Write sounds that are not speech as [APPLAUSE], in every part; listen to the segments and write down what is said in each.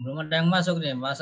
Belum ada yang masuk nih, Mas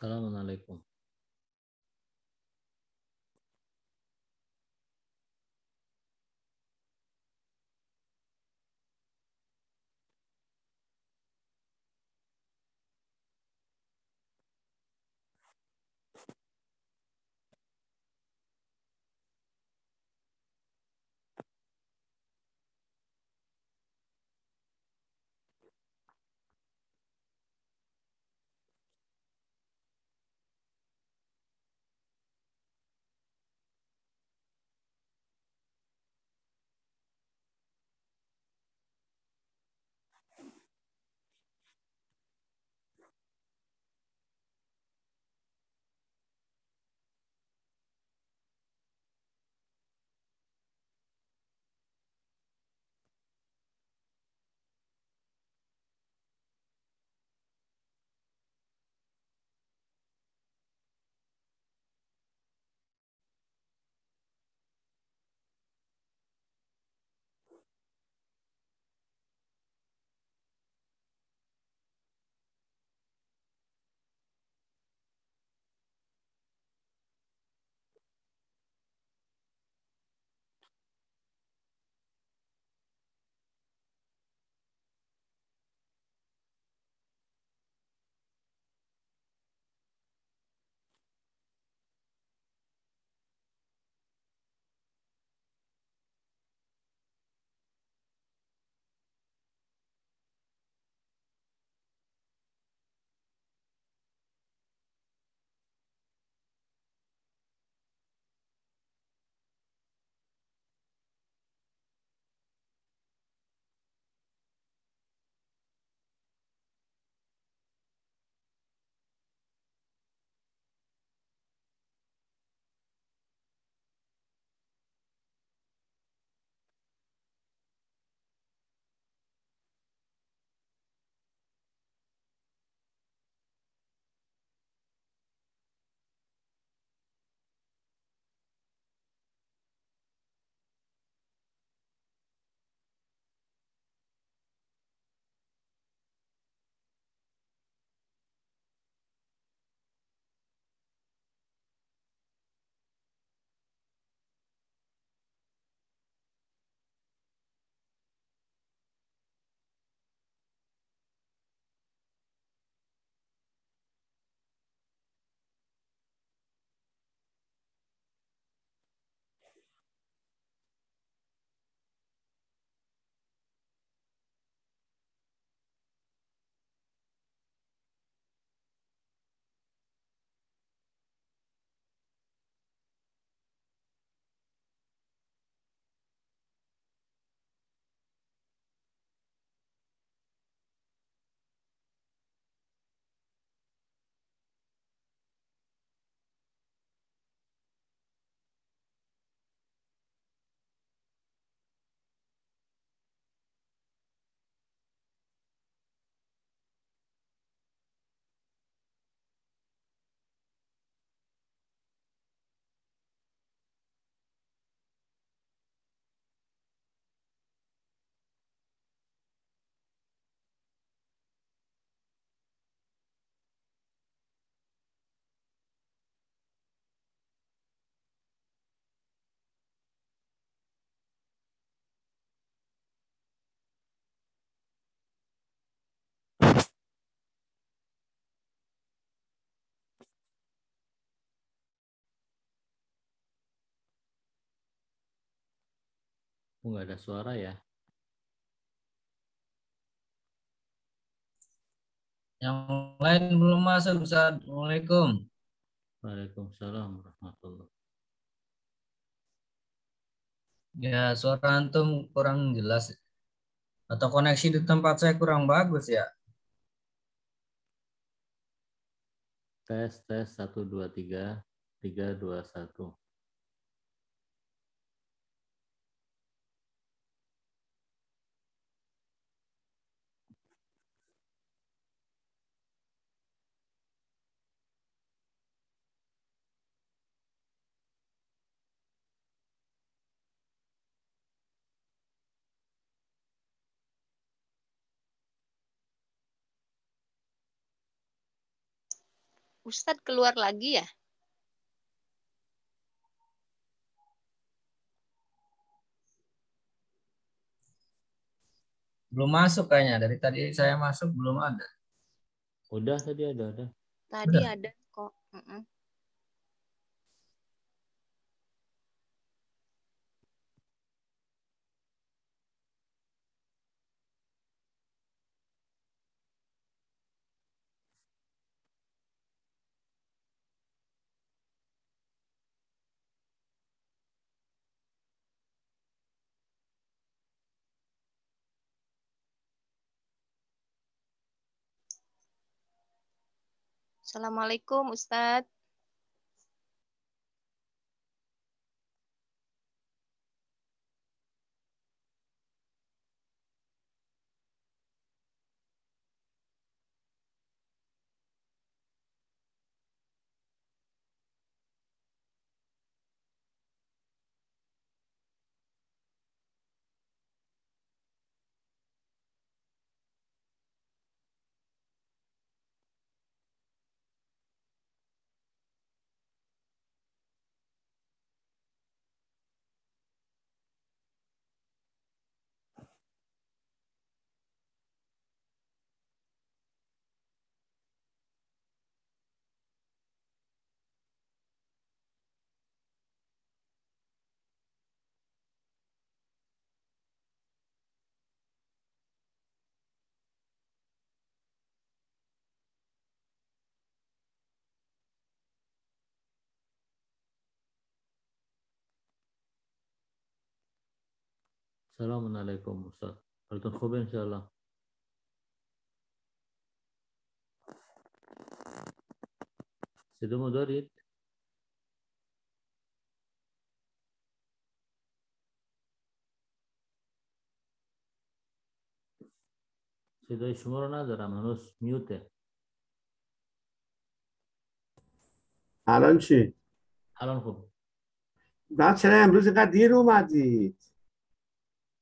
سلام علیکم. Oh, nggak ada suara ya? Yang lain belum masuk. Assalamualaikum. Waalaikumsalam warahmatullahi Ya, suara antum kurang jelas. Atau koneksi di tempat saya kurang bagus ya. Tes, tes, satu, dua, tiga, tiga, dua, satu. Ustadz keluar lagi ya? Belum masuk kayaknya. Dari tadi saya masuk belum ada. Udah tadi ada, ada. Tadi Udah. ada kok. Mm-mm. Assalamualaikum Ustadz. سلام علیکم استاد. حالتون خوبه انشاءالله؟ صدامو دارید؟ صدای شما رو ندارم هنوز میوته. الان چی؟ الان خوب. بعد چرا امروز اینقدر دیر اومدید؟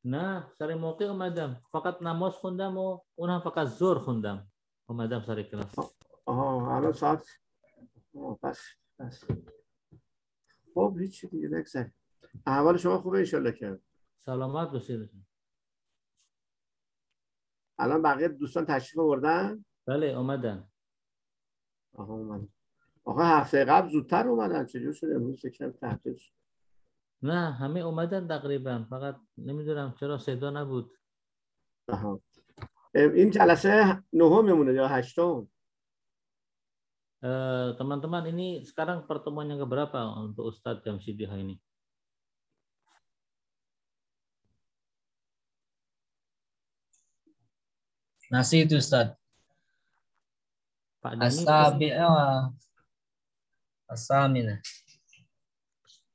نه سر موقع اومدم فقط نماز خوندم و اون هم فقط زور خوندم اومدم سر کلاس آها الان ساعت آه، پس پس خب هیچی دیگه بگذاریم احوال شما خوبه انشالله که. سلامت باشید. الان بقیه دوستان تشریف آوردن؟ بله اومدن. آها اومدن. آقا هفته قبل زودتر اومدن. چجور شد امروز یکم تحقیل شد. نه همه اومدن تقریبا فقط نمیدونم چرا صدا نبود آها ام، این جلسه نهممونه یا هشتم Eh, teman-teman ini sekarang pertemuan yang keberapa untuk Ustadz Jamsidiha ini? Nasi itu Ustaz. Pak Dani Asabi ah. Asamina.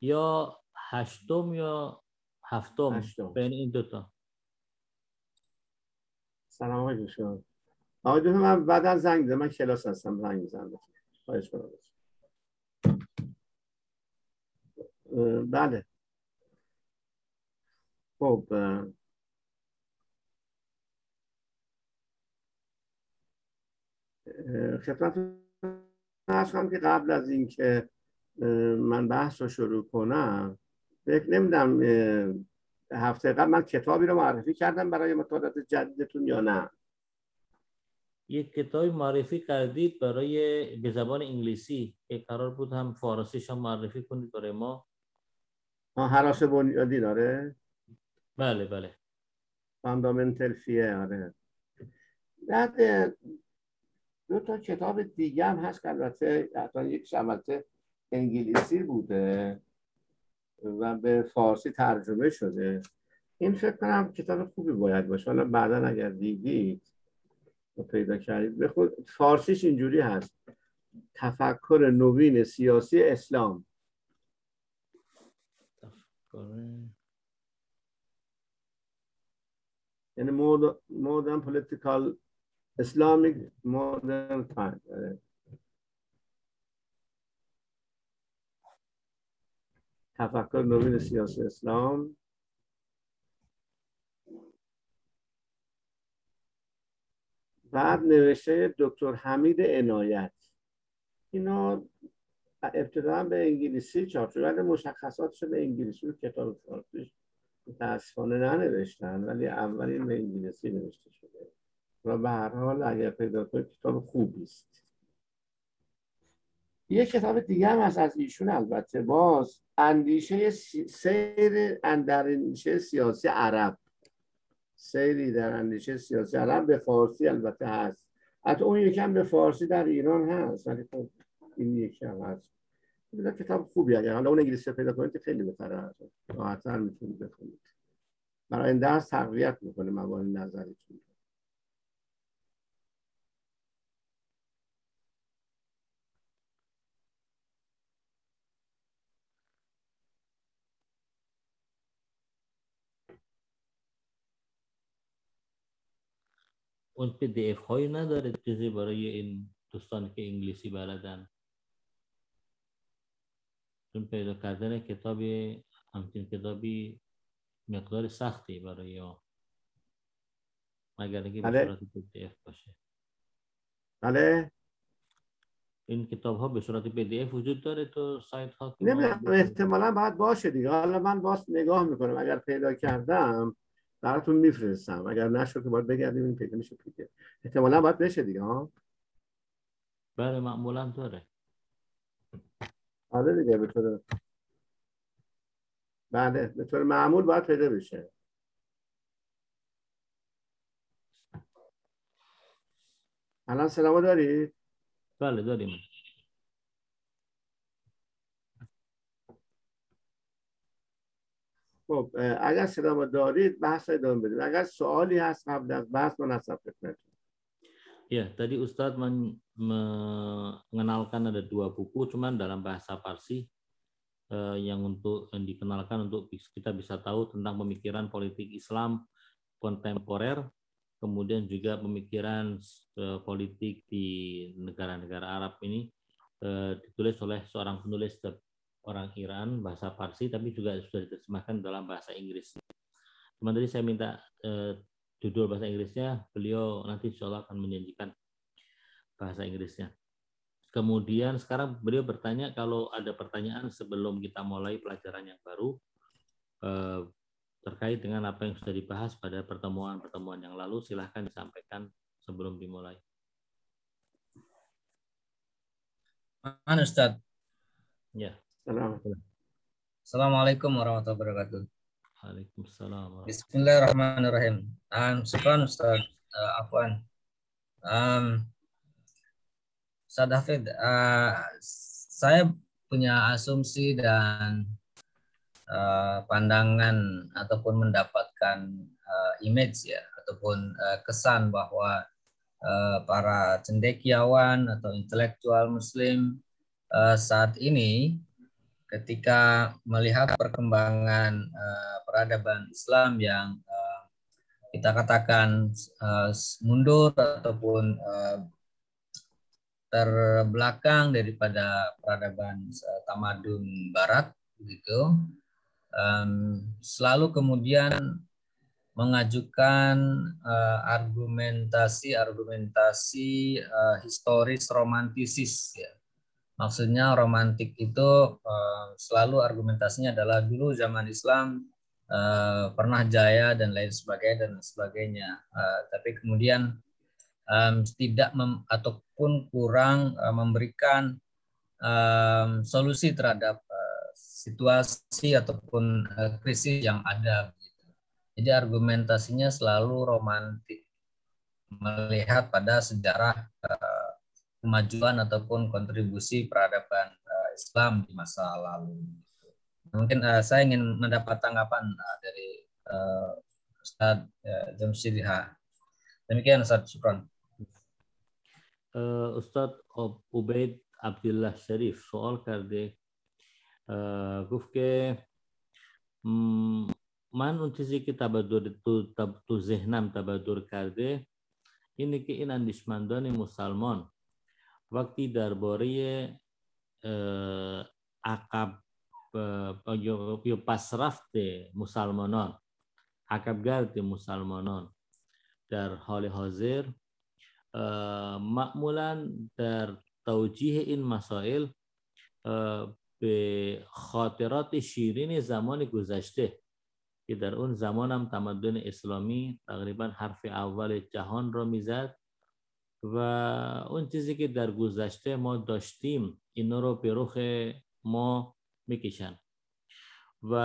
yo هشتم یا هفتم؟ هشتم. بین این دوتا. سلام آقای دکتر آقای دکتر من بعدا زنگ می‌زنم من کلاس هستم. زنگ می‌زنم. خواهش کنم بله. خب خدمت ارز کنم که قبل از اینکه من بحث رو شروع کنم فکر نمیدم هفته قبل من کتابی رو معرفی کردم برای مطالعات جدیدتون یا نه. یک کتابی معرفی کردید برای به زبان انگلیسی که قرار بود هم فارسیش هم معرفی کنید برای ما. حراس بنیادی داره بله بله. فاندامنتال فیه آره. بعد دو تا کتاب دیگه هم هست که البته حتی یک البته انگلیسی بوده. و به فارسی ترجمه شده. این فکر کنم کتاب خوبی باید باشه. حالا بعدا اگر دیدید و پیدا کردید بخود فارسیش اینجوری هست. تفکر نوین سیاسی اسلام. یعنی political Islamic modern time آره. تفکر نوین سیاسی اسلام. بعد نوشته دکتر حمید عنایت. اینا ابتدا به انگلیسی چاپ شد ولی مشخصاتش به انگلیسی رو کتاب فارسیش متاسفانه ننوشتن ولی اولین به انگلیسی نوشته شده. و به هر حال اگر پیدا کنید کتاب خوبی است. یه کتاب دیگه هم هست از ایشون البته. باز اندیشه سیر اندیشه سیاسی عرب. سیری در اندیشه سیاسی عرب به فارسی البته هست. حتی اون یکم به فارسی در ایران هست ولی خب این یکی هم هست. کتاب خوبی اگر. حالا اون انگلیسی پیدا کنید خیلی بهتره. راحت‌تر می‌تونید بخونید. برای این درس تقویت می‌کنه موارد نظریتون اون PDF هایی نداره چیزی برای این دوستانی که انگلیسی بلدن. چون پیدا کردن کتابی همچین کتابی مقدار سختی برای ما. مگر اینکه به بله. صورت PDF باشه. بله. این کتاب ها به صورت PDF وجود داره تو سایت ها نمی‌دونم احتمالا باید باشه دیگه. حالا من باز نگاه می‌کنم. اگر پیدا کردم براتون میفرستم. اگر نشد که باید بگردیم این پیدا میشه پیدا. احتمالا باید بشه دیگه ها؟ بله معمولا داره. آره دیگه به طور بله به طور معمول باید پیدا بشه. الان سلامو دارید؟ بله داریم. خب اه، اگر سلامو دارید بحث ادامه بدید اگر سوالی هست قبل از بحث من هستم خدمتتون Ya, tadi Ustadz men- mengenalkan ada dua buku, cuman dalam bahasa Parsi eh, yang untuk yang dikenalkan untuk bis- kita bisa tahu tentang pemikiran politik Islam kontemporer, kemudian juga pemikiran eh, politik di negara-negara Arab ini eh, ditulis oleh seorang penulis de- orang Iran bahasa Parsi tapi juga sudah diterjemahkan dalam bahasa Inggris. Teman tadi saya minta eh, judul bahasa Inggrisnya, beliau nanti insya akan menjanjikan bahasa Inggrisnya. Kemudian sekarang beliau bertanya kalau ada pertanyaan sebelum kita mulai pelajaran yang baru eh, terkait dengan apa yang sudah dibahas pada pertemuan-pertemuan yang lalu silahkan disampaikan sebelum dimulai. Mana Ustaz? Ya. Assalamualaikum warahmatullahi wabarakatuh. Waalaikumsalam. Bismillahirrahmanirrahim. Um, syukran Ustaz uh, Afwan. Um, Ustaz Hafid, uh, saya punya asumsi dan uh, pandangan ataupun mendapatkan uh, image ya ataupun uh, kesan bahwa uh, para cendekiawan atau intelektual Muslim uh, saat ini ketika melihat perkembangan uh, peradaban Islam yang uh, kita katakan uh, mundur ataupun uh, terbelakang daripada peradaban uh, tamadun Barat, begitu, um, selalu kemudian mengajukan uh, argumentasi-argumentasi uh, historis romantisis ya maksudnya romantik itu uh, selalu argumentasinya adalah dulu zaman Islam uh, pernah jaya dan lain sebagainya dan sebagainya. Uh, tapi kemudian tidak mem, ataupun kurang memberikan solusi terhadap situasi ataupun krisis yang ada. Jadi argumentasinya selalu romantik melihat pada sejarah kemajuan ataupun kontribusi peradaban uh, Islam di masa lalu. Gitu. Mungkin uh, saya ingin mendapat tanggapan uh, dari uh, Ustaz uh, Jamsidha. Demikian Ustaz Syukron. Uh, Ustaz Ubaid Abdullah Sharif soal कर kufke गुफ के मान उन चीज़ी की तबदुर itu तब तो जहनम तबदुर कर दे इन के eh, yo, yo pasrafte musalmanon. Akab garde musalmanon. در حال حاضر معمولا در توجیه این مسائل به خاطرات شیرین زمان گذشته که در اون زمان هم تمدن اسلامی تقریبا حرف اول جهان را می‌زد و اون چیزی که در گذشته ما داشتیم اینا رو به رخ ما می‌کشن. و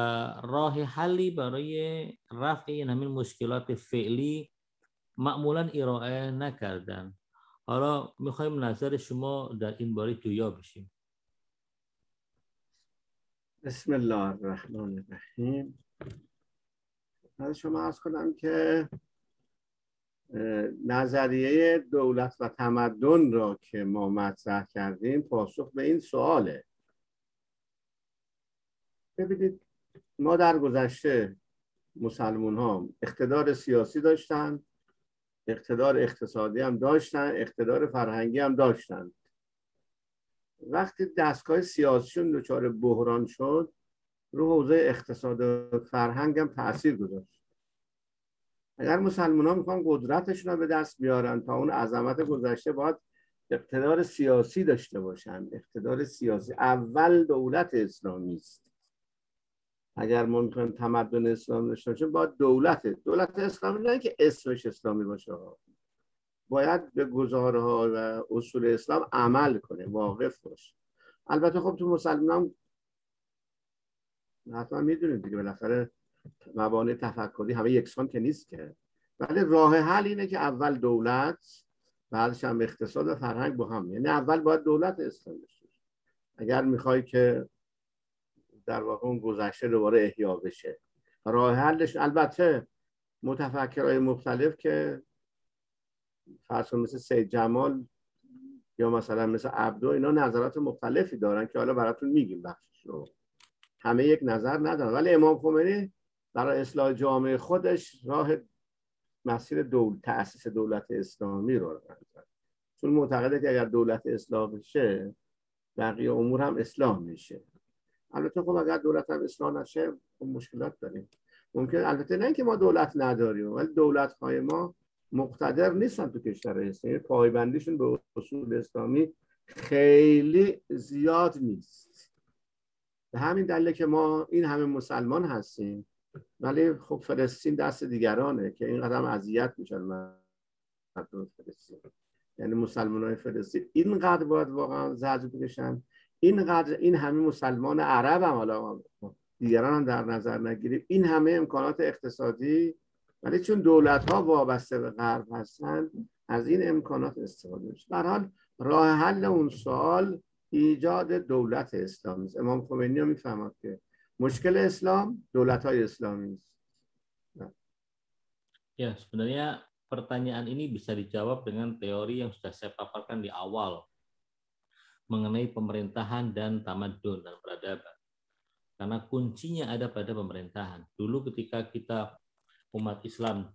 راه حلی برای رفع این همین مشکلات فعلی معمولا ارائه نکردن. حالا می‌خوایم نظر شما در این باره جویا بشیم. بسم الله الرحمن الرحیم. از شما از کنم که نظریه دولت و تمدن را که ما مطرح کردیم پاسخ به این سواله. ببینید ما در گذشته مسلمون ها اقتدار سیاسی داشتن اقتدار اقتصادی هم داشتن اقتدار فرهنگی هم داشتن. وقتی دستگاه سیاسیشون دچار بحران شد رو حوزه اقتصاد و فرهنگ هم تاثیر گذاشت. اگر مسلمان ها می‌خوان قدرتشون رو به دست بیارن تا اون عظمت گذشته باید اقتدار سیاسی داشته باشن. اقتدار سیاسی اول دولت اسلامی است. اگر ما می‌خوایم تمدن اسلام داشته باشیم باید دولت. دولت اسلامی نه که اسمش اسلامی باشه. باید به گزارها و اصول اسلام عمل کنه واقف باشه. البته خب تو مسلمان حتما می‌دونید دیگه بالاخره مبانی تفکری همه یکسان که نیست که. ولی راه حل اینه که اول دولت بعدش هم اقتصاد و فرهنگ با هم. یعنی اول باید دولت اسلام بشه. اگر می‌خوای که در واقع اون گذشته دوباره احیا بشه. راه حلش البته متفکرهای مختلف که فرض مثل سید جمال یا مثلا مثل عبدو اینا نظرات مختلفی دارن که حالا براتون میگیم بخشش رو. همه یک نظر ندارن. ولی امام خمینی برای اصلاح جامعه خودش راه مسیر دول تأسیس دولت اسلامی رو زد چون معتقده که اگر دولت اصلاح بشه بقیه امور هم اصلاح میشه. البته خب اگر دولت هم اصلاح نشه خب مشکلات داریم. ممکن البته نه که ما دولت نداریم ولی دولت های ما مقتدر نیستن تو کشور اسلامی. پایبندیشون به اصول اسلامی خیلی زیاد نیست. به همین دلیل که ما این همه مسلمان هستیم ولی خب فلسطین دست دیگرانه که این قدم اذیت میشن مردم فلسطین. یعنی مسلمان های فلسطین. اینقدر باید واقعا زجر بکشن. اینقدر این همه مسلمان عرب هم حالا دیگران هم در نظر نگیریم. این همه امکانات اقتصادی ولی چون دولت ها وابسته به غرب هستن از این امکانات استفاده میشه. به حال راه حل اون سوال ایجاد دولت اسلامی امام خمینی هم که Muskil Islam, dolat Islami. Ya, sebenarnya pertanyaan ini bisa dijawab dengan teori yang sudah saya paparkan di awal mengenai pemerintahan dan tamadun dan peradaban. Karena kuncinya ada pada pemerintahan. Dulu ketika kita umat Islam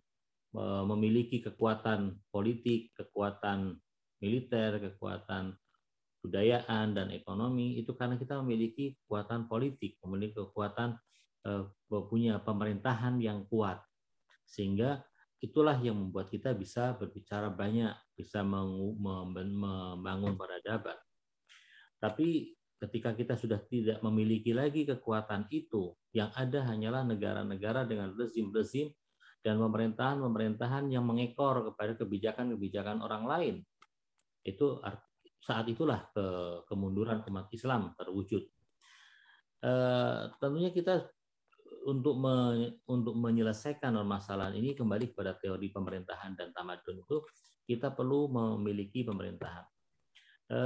e, memiliki kekuatan politik, kekuatan militer, kekuatan kebudayaan dan ekonomi itu karena kita memiliki kekuatan politik, memiliki kekuatan uh, punya pemerintahan yang kuat. Sehingga itulah yang membuat kita bisa berbicara banyak, bisa membangun peradaban. Tapi ketika kita sudah tidak memiliki lagi kekuatan itu, yang ada hanyalah negara-negara dengan rezim-rezim dan pemerintahan-pemerintahan yang mengekor kepada kebijakan-kebijakan orang lain. Itu saat itulah ke, kemunduran umat Islam terwujud. E, tentunya kita untuk me, untuk menyelesaikan permasalahan ini kembali kepada teori pemerintahan dan tamadun itu kita perlu memiliki pemerintahan. E,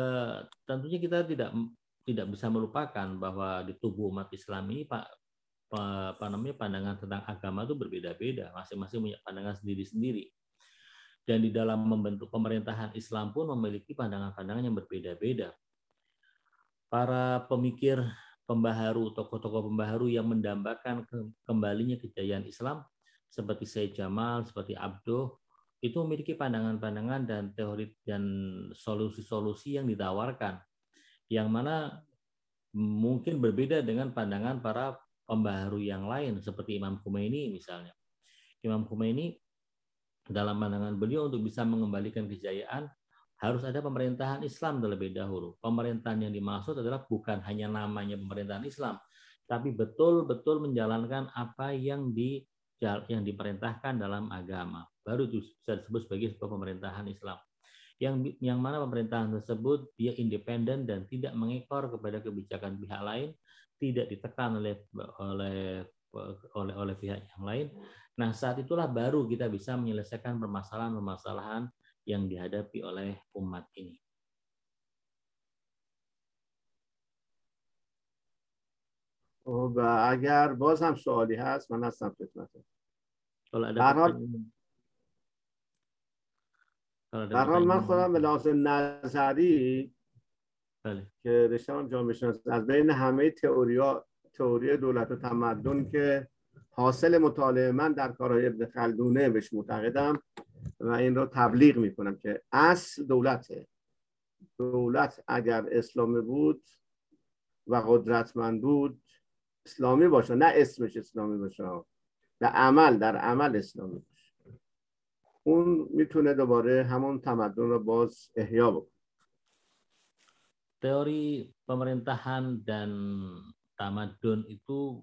tentunya kita tidak tidak bisa melupakan bahwa di tubuh umat Islam ini pak apa namanya pandangan tentang agama itu berbeda-beda, masing-masing punya pandangan sendiri-sendiri dan di dalam membentuk pemerintahan Islam pun memiliki pandangan-pandangan yang berbeda-beda. Para pemikir pembaharu, tokoh-tokoh pembaharu yang mendambakan kembalinya kejayaan Islam seperti Said Jamal, seperti Abdo, itu memiliki pandangan-pandangan dan teori dan solusi-solusi yang ditawarkan yang mana mungkin berbeda dengan pandangan para pembaharu yang lain seperti Imam Khomeini misalnya. Imam Khomeini dalam pandangan beliau untuk bisa mengembalikan kejayaan harus ada pemerintahan Islam terlebih dahulu. Pemerintahan yang dimaksud adalah bukan hanya namanya pemerintahan Islam, tapi betul-betul menjalankan apa yang di yang diperintahkan dalam agama. Baru bisa disebut sebagai sebuah pemerintahan Islam. Yang yang mana pemerintahan tersebut dia independen dan tidak mengekor kepada kebijakan pihak lain, tidak ditekan oleh oleh oleh oleh pihak yang lain. Nah, saat itulah baru kita bisa menyelesaikan permasalahan-permasalahan yang dihadapi oleh umat ini. و اگر باز هم سوالی هست من هستم خدمتتون در حال من خودم به لحاظ نظری بله. که رشتم جامعه شناسی از بین همه تئوریا تئوری دولت و تمدن که حاصل مطالعه من در کارهای ابن خلدونه بهش معتقدم و این رو تبلیغ می‌کنم که اصل دولته. دولت اگر اسلامی بود و قدرتمند بود اسلامی باشه. نه اسمش اسلامی باشه در عمل در عمل اسلامی باشه. اون می‌تونه دوباره همون تمدن رو باز احیا بکنه. teori pemerintahan dan tamadun itu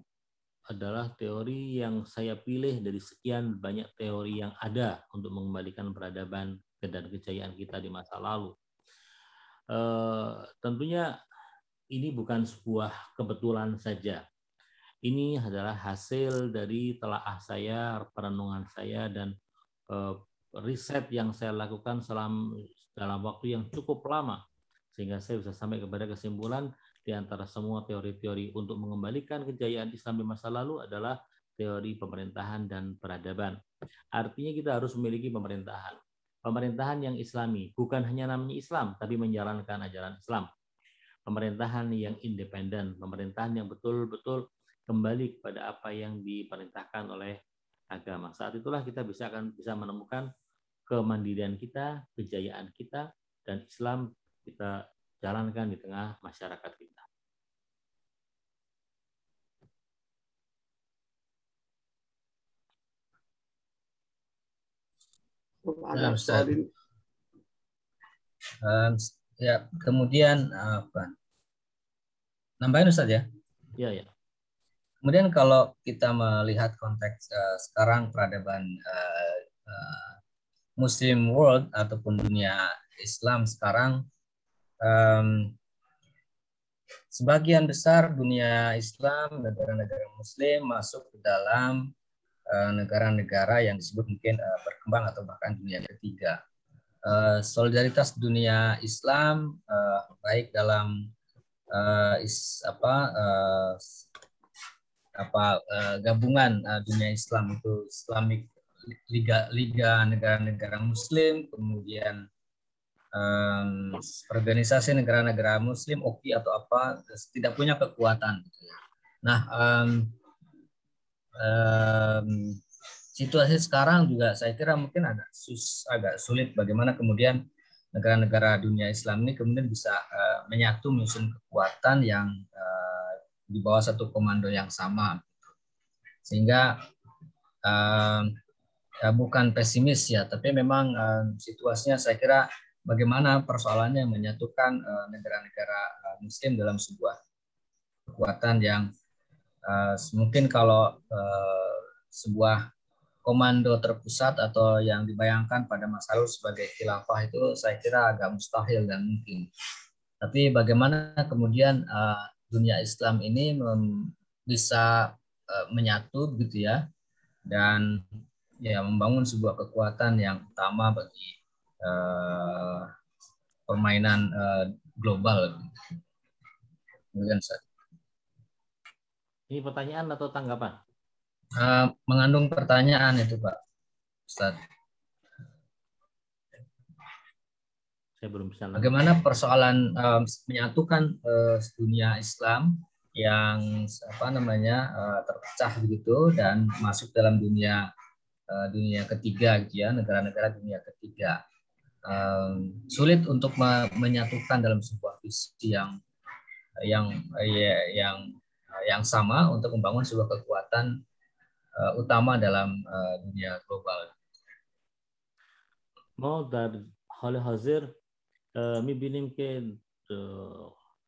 adalah teori yang saya pilih dari sekian banyak teori yang ada untuk mengembalikan peradaban dan kejayaan kita di masa lalu. E, tentunya ini bukan sebuah kebetulan saja. Ini adalah hasil dari telaah saya, perenungan saya, dan e, riset yang saya lakukan selama dalam waktu yang cukup lama sehingga saya bisa sampai kepada kesimpulan di antara semua teori-teori untuk mengembalikan kejayaan Islam di masa lalu adalah teori pemerintahan dan peradaban. Artinya kita harus memiliki pemerintahan. Pemerintahan yang islami, bukan hanya namanya Islam, tapi menjalankan ajaran Islam. Pemerintahan yang independen, pemerintahan yang betul-betul kembali kepada apa yang diperintahkan oleh agama. Saat itulah kita bisa akan bisa menemukan kemandirian kita, kejayaan kita, dan Islam kita jalankan di tengah masyarakat kita. Nah, Ustaz. Um, ya, kemudian apa? Nambahin Ustaz ya? Iya, ya. Kemudian kalau kita melihat konteks uh, sekarang peradaban uh, uh, Muslim world ataupun dunia Islam sekarang um, sebagian besar dunia Islam, negara-negara Muslim masuk ke dalam eh, negara-negara uh, yang disebut mungkin uh, berkembang atau bahkan dunia ketiga. Uh, solidaritas dunia Islam uh, baik dalam uh, is, apa uh, apa uh, gabungan uh, dunia Islam itu Islamic Liga Liga negara-negara Muslim, kemudian um, organisasi negara-negara Muslim OKI atau apa tidak punya kekuatan. Gitu ya. Nah, um, um, situasi sekarang juga saya kira mungkin agak sus, agak sulit bagaimana kemudian negara-negara dunia Islam ini kemudian bisa uh, menyatu menyusun kekuatan yang uh, di bawah satu komando yang sama, sehingga uh, bukan pesimis ya, tapi memang uh, situasinya saya kira bagaimana persoalannya menyatukan eh, negara-negara uh, Muslim dalam sebuah kekuatan yang uh, mungkin kalau sebuah komando terpusat atau yang dibayangkan pada masa lalu sebagai khilafah itu saya kira agak mustahil dan mungkin. Tapi bagaimana kemudian dunia Islam ini bisa menyatu gitu ya dan ya membangun sebuah kekuatan yang utama bagi uh, permainan uh, global. Ini pertanyaan atau tanggapan? Uh, mengandung pertanyaan itu Pak Ustaz. Saya belum bisa. Bagaimana persoalan uh, menyatukan uh, dunia Islam yang apa namanya uh, terpecah begitu dan masuk dalam dunia uh, dunia ketiga gitu ya negara-negara dunia ketiga um, sulit untuk menyatukan dalam sebuah visi yang yang ya, yang yang sama untuk membangun sebuah kekuatan uh, utama dalam uh, dunia global. ما در حال حاضر میبینیم که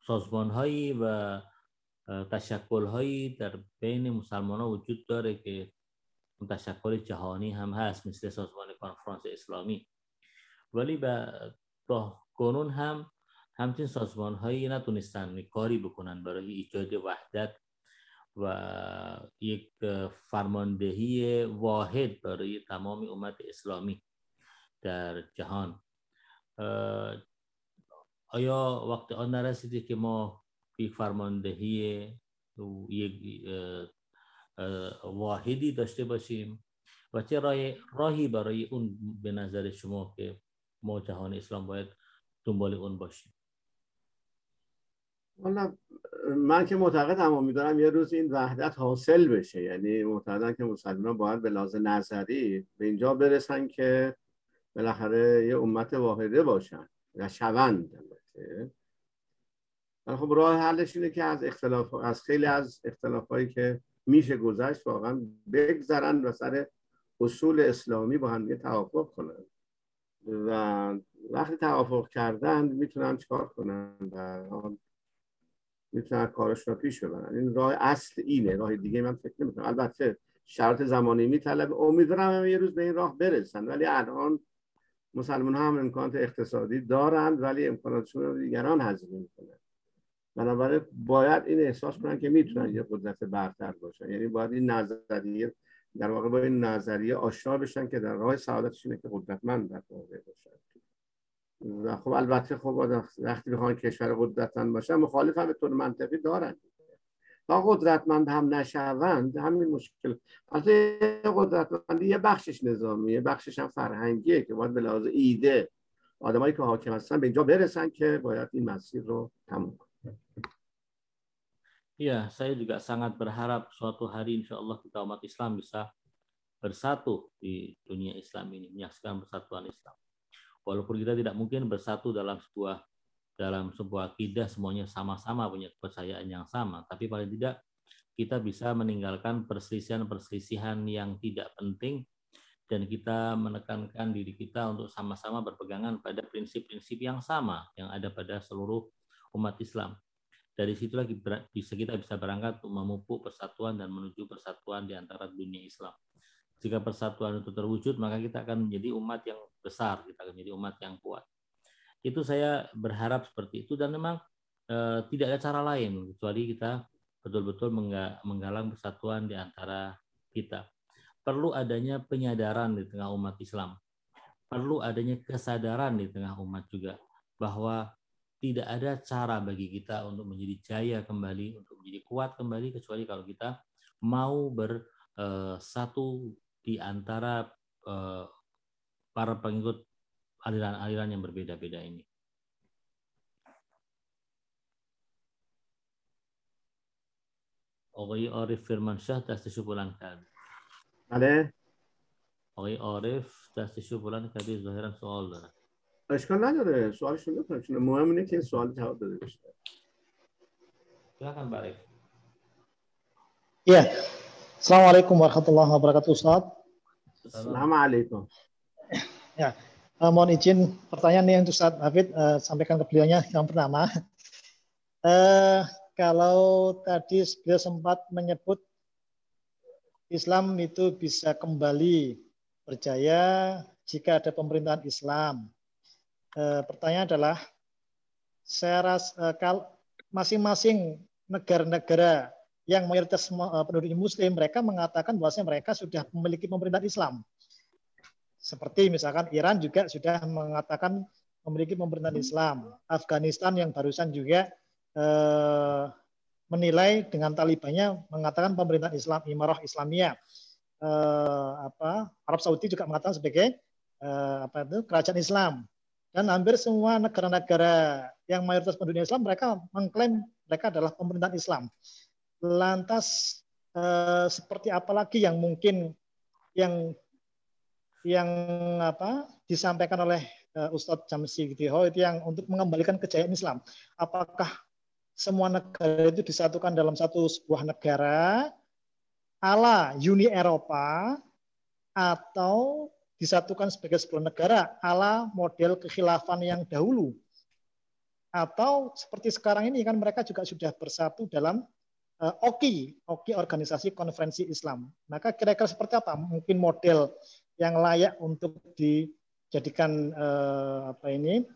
سازمان هایی و تشکل هایی در بین مسلمان ها وجود داره که تشکل جهانی هم هست مثل سازمان کنفرانس اسلامی ولی به کنون هم همچین سازمان هایی نتونستن کاری بکنن برای ایجاد وحدت و یک فرماندهی واحد برای تمام امت اسلامی در جهان. آیا وقت آن نرسیده که ما یک فرماندهی یک واحدی داشته باشیم؟ و چه راهی برای اون به نظر شما که ما جهان اسلام باید دنبال اون باشیم. حالا من که معتقدم و میدارم یه روز این وحدت حاصل بشه. یعنی معتقدم که مسلمان باید به لازم نظری به اینجا برسن که بالاخره یه امت واحده باشن و شوند البته. خب راه حلش اینه که از اختلاف از خیلی از اختلافایی که میشه گذشت واقعا بگذرن و سر اصول اسلامی با هم توافق کنن. و وقتی توافق کردن می‌تونن چکار کنن و می‌تونن کارش رو پیش ببرن. این راه اصل اینه راه دیگه من فکر نمی‌کنم. البته شرط زمانی میطلب امیدوارم یه روز به این راه برسن. ولی الان مسلمان ها هم امکانات اقتصادی دارند ولی امکاناتشون رو دیگران هزینه می‌کنن بنابراین باید این احساس کنن که می‌تونن یه قدرت برتر باشن. یعنی باید این نظریه در واقع با این نظریه آشنا بشن که در راه سعادتش اینه که قدرتمند در واقع باشن. و خب البته خب وقتی بخوان کشور قدرتمند باشن مخالف هم به طور منطقی دارن. تا قدرتمند هم نشوند همین مشکل. البته قدرتمندی یه بخشش نظامی یه بخشش هم فرهنگیه که باید به لحاظ ایده آدمایی که حاکم هستن به اینجا برسن که باید این مسیر رو تموم کنن. Ya, saya juga sangat berharap suatu hari insya Allah kita umat Islam bisa bersatu di dunia Islam ini, menyaksikan persatuan Islam. Walaupun kita tidak mungkin bersatu dalam sebuah dalam sebuah akidah semuanya sama-sama punya kepercayaan yang sama, tapi paling tidak kita bisa meninggalkan perselisihan-perselisihan yang tidak penting dan kita menekankan diri kita untuk sama-sama berpegangan pada prinsip-prinsip yang sama yang ada pada seluruh umat Islam dari situlah bisa kita bisa berangkat untuk memupuk persatuan dan menuju persatuan di antara dunia Islam. Jika persatuan itu terwujud, maka kita akan menjadi umat yang besar, kita akan menjadi umat yang kuat. Itu saya berharap seperti itu dan memang eh, tidak ada cara lain kecuali kita betul-betul menggalang persatuan di antara kita. Perlu adanya penyadaran di tengah umat Islam. Perlu adanya kesadaran di tengah umat juga bahwa tidak ada cara bagi kita untuk menjadi jaya kembali, untuk menjadi kuat kembali kecuali kalau kita mau bersatu eh, di antara eh, para pengikut aliran-aliran yang berbeda-beda ini. Oke, Orif Firman Syah tas kesimpulan kami. Ada. Ogi Orif tas kesimpulan kami zahiran soal. اشکال نداره سوالش رو چون مهم اینه که این سوال جواب داده بشه silakan Pak Ya, Assalamualaikum warahmatullahi wabarakatuh Ustaz. Assalamualaikum. Ya, uh, mohon izin pertanyaan nih untuk Ustaz Hafid uh, sampaikan ke beliaunya yang pertama. Uh, kalau tadi beliau sempat menyebut Islam itu bisa kembali berjaya jika ada pemerintahan Islam eh, pertanyaan adalah saya rasa eh, kalau masing-masing negara-negara yang mayoritas eh, penduduk muslim mereka mengatakan bahwasanya mereka sudah memiliki pemerintahan Islam. Seperti misalkan Iran juga sudah mengatakan memiliki pemerintahan Islam. Afghanistan yang barusan juga eh, menilai dengan Talibannya mengatakan pemerintahan Islam Imarah Islamiyah. Eh, apa Arab Saudi juga mengatakan sebagai eh, apa itu kerajaan Islam dan hampir semua negara-negara yang mayoritas penduduk Islam mereka mengklaim mereka adalah pemerintahan Islam. Lantas eh, seperti apa lagi yang mungkin yang yang apa disampaikan oleh eh, Ustadz Jamsi Gitiho itu yang untuk mengembalikan kejayaan Islam. Apakah semua negara itu disatukan dalam satu sebuah negara ala Uni Eropa atau disatukan sebagai sebuah negara ala model kekhilafan yang dahulu atau seperti sekarang ini kan mereka juga sudah bersatu dalam uh, OKI, OKI Organisasi Konferensi Islam. Maka kira-kira seperti apa mungkin model yang layak untuk dijadikan uh, apa ini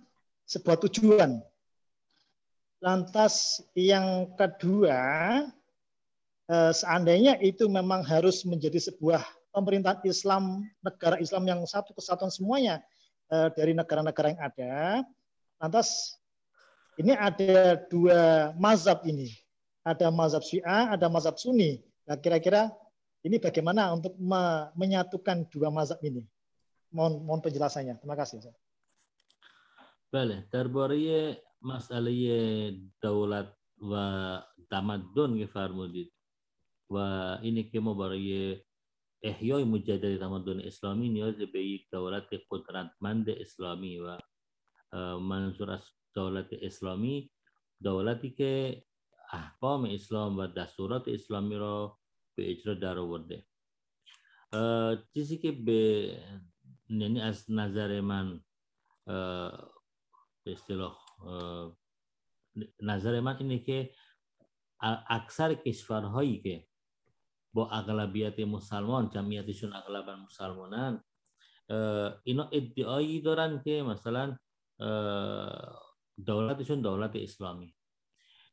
sebuah tujuan. Lantas yang kedua, uh, seandainya itu memang harus menjadi sebuah pemerintahan Islam, negara Islam yang satu kesatuan semuanya eh, dari negara-negara yang ada. Lantas ini ada dua mazhab ini. Ada mazhab Syiah, ada mazhab Sunni. Nah, kira-kira ini bagaimana untuk me menyatukan dua mazhab ini? Mohon, mohon penjelasannya. Terima kasih. Bale, terbariye masalaye daulat wa tamadun ke farmudit. Wa ini kemo احیای مجدد تمدن اسلامی نیاز به یک دولت قدرتمند اسلامی و منظور از دولت اسلامی دولتی که احکام اسلام و دستورات اسلامی را به اجرا در آورده چیزی که به یعنی از نظر من به اصطلاح نظر من اینه که اکثر کشورهایی که با اغلبیت مسلمان جمعیتشون اغلبا مسلمانن اینا ادعایی دارن که مثلا دولتشون دولت اسلامی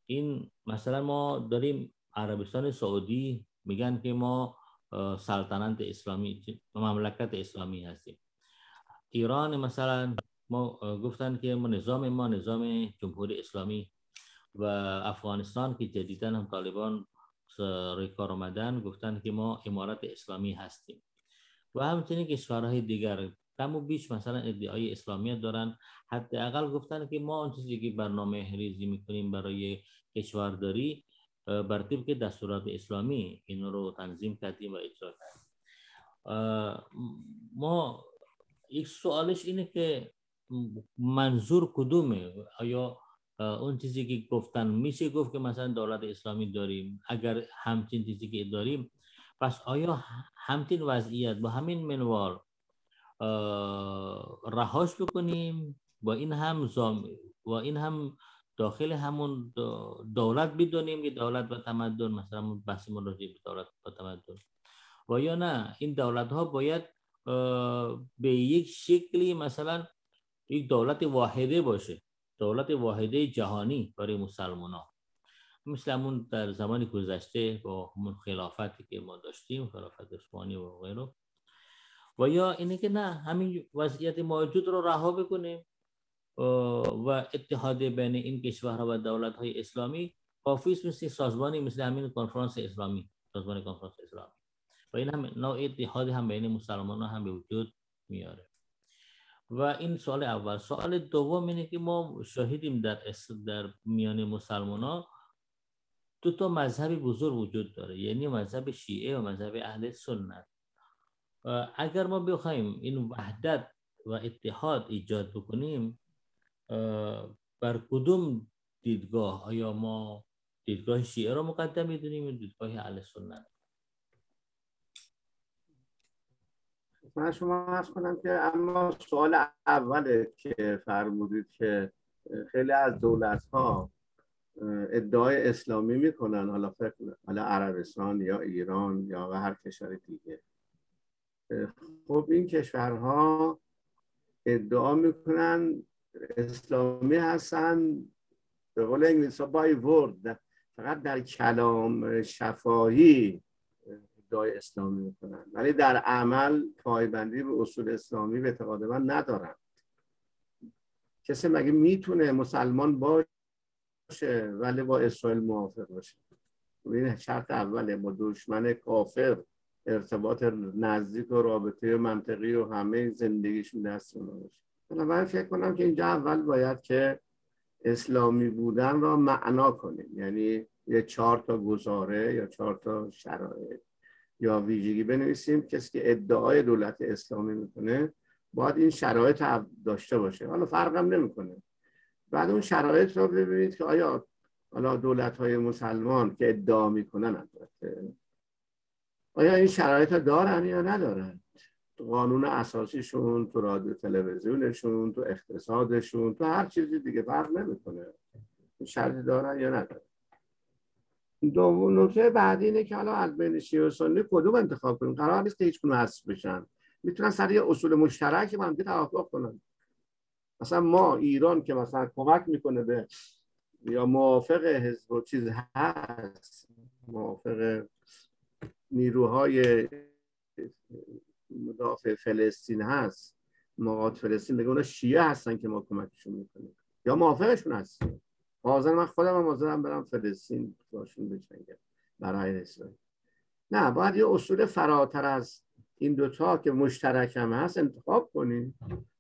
این مثلا ما داریم عربستان سعودی میگن که ما سلطنت اسلامی مملکت اسلامی هستیم ایران مثلا ما گفتن که ما نظام ما نظام جمهوری اسلامی و افغانستان که جدیدا هم طالبان روی کار آمدن گفتن که ما امارت اسلامی هستیم. و همچنین کشورهای دیگر کم و بیش مثلا ادعای اسلامیت دارن. حداقل گفتن که ما اون چیزی که برنامه ریزی می‌کنیم برای کشورداری بر طبق دستورات اسلامی این رو تنظیم کردیم و اجرا کردیم. ما یک سوالش اینه که منظور کدومه؟ آیا اون چیزی که گفتن میشه گفت که مثلا دولت اسلامی داریم اگر همچین چیزی که داریم پس آیا همچین وضعیت با همین منوال رهاش بکنیم با این هم زام و این هم داخل همون دولت بدونیم که دولت و تمدن مثلا بحث راجع دولت و تمدن و یا نه این دولت ها باید به یک شکلی مثلا یک دولت واحده باشه دولت واحده جهانی برای مسلمان ها مثل همون در زمان گذشته با همون خلافتی که ما داشتیم خلافت عثمانی و غیره. و یا اینه که نه همین وضعیت موجود رو رها بکنیم و اتحاد بین این کشورها و دولت های اسلامی کافی مثل سازمانی مثل همین کنفرانس اسلامی سازمان کنفرانس اسلامی. و این هم نوع اتحاد هم بین مسلمان هم به وجود میاره. و این سوال اول. سوال دوم اینه که ما شاهدیم در در میان مسلمان ها دو تا مذهب بزرگ وجود داره یعنی مذهب شیعه و مذهب اهل سنت. اگر ما بخوایم این وحدت و اتحاد ایجاد بکنیم بر کدوم دیدگاه؟ آیا ما دیدگاه شیعه را مقدم می‌دونیم یا دیدگاه اهل سنت؟ من شما عرض کنم که اما سوال اوله که فرمودید که خیلی از دولت ها ادعای اسلامی می‌کنن حالا فکر حالا عربستان یا ایران یا هر کشور دیگه. خب این کشورها ادعا می‌کنن اسلامی هستن به قول انگلیس بای ورد فقط در کلام شفاهی. ادعای اسلامی می‌کنن ولی در عمل پایبندی به اصول اسلامی به اعتقاد من ندارن. کسی مگه می‌تونه مسلمان باشه ولی با اسرائیل موافق باشه؟ این شرط اوله. با دشمن کافر ارتباط نزدیک و رابطه منطقی و همه زندگیشون دست اونا باشه. بنابراین فکر کنم که اینجا اول باید که اسلامی بودن را معنا کنیم. یعنی یه چهار تا گزاره یا چهار تا شرایط. یا ویژگی بنویسیم کسی که ادعای دولت اسلامی می‌کنه باید این شرایط داشته باشه. حالا فرقم نمی‌کنه. بعد اون شرایط رو ببینید که آیا حالا دولت های مسلمان که ادعا می‌کنن البته آیا این شرایط دارن یا ندارن؟ قانون اساسیشون تو رادیو تلویزیونشون تو اقتصادشون تو هر چیزی دیگه فرق نمی‌کنه. شرطی دارن یا ندارن؟ دوم نکته بعدی اینه که حالا از بین شیعه و سنی کدوم انتخاب کنیم؟ قرار نیست که هیچ کنون حذف بشن. می‌تونن سر یه اصول مشترک با هم توافق کنن. مثلا ما ایران که مثلا کمک می‌کنه به یا موافق حزب چیز هست موافق نیروهای مدافع فلسطین هست مقاد فلسطین بگه اونا شیعه هستن که ما کمکشون می‌کنیم. یا موافقشون هستیم. حاضر من خودم هم حاضرم برم فلسطین باشون بجنگم برای اسرائیل. نه باید یه اصول فراتر از این دوتا که مشترک هم هست انتخاب کنیم.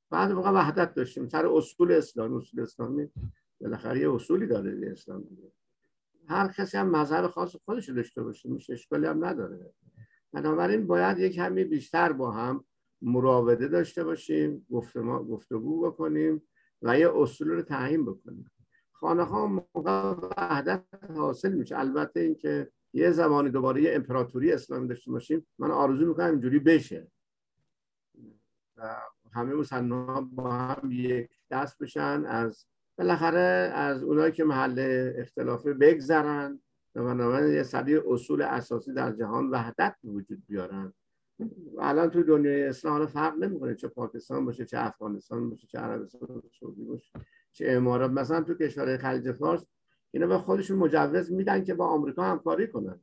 بعد موقع وحدت داشتیم. سر اصول اسلام اصول اسلامی بالاخره یه اصولی داره دیگه اسلام دیگه. هر کسی هم مذهب خاص خودش داشته باشه میشه اشکالی هم نداره. بنابراین باید یک کمی بیشتر با هم مراوده داشته باشیم گفتگو بکنیم و یه اصول رو تعیین بکنیم. خانه ها موقع وحدت حاصل میشه. البته اینکه یه زمانی دوباره یه امپراتوری اسلامی داشته باشیم من آرزو می‌کنم اینجوری بشه. و همه مسلمان با هم یک دست بشن از بالاخره از اونایی که محل اختلافه بگذرن و بنابراین یه سری اصول اساسی در جهان وحدت وجود بیارن. و الان توی دنیای اسلام فرق نمی‌کنه چه پاکستان باشه چه افغانستان باشه چه عربستان سعودی باشه. چه امارات مثلا تو کشور خلیج فارس اینا به خودشون مجوز میدن که با آمریکا همکاری کنن.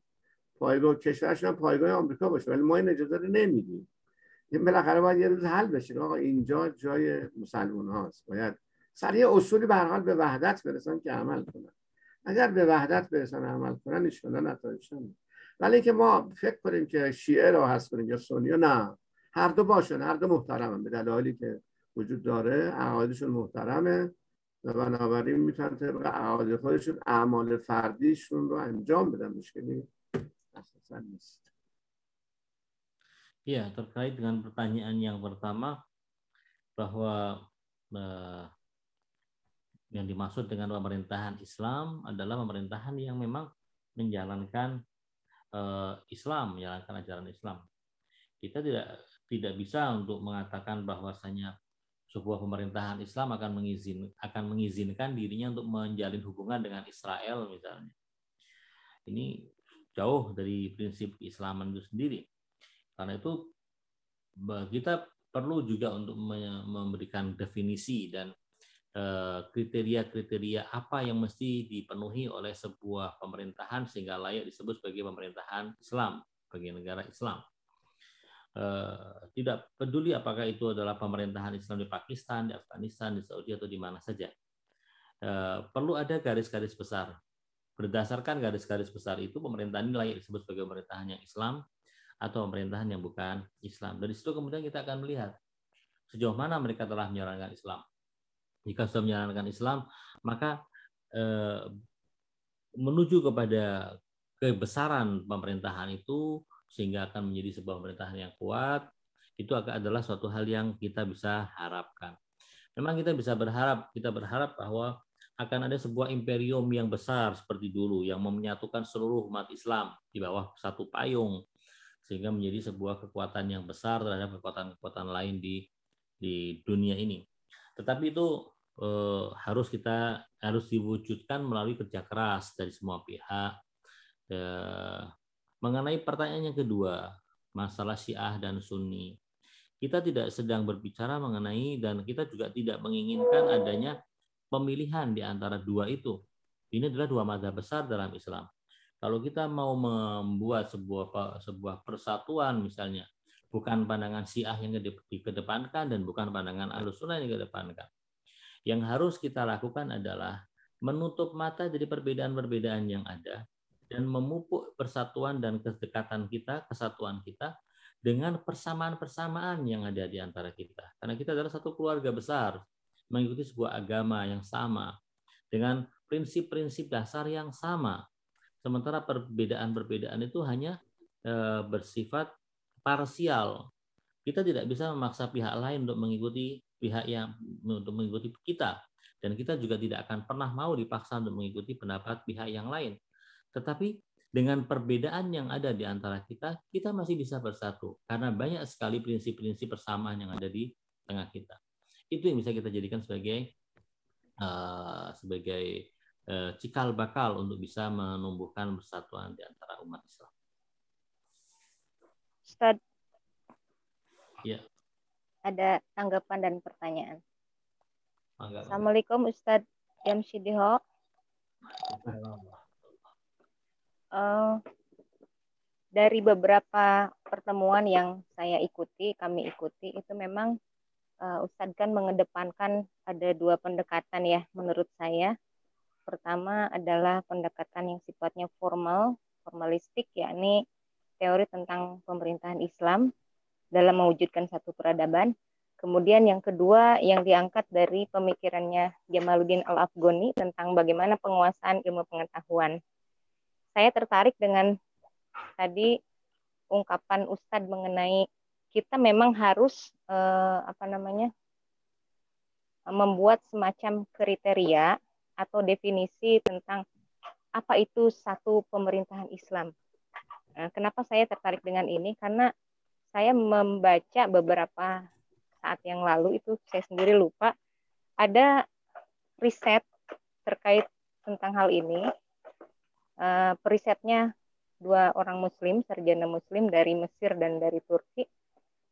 پایگاه کشورشون هم پایگاه آمریکا باشه ولی ما این اجازه رو نمیدیم. این بالاخره باید یه روز حل بشه آقا اینجا جای مسلمان هاست. باید سر یه اصولی به حال به وحدت برسن که عمل کنن. اگر به وحدت برسن عمل کنن ان نتایج ولی که ما فکر کنیم که شیعه را هست کنیم یا سنی نه. هر دو باشن هر دو محترمن به دلایلی که وجود داره عقایدشون محترمه. و بنابراین میتونن طبق عقاید خودشون اعمال فردیشون رو انجام بدن مشکلی اساسا نیست Ya, terkait dengan pertanyaan yang pertama bahwa eh, yang dimaksud dengan pemerintahan Islam adalah pemerintahan yang memang menjalankan eh, Islam, menjalankan ajaran Islam. Kita tidak tidak bisa untuk mengatakan bahwasanya sebuah pemerintahan Islam akan mengizin akan mengizinkan dirinya untuk menjalin hubungan dengan Israel misalnya. Ini jauh dari prinsip keislaman itu sendiri. Karena itu kita perlu juga untuk memberikan definisi dan eh, kriteria-kriteria apa yang mesti dipenuhi oleh sebuah pemerintahan sehingga layak disebut sebagai pemerintahan Islam bagi negara Islam. Eh, tidak peduli apakah itu adalah pemerintahan Islam di Pakistan, di Afghanistan, di Saudi atau di mana saja. Eh, perlu ada garis-garis besar. Berdasarkan garis-garis besar itu, pemerintahan ini layak disebut sebagai pemerintahan yang Islam atau pemerintahan yang bukan Islam. Dari situ kemudian kita akan melihat sejauh mana mereka telah menjalankan Islam. Jika sudah menjalankan Islam, maka eh, menuju kepada kebesaran pemerintahan itu sehingga akan menjadi sebuah pemerintahan yang kuat, itu adalah suatu hal yang kita bisa harapkan. Memang kita bisa berharap, kita berharap bahwa akan ada sebuah imperium yang besar seperti dulu yang menyatukan seluruh umat Islam di bawah satu payung sehingga menjadi sebuah kekuatan yang besar terhadap kekuatan-kekuatan lain di di dunia ini. Tetapi itu eh, harus kita harus diwujudkan melalui kerja keras dari semua pihak. Eh, Mengenai pertanyaan yang kedua, masalah Syiah dan Sunni. Kita tidak sedang berbicara mengenai dan kita juga tidak menginginkan adanya pemilihan di antara dua itu. Ini adalah dua mazhab besar dalam Islam. Kalau kita mau membuat sebuah sebuah persatuan misalnya, bukan pandangan Syiah yang dikedepankan dan bukan pandangan Ahlussunnah yang dikedepankan. Yang harus kita lakukan adalah menutup mata dari perbedaan-perbedaan yang ada dan memupuk persatuan dan kedekatan kita, kesatuan kita dengan persamaan-persamaan yang ada di antara kita. Karena kita adalah satu keluarga besar, mengikuti sebuah agama yang sama, dengan prinsip-prinsip dasar yang sama. Sementara perbedaan-perbedaan itu hanya e, bersifat parsial. Kita tidak bisa memaksa pihak lain untuk mengikuti pihak yang untuk mengikuti kita dan kita juga tidak akan pernah mau dipaksa untuk mengikuti pendapat pihak yang lain. Tetapi dengan perbedaan yang ada di antara kita, kita masih bisa bersatu karena banyak sekali prinsip-prinsip persamaan yang ada di tengah kita. Itu yang bisa kita jadikan sebagai uh, sebagai uh, cikal bakal untuk bisa menumbuhkan persatuan di antara umat Islam. Ustaz. Ya. Ada tanggapan dan pertanyaan. Assalamualaikum Ustadz Jamsidiho. Uh, dari beberapa pertemuan yang saya ikuti, kami ikuti, itu memang uh, Ustadz kan mengedepankan ada dua pendekatan ya menurut saya. Pertama adalah pendekatan yang sifatnya formal, formalistik, yakni teori tentang pemerintahan Islam dalam mewujudkan satu peradaban. Kemudian yang kedua yang diangkat dari pemikirannya Jamaluddin Al-Afghani tentang bagaimana penguasaan ilmu pengetahuan saya tertarik dengan tadi ungkapan Ustadz mengenai kita memang harus eh, apa namanya membuat semacam kriteria atau definisi tentang apa itu satu pemerintahan Islam. Nah, kenapa saya tertarik dengan ini? Karena saya membaca beberapa saat yang lalu itu saya sendiri lupa ada riset terkait tentang hal ini uh, perisetnya dua orang muslim, sarjana muslim dari Mesir dan dari Turki.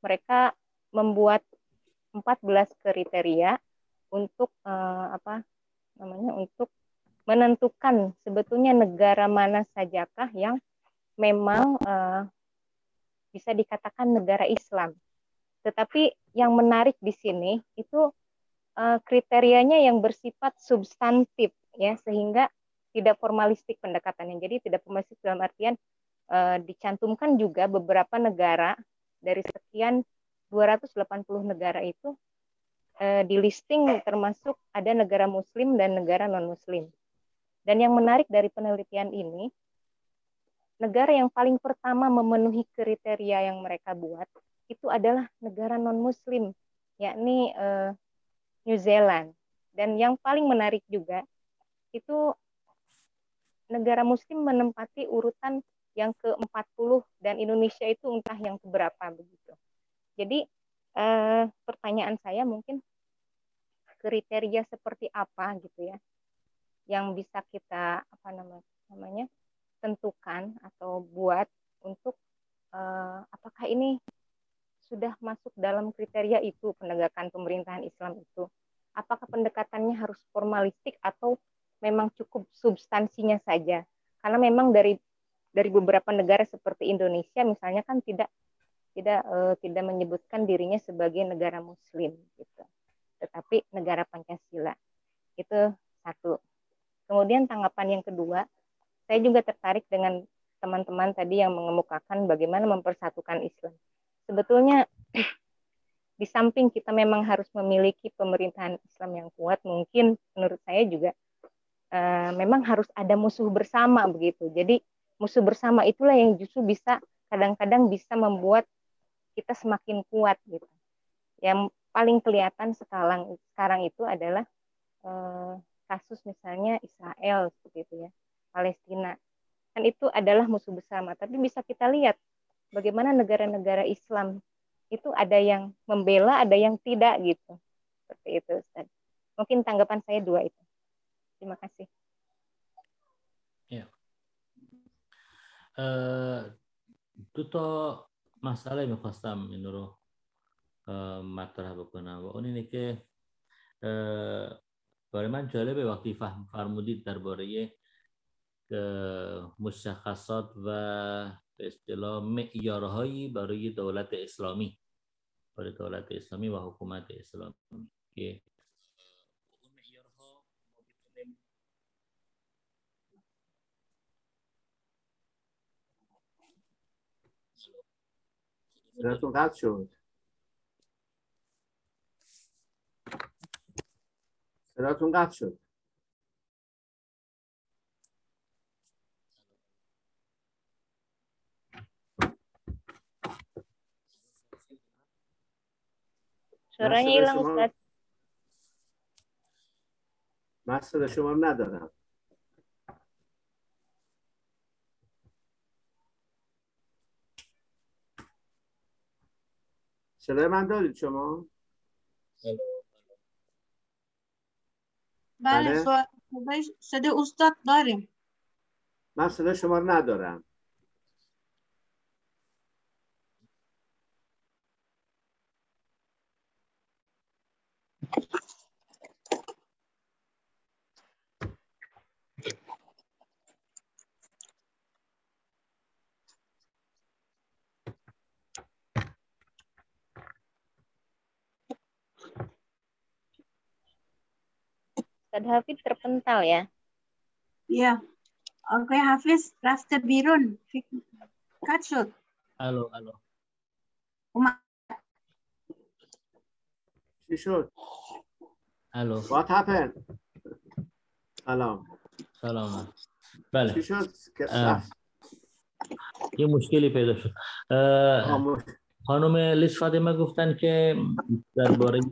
Mereka membuat 14 kriteria untuk uh, apa namanya untuk menentukan sebetulnya negara mana sajakah yang memang uh, bisa dikatakan negara Islam. Tetapi yang menarik di sini itu uh, kriterianya yang bersifat substantif ya sehingga tidak formalistik pendekatannya. Jadi tidak formalistik dalam artian e, dicantumkan juga beberapa negara dari sekian 280 negara itu e, di listing termasuk ada negara muslim dan negara non muslim. Dan yang menarik dari penelitian ini negara yang paling pertama memenuhi kriteria yang mereka buat itu adalah negara non muslim yakni e, New Zealand. Dan yang paling menarik juga itu negara muslim menempati urutan yang ke-40 dan Indonesia itu entah yang keberapa begitu. Jadi eh, pertanyaan saya mungkin kriteria seperti apa gitu ya yang bisa kita apa namanya tentukan atau buat untuk eh, apakah ini sudah masuk dalam kriteria itu penegakan pemerintahan Islam itu apakah pendekatannya harus formalistik atau memang cukup substansinya saja. Karena memang dari dari beberapa negara seperti Indonesia misalnya kan tidak tidak uh, tidak menyebutkan dirinya sebagai negara muslim gitu. Tetapi negara Pancasila. Itu satu. Kemudian tanggapan yang kedua, saya juga tertarik dengan teman-teman tadi yang mengemukakan bagaimana mempersatukan Islam. Sebetulnya di samping kita memang harus memiliki pemerintahan Islam yang kuat, mungkin menurut saya juga uh, memang harus ada musuh bersama begitu. Jadi musuh bersama itulah yang justru bisa kadang-kadang bisa membuat kita semakin kuat gitu. Yang paling kelihatan sekarang sekarang itu adalah uh, kasus misalnya Israel seperti itu ya, Palestina. Kan itu adalah musuh bersama, tapi bisa kita lihat bagaimana negara-negara Islam itu ada yang membela, ada yang tidak gitu. Seperti itu, Ustaz. Mungkin tanggapan saya dua itu. Terima kasih. Ya. Uh, tuto masalah yang khasam menurut uh, matra bukuna wa ini ke uh, bagaimana جالبه وقتی فهم فرمودید درباره مشخصات و به اصطلاح معیارهایی برای دولت اسلامی برای دولت اسلامی و حکومت اسلامی که صداتون قطع شد. صداتون قطع شد. من صدا شما ندارم. صدای من دارید شما؟ بله بله. صدای صدای استاد داریم. من صدای شما رو ندارم. Ustadz Hafid terpental ya. Iya. Oke Hafiz Raster Birun Katsut الو الو چی شد الو What happened سلام سلام بله چی شد که- اه. یه مشکلی پیدا شد اه، آه، خانم لیس فاطمه گفتن که درباره اه،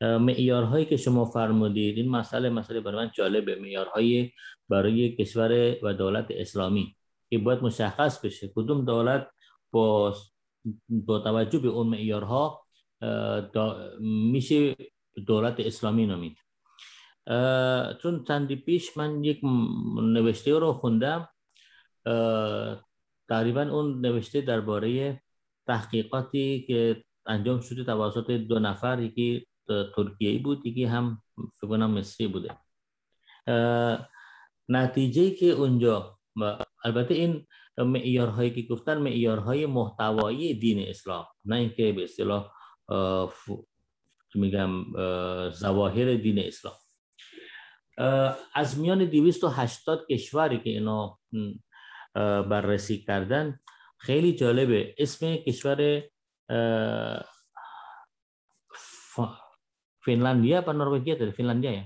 معیارهایی که شما فرمودید این مسئله مسئله برای من جالبه. معیارهای برای کشور و دولت اسلامی که باید مشخص بشه کدوم دولت با با توجه به اون معیارها میشه دولت اسلامی نامید چون چندی پیش من یک نوشته رو خوندم. تقریبا اون نوشته درباره تحقیقاتی که انجام شده توسط دو نفر یکی ترکیه‌ای بود یکی هم فکر مصری بوده. نتیجه که اونجا البته این معیارهایی که گفتن معیارهای محتوایی دین اسلام نه اینکه به اصطلاح میگم اه، ظواهر دین اسلام. از میان 280 کشوری که اینا بررسی کردن خیلی جالبه. اسم کشور فنلاندیا apa نروژیا داره فنلاندیا ya?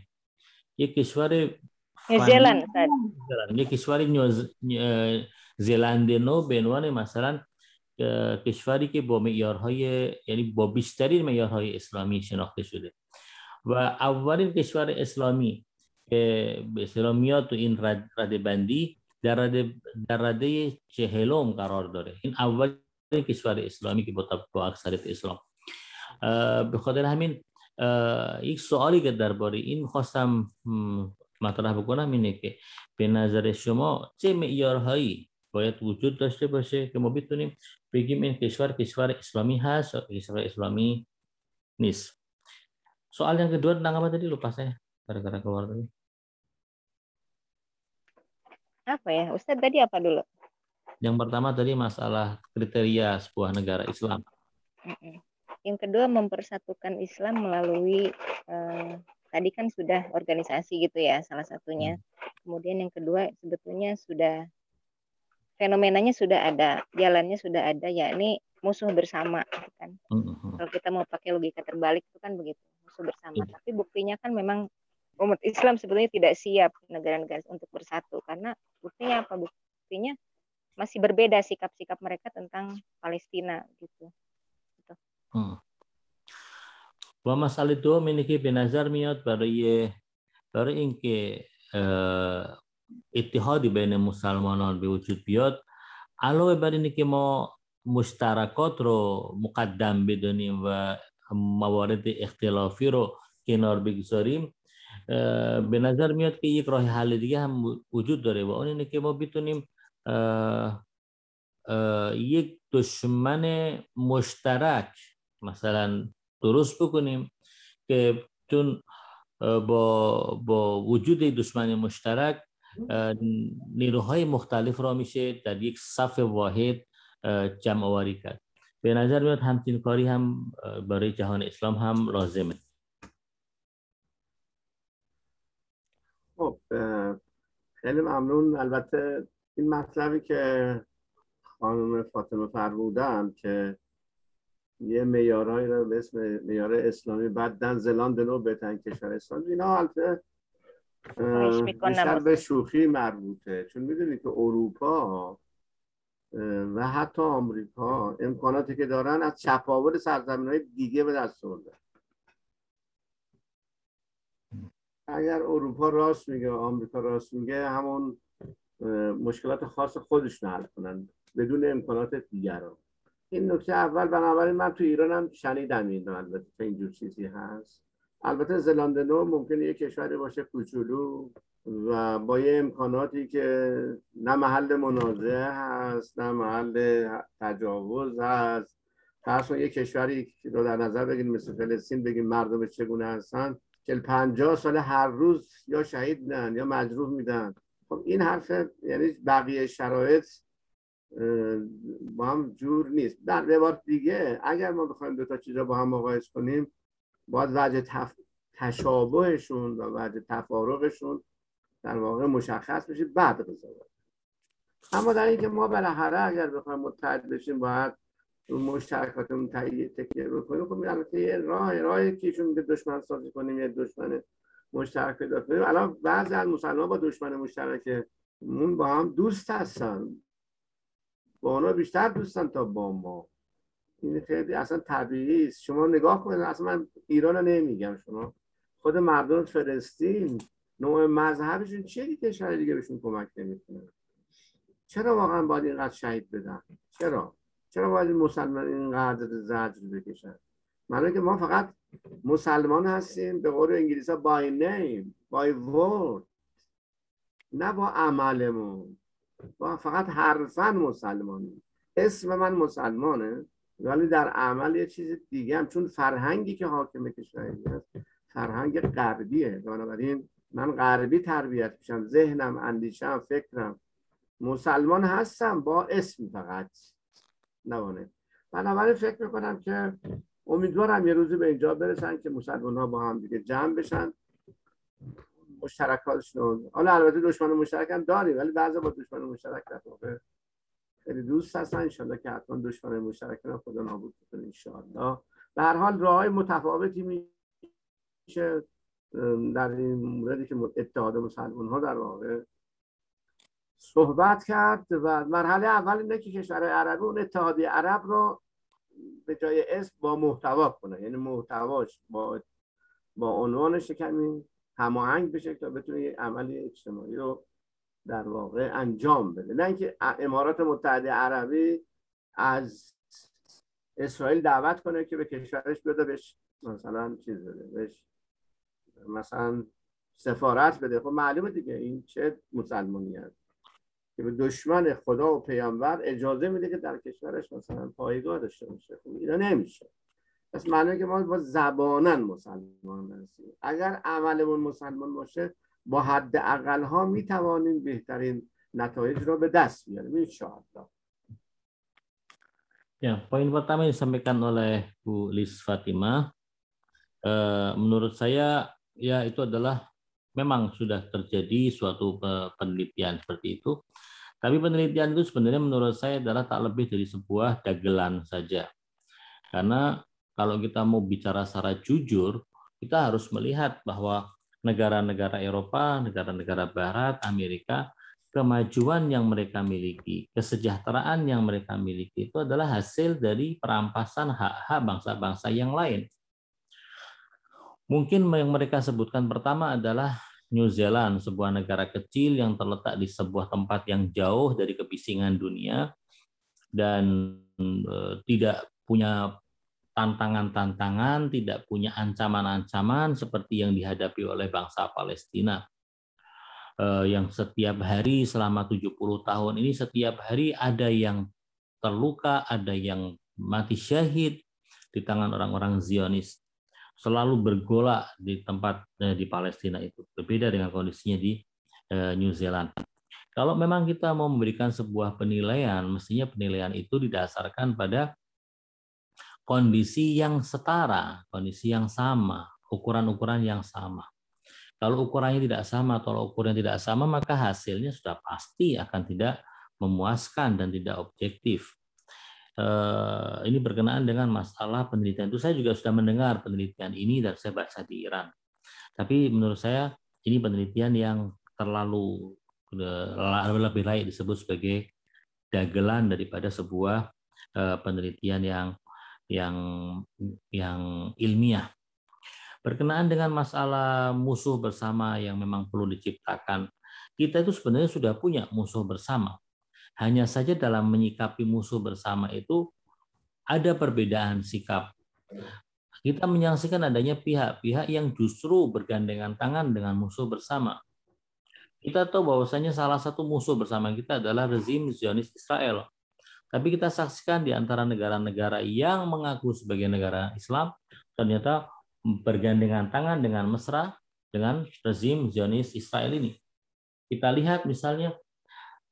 یک کشور. زلند. یک کشور نیوز- اه، زلند نو به عنوان مثلا کشوری که با معیارهای یعنی با بیشترین معیارهای اسلامی شناخته شده و اولین کشور اسلامی که به اصطلاح میاد تو این رد, بندی در رده, در رده چهلم قرار داره این اولین کشور اسلامی که با, اکثریت اسلام به خاطر همین یک سوالی که درباره این میخواستم مطرح بکنم اینه که به نظر شما چه معیارهایی باید وجود داشته باشه که ما بتونیم بگیم این کشور کشور اسلامی هست یا کشور اسلامی نیست soal yang kedua tentang apa tadi lupa saya gara-gara keluar tadi Apa ya? Ustadz tadi apa dulu? yang pertama tadi masalah kriteria sebuah negara Islam Mm-mm. Yang kedua mempersatukan Islam melalui eh, tadi kan sudah organisasi gitu ya salah satunya. Kemudian yang kedua sebetulnya sudah fenomenanya sudah ada, jalannya sudah ada yakni musuh bersama gitu kan. Mhm. Kalau kita mau pakai logika terbalik itu kan begitu, musuh bersama. Iya. Tapi buktinya kan memang umat Islam sebetulnya tidak siap negara-negara untuk bersatu karena buktinya apa? Buktinya masih berbeda sikap-sikap mereka tentang Palestina gitu. و مسئله دوم اینه که به نظر میاد برای برای اینکه اتحادی بین مسلمانان به وجود بیاد علاوه بر اینه که ما مشترکات رو مقدم بدونیم و موارد اختلافی رو کنار بگذاریم به نظر میاد که یک راه حل دیگه هم وجود داره و اون اینه که ما بتونیم یک دشمن مشترک مثلا درست بکنیم که چون با با وجود دشمن مشترک نیروهای مختلف را میشه در یک صف واحد جمع آوری کرد. به نظر میاد همچین کاری هم برای جهان اسلام هم لازمه. خب خیلی ممنون. البته این مطلبی که خانم فاطمه فرمودن که یه معیارهایی رو به اسم معیار اسلامی بعد دن زلاند نو بهترین کشور اسلامی. اینا البته بیشتر به. شوخی مربوطه. چون می‌دونید که اروپا و حتی آمریکا امکاناتی که دارن از چپاول سرزمین های دیگه به دست آوردن. اگر اروپا راست میگه و آمریکا راست میگه همون مشکلات خاص خودشون حل کنن بدون امکانات دیگران. این نکته اول بنابراین من تو ایران هم شنیدم این البته اینجور چیزی هست. البته زلاند نو ممکنه یک کشوری باشه کوچولو و با یه امکاناتی که نه محل منازعه هست نه محل تجاوز هست. فرض یه کشوری رو در نظر بگیریم مثل فلسطین بگیم مردم چگونه هستن. که 50 سال هر روز یا شهید میدن یا مجروح میدن. خب این حرف یعنی بقیه شرایط با هم جور نیست. در عبارت دیگه اگر ما بخوایم دو تا چیز رو با هم مقایسه کنیم باید وجه تف... تشابهشون و وجه تفارقشون در واقع مشخص بشه بعد قضاوت اما در اینکه ما بالاخره اگر بخوایم متحد بشیم باید رو مشترکاتمون تکیه بکنیم. خب البته یه راه راهی که ایشون دشمن سازی کنیم یه دشمن مشترک پیدا کنیم. الان بعضی از مسلمان با دشمن مشترک مون با هم دوست هستن. با اونا بیشتر دوستن تا با ما. این خیلی اصلا طبیعی است. شما نگاه کنید اصلا من ایران نمیگم. شما خود مردم فلسطین نوع مذهبشون چیه که کشور دیگه بهشون کمک نمی‌کنه؟ چرا واقعا باید اینقدر شهید بدن؟ چرا؟ چرا باید مسلمان اینقدر زجر بکشن؟ معنی که ما فقط مسلمان هستیم به قول انگلیسی ها by name by word نه با عملمون. با فقط حرفا مسلمانیم اسم من مسلمانه. ولی در عمل یه چیز دیگه هم چون فرهنگی که حاکم کشوری هست فرهنگ غربیه. بنابراین من غربی تربیت میشم ذهنم اندیشم فکرم. مسلمان هستم با اسم فقط. نوانه. بنابراین فکر می‌کنم که امیدوارم یه روزی به اینجا برسن که مسلمان ها با هم دیگه جمع بشن. مشترکاتشون حالا البته دشمن مشترک هم داریم ولی بعضی با دشمن مشترک در واقع خیلی دوست هستن. انشالله که حتما دشمن مشترک هم خدا نابود کنه انشالله. به هر حال راه های متفاوتی میشه در این موردی که اتحاد مسلمان ها در واقع صحبت کرد و مرحله اول اینه که کشورهای عربی اون اتحادیه عرب رو به جای اسم با محتوا کنه. یعنی محتواش با با عنوانش کمی هماهنگ بشه تا بتونه یک عمل اجتماعی رو در واقع انجام بده. نه اینکه امارات متحده عربی از اسرائیل دعوت کنه که به کشورش بده بهش مثلا چیز بده بهش مثلا سفارت بده. خب معلومه دیگه این چه مسلمانی هست که به دشمن خدا و پیامبر اجازه میده که در کشورش مثلا پایگاه داشته باشه. خب اینا نمیشه. پس معنی که ما با زبانن مسلمان هستیم اگر عملمون مسلمان باشه با حد اقل ها می توانیم بهترین نتایج رو به دست بیاریم insyaallah Ya, poin pertama yang disampaikan oleh Bu Lis Fatimah, eh, menurut saya ya itu adalah memang sudah terjadi suatu penelitian seperti itu. Tapi penelitian itu sebenarnya menurut saya adalah tak lebih dari sebuah dagelan saja. Karena kalau kita mau bicara secara jujur, kita harus melihat bahwa negara-negara Eropa, negara-negara Barat, Amerika, kemajuan yang mereka miliki, kesejahteraan yang mereka miliki itu adalah hasil dari perampasan hak-hak bangsa-bangsa yang lain. Mungkin yang mereka sebutkan pertama adalah New Zealand, sebuah negara kecil yang terletak di sebuah tempat yang jauh dari kebisingan dunia dan eh, tidak punya tantangan-tantangan, tidak punya ancaman-ancaman seperti yang dihadapi oleh bangsa Palestina. Eh, yang setiap hari selama 70 tahun ini setiap hari ada yang terluka, ada yang mati syahid di tangan orang-orang Zionis. Selalu bergolak di tempat eh, di Palestina itu. Berbeda dengan kondisinya di eh, New Zealand. Kalau memang kita mau memberikan sebuah penilaian, mestinya penilaian itu didasarkan pada kondisi yang setara, kondisi yang sama, ukuran-ukuran yang sama. Kalau ukurannya tidak sama atau ukuran tidak sama, maka hasilnya sudah pasti akan tidak memuaskan dan tidak objektif. Eh, ini berkenaan dengan masalah penelitian itu. Saya juga sudah mendengar penelitian ini dan saya baca di Iran. Tapi menurut saya ini penelitian yang terlalu eh, lebih layak disebut sebagai dagelan daripada sebuah eh, penelitian yang yang yang ilmiah. Berkenaan dengan masalah musuh bersama yang memang perlu diciptakan, kita itu sebenarnya sudah punya musuh bersama. Hanya saja dalam menyikapi musuh bersama itu ada perbedaan sikap. Kita menyaksikan adanya pihak-pihak yang justru bergandengan tangan dengan musuh bersama. Kita tahu bahwasanya salah satu musuh bersama kita adalah rezim Zionis Israel. Tapi kita saksikan di antara negara-negara yang mengaku sebagai negara Islam, ternyata bergandengan tangan dengan mesra dengan rezim Zionis Israel ini. Kita lihat misalnya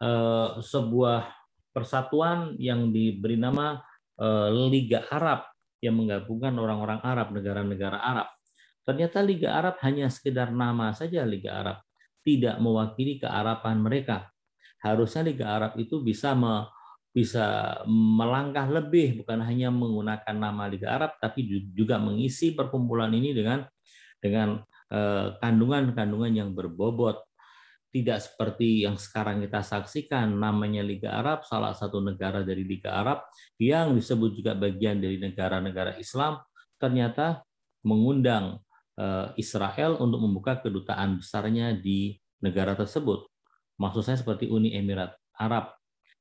eh, sebuah persatuan yang diberi nama eh, Liga Arab yang menggabungkan orang-orang Arab, negara-negara Arab. Ternyata Liga Arab hanya sekedar nama saja Liga Arab tidak mewakili kearapan mereka. Harusnya Liga Arab itu bisa me, bisa melangkah lebih bukan hanya menggunakan nama Liga Arab tapi juga mengisi perkumpulan ini dengan dengan eh, kandungan-kandungan yang berbobot tidak seperti yang sekarang kita saksikan namanya Liga Arab salah satu negara dari Liga Arab yang disebut juga bagian dari negara-negara Islam ternyata mengundang Eh, Israel untuk membuka kedutaan besarnya di negara tersebut. Maksud saya seperti Uni Emirat Arab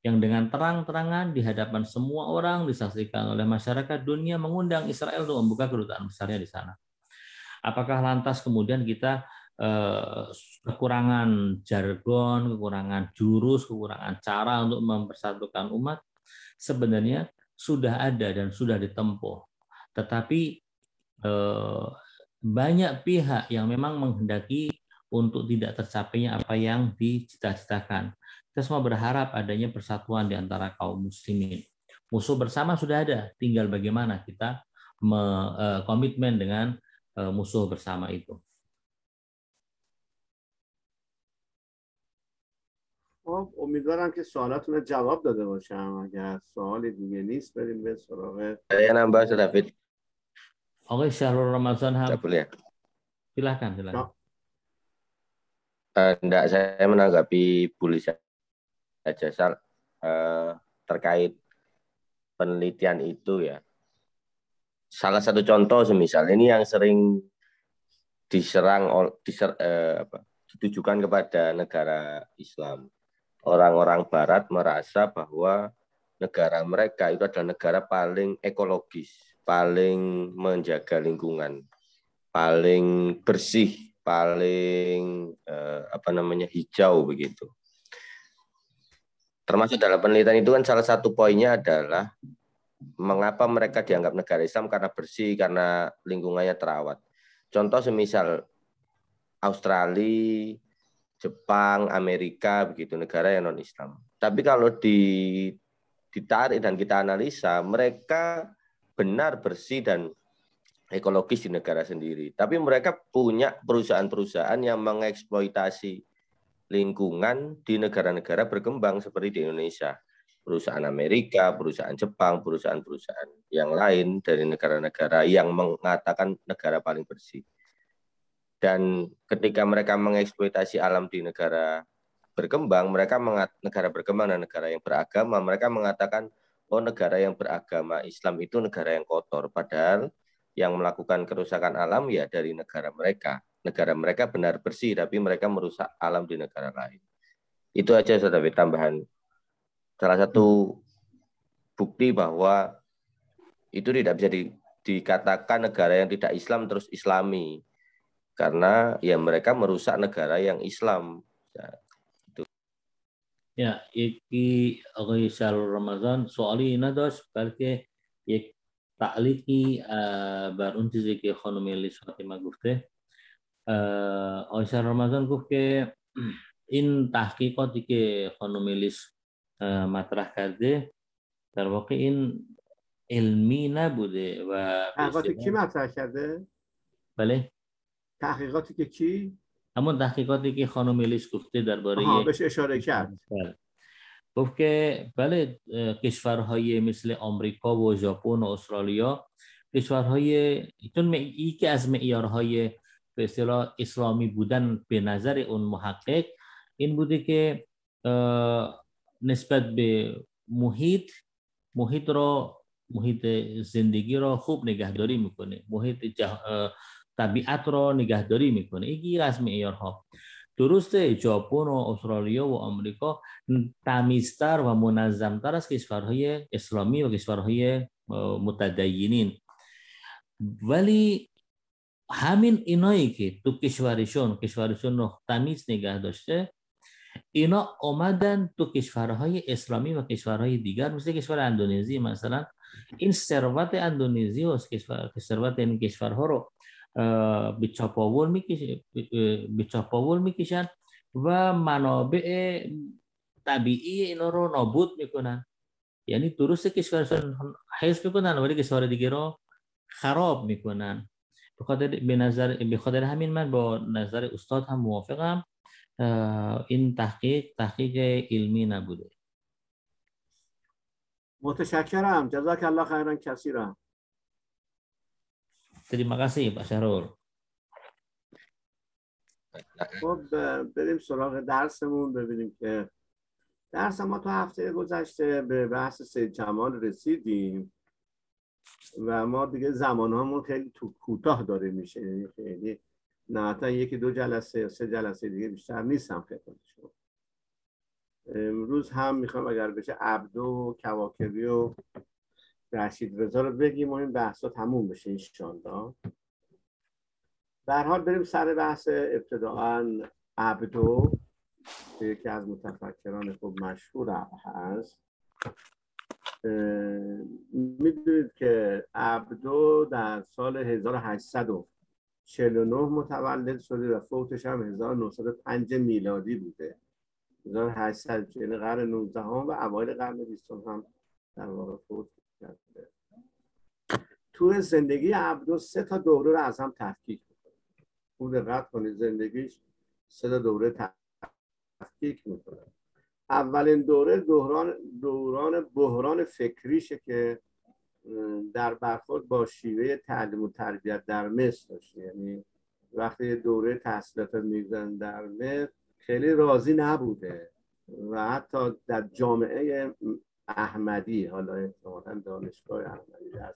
yang dengan terang-terangan di hadapan semua orang disaksikan oleh masyarakat dunia mengundang Israel untuk membuka kedutaan besarnya di sana. Apakah lantas kemudian kita eh, kekurangan jargon, kekurangan jurus, kekurangan cara untuk mempersatukan umat? Sebenarnya sudah ada dan sudah ditempuh. Tetapi eh, banyak pihak yang memang menghendaki untuk tidak tercapainya apa yang dicita-citakan. Kita semua berharap adanya persatuan di antara kaum muslimin. Musuh bersama sudah ada, tinggal bagaimana kita eh, komitmen dengan eh, musuh bersama itu. خب امیدوارم که سوالاتون رو جواب داده باشم اگر سوال دیگه نیست بریم به سراغ Saya nambah David. Oke, Syahrul Ramadan Ham. boleh. Silahkan, silahkan. Uh, enggak, saya menanggapi bully saja Sal, uh, terkait penelitian itu ya. Salah satu contoh semisal ini yang sering diserang diser, uh, apa, ditujukan kepada negara Islam. Orang-orang Barat merasa bahwa negara mereka itu adalah negara paling ekologis, paling menjaga lingkungan, paling bersih, paling eh, apa namanya hijau begitu. Termasuk dalam penelitian itu kan salah satu poinnya adalah mengapa mereka dianggap negara Islam karena bersih, karena lingkungannya terawat. Contoh semisal Australia, Jepang, Amerika begitu negara yang non Islam. Tapi kalau di ditarik dan kita analisa, mereka benar bersih dan ekologis di negara sendiri. Tapi mereka punya perusahaan-perusahaan yang mengeksploitasi lingkungan di negara-negara berkembang seperti di Indonesia. Perusahaan Amerika, perusahaan Jepang, perusahaan-perusahaan yang lain dari negara-negara yang mengatakan negara paling bersih. Dan ketika mereka mengeksploitasi alam di negara berkembang, mereka mengat, negara berkembang dan negara yang beragama, mereka mengatakan oh negara yang beragama Islam itu negara yang kotor. Padahal yang melakukan kerusakan alam ya dari negara mereka Negara mereka benar bersih, tapi mereka merusak alam di negara lain. Itu aja Saudara tambahan. Salah satu bukti bahwa itu tidak bisa di, dikatakan negara yang tidak Islam terus Islami. Karena ya mereka merusak negara yang Islam. Ya, Ya, یکی آقای شهر رمضان سوالی این نداشت بلکه یک تعلیقی بر اون چیزی که خانم لیس فاطمه گفته شهر رمضان گفت که این تحقیقاتی که خانم لیس مطرح کرده در واقع این علمی نبوده و تحقیقاتی کی مطرح کرده؟ بله تحقیقاتی که کی؟ همون تحقیقاتی که خانم الیش گفته درباره بهش اشاره کرد بله. گفت که بله کشورهای مثل آمریکا و ژاپن و استرالیا کشورهای چون یکی از معیارهای به اصطلاح اسلامی بودن به نظر اون محقق این بوده که نسبت به محیط محیط را محیط زندگی را خوب نگهداری می‌کنه. محیط جه... طبیعت را نگهداری می‌کنه. یکی از معیارها. درسته ژاپن و استرالیا و آمریکا تمیزتر و منظمتر از کشورهای اسلامی و کشورهای متدینین. ولی همین اینایی که تو کشورشون کشورشون رو تمیز نگه داشته اینا آمدن تو کشورهای اسلامی و کشورهای دیگر مثل کشور اندونزی مثلا. این ثروت اندونزی و ثروت این کشورها رو به چاپاول می‌کشن به و منابع طبیعی اینا رو نابود می‌کنن. یعنی درست کشورشون حفظ می‌کنن ولی کشور دیگه رو خراب می‌کنن. به خاطر به نظر به خاطر همین من با نظر استاد هم موافقم. این تحقیق تحقیق علمی نبوده. متشکرم. جزاک الله خیرا کثیرا Terima kasih Pak Syahrul. خب بریم سراغ درسمون ببینیم که درس ما تو هفته گذشته به بحث سید جمال رسیدیم. و ما دیگه زمان همون خیلی تو کوتاه داره میشه. یعنی خیلی نه یکی دو جلسه یا سه جلسه دیگه بیشتر نیستم خدمت شما امروز هم می‌خوام اگر بشه عبدو و کواکبی و رشید رضا رو بگیم و این بحثا تموم بشه انشالله در حال بریم سر بحث ابتداعا عبدو که یکی از متفکران خوب مشهور هست. می‌دونید که عبدو در سال 1849 متولد شده و فوتش هم 1905 میلادی بوده. 1800 یعنی قرن 19 هم و اوایل قرن 20 هم در واقع فوت کرده. تو زندگی عبدو سه تا دوره رو از هم تفکیک می‌کنه. خوب دقت کنید زندگیش سه تا دوره تفکیک می‌کنه. اولین دوره دوران دوران بحران فکریشه که در برخورد با شیوه تعلیم و تربیت در مصر داشته یعنی وقتی دوره تحصیلات میزن در مصر خیلی راضی نبوده و حتی در جامعه احمدی حالا احتمالا دانشگاه احمدی در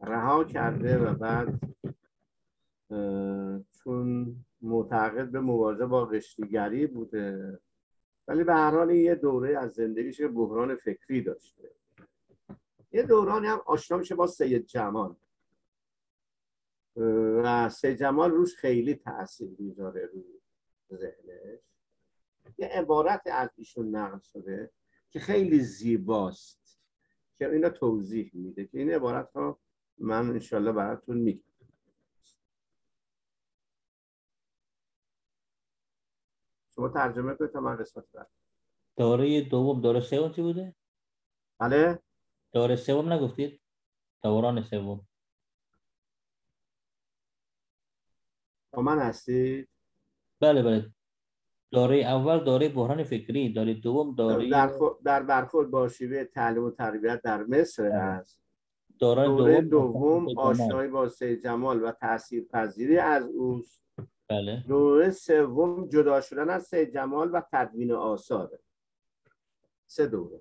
رها کرده و بعد چون معتقد به مبارزه با قشتیگری بوده. ولی به هر حال یه دوره از زندگیش بحران فکری داشته. یه دورانی هم آشنا میشه با سید جمال. و سید جمال روش خیلی تاثیر می‌ذاره روی ذهنش. یه عبارت از ایشون نقل شده که خیلی زیباست که اینا توضیح میده که این عبارت ها من انشالله براتون میگم. شما ترجمه کنید تا من قسمت برم دوره دوم دوره سوم چی بوده؟ بله. دوره سوم نگفتید؟ دوران سوم. با من هستید؟ بله بله. دوره اول دوره بحران فکری دوره دوم دوره در, در برخورد با شیوه تعلیم و تربیت در مصر است دوره, دوره دوم آشنایی با سید جمال و تاثیر پذیری از اوست. بله دوره سوم جدا شدن از سید جمال و تدوین آثاره سه دوره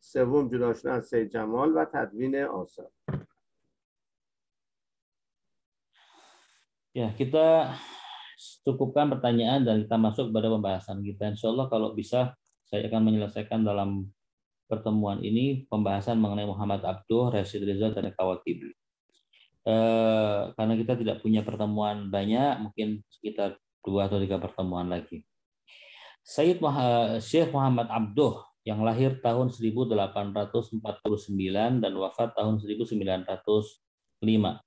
سوم جدا شدن از سید جمال و تدوین آثار Ya, kita cukupkan pertanyaan dan kita masuk pada pembahasan kita. Insya Allah kalau bisa saya akan menyelesaikan dalam pertemuan ini pembahasan mengenai Muhammad Abduh, Rashid Rizal, dan Kawakib. Eh, karena kita tidak punya pertemuan banyak, mungkin sekitar dua atau tiga pertemuan lagi. Sayyid Syekh Muhammad Abduh yang lahir tahun 1849 dan wafat tahun 1905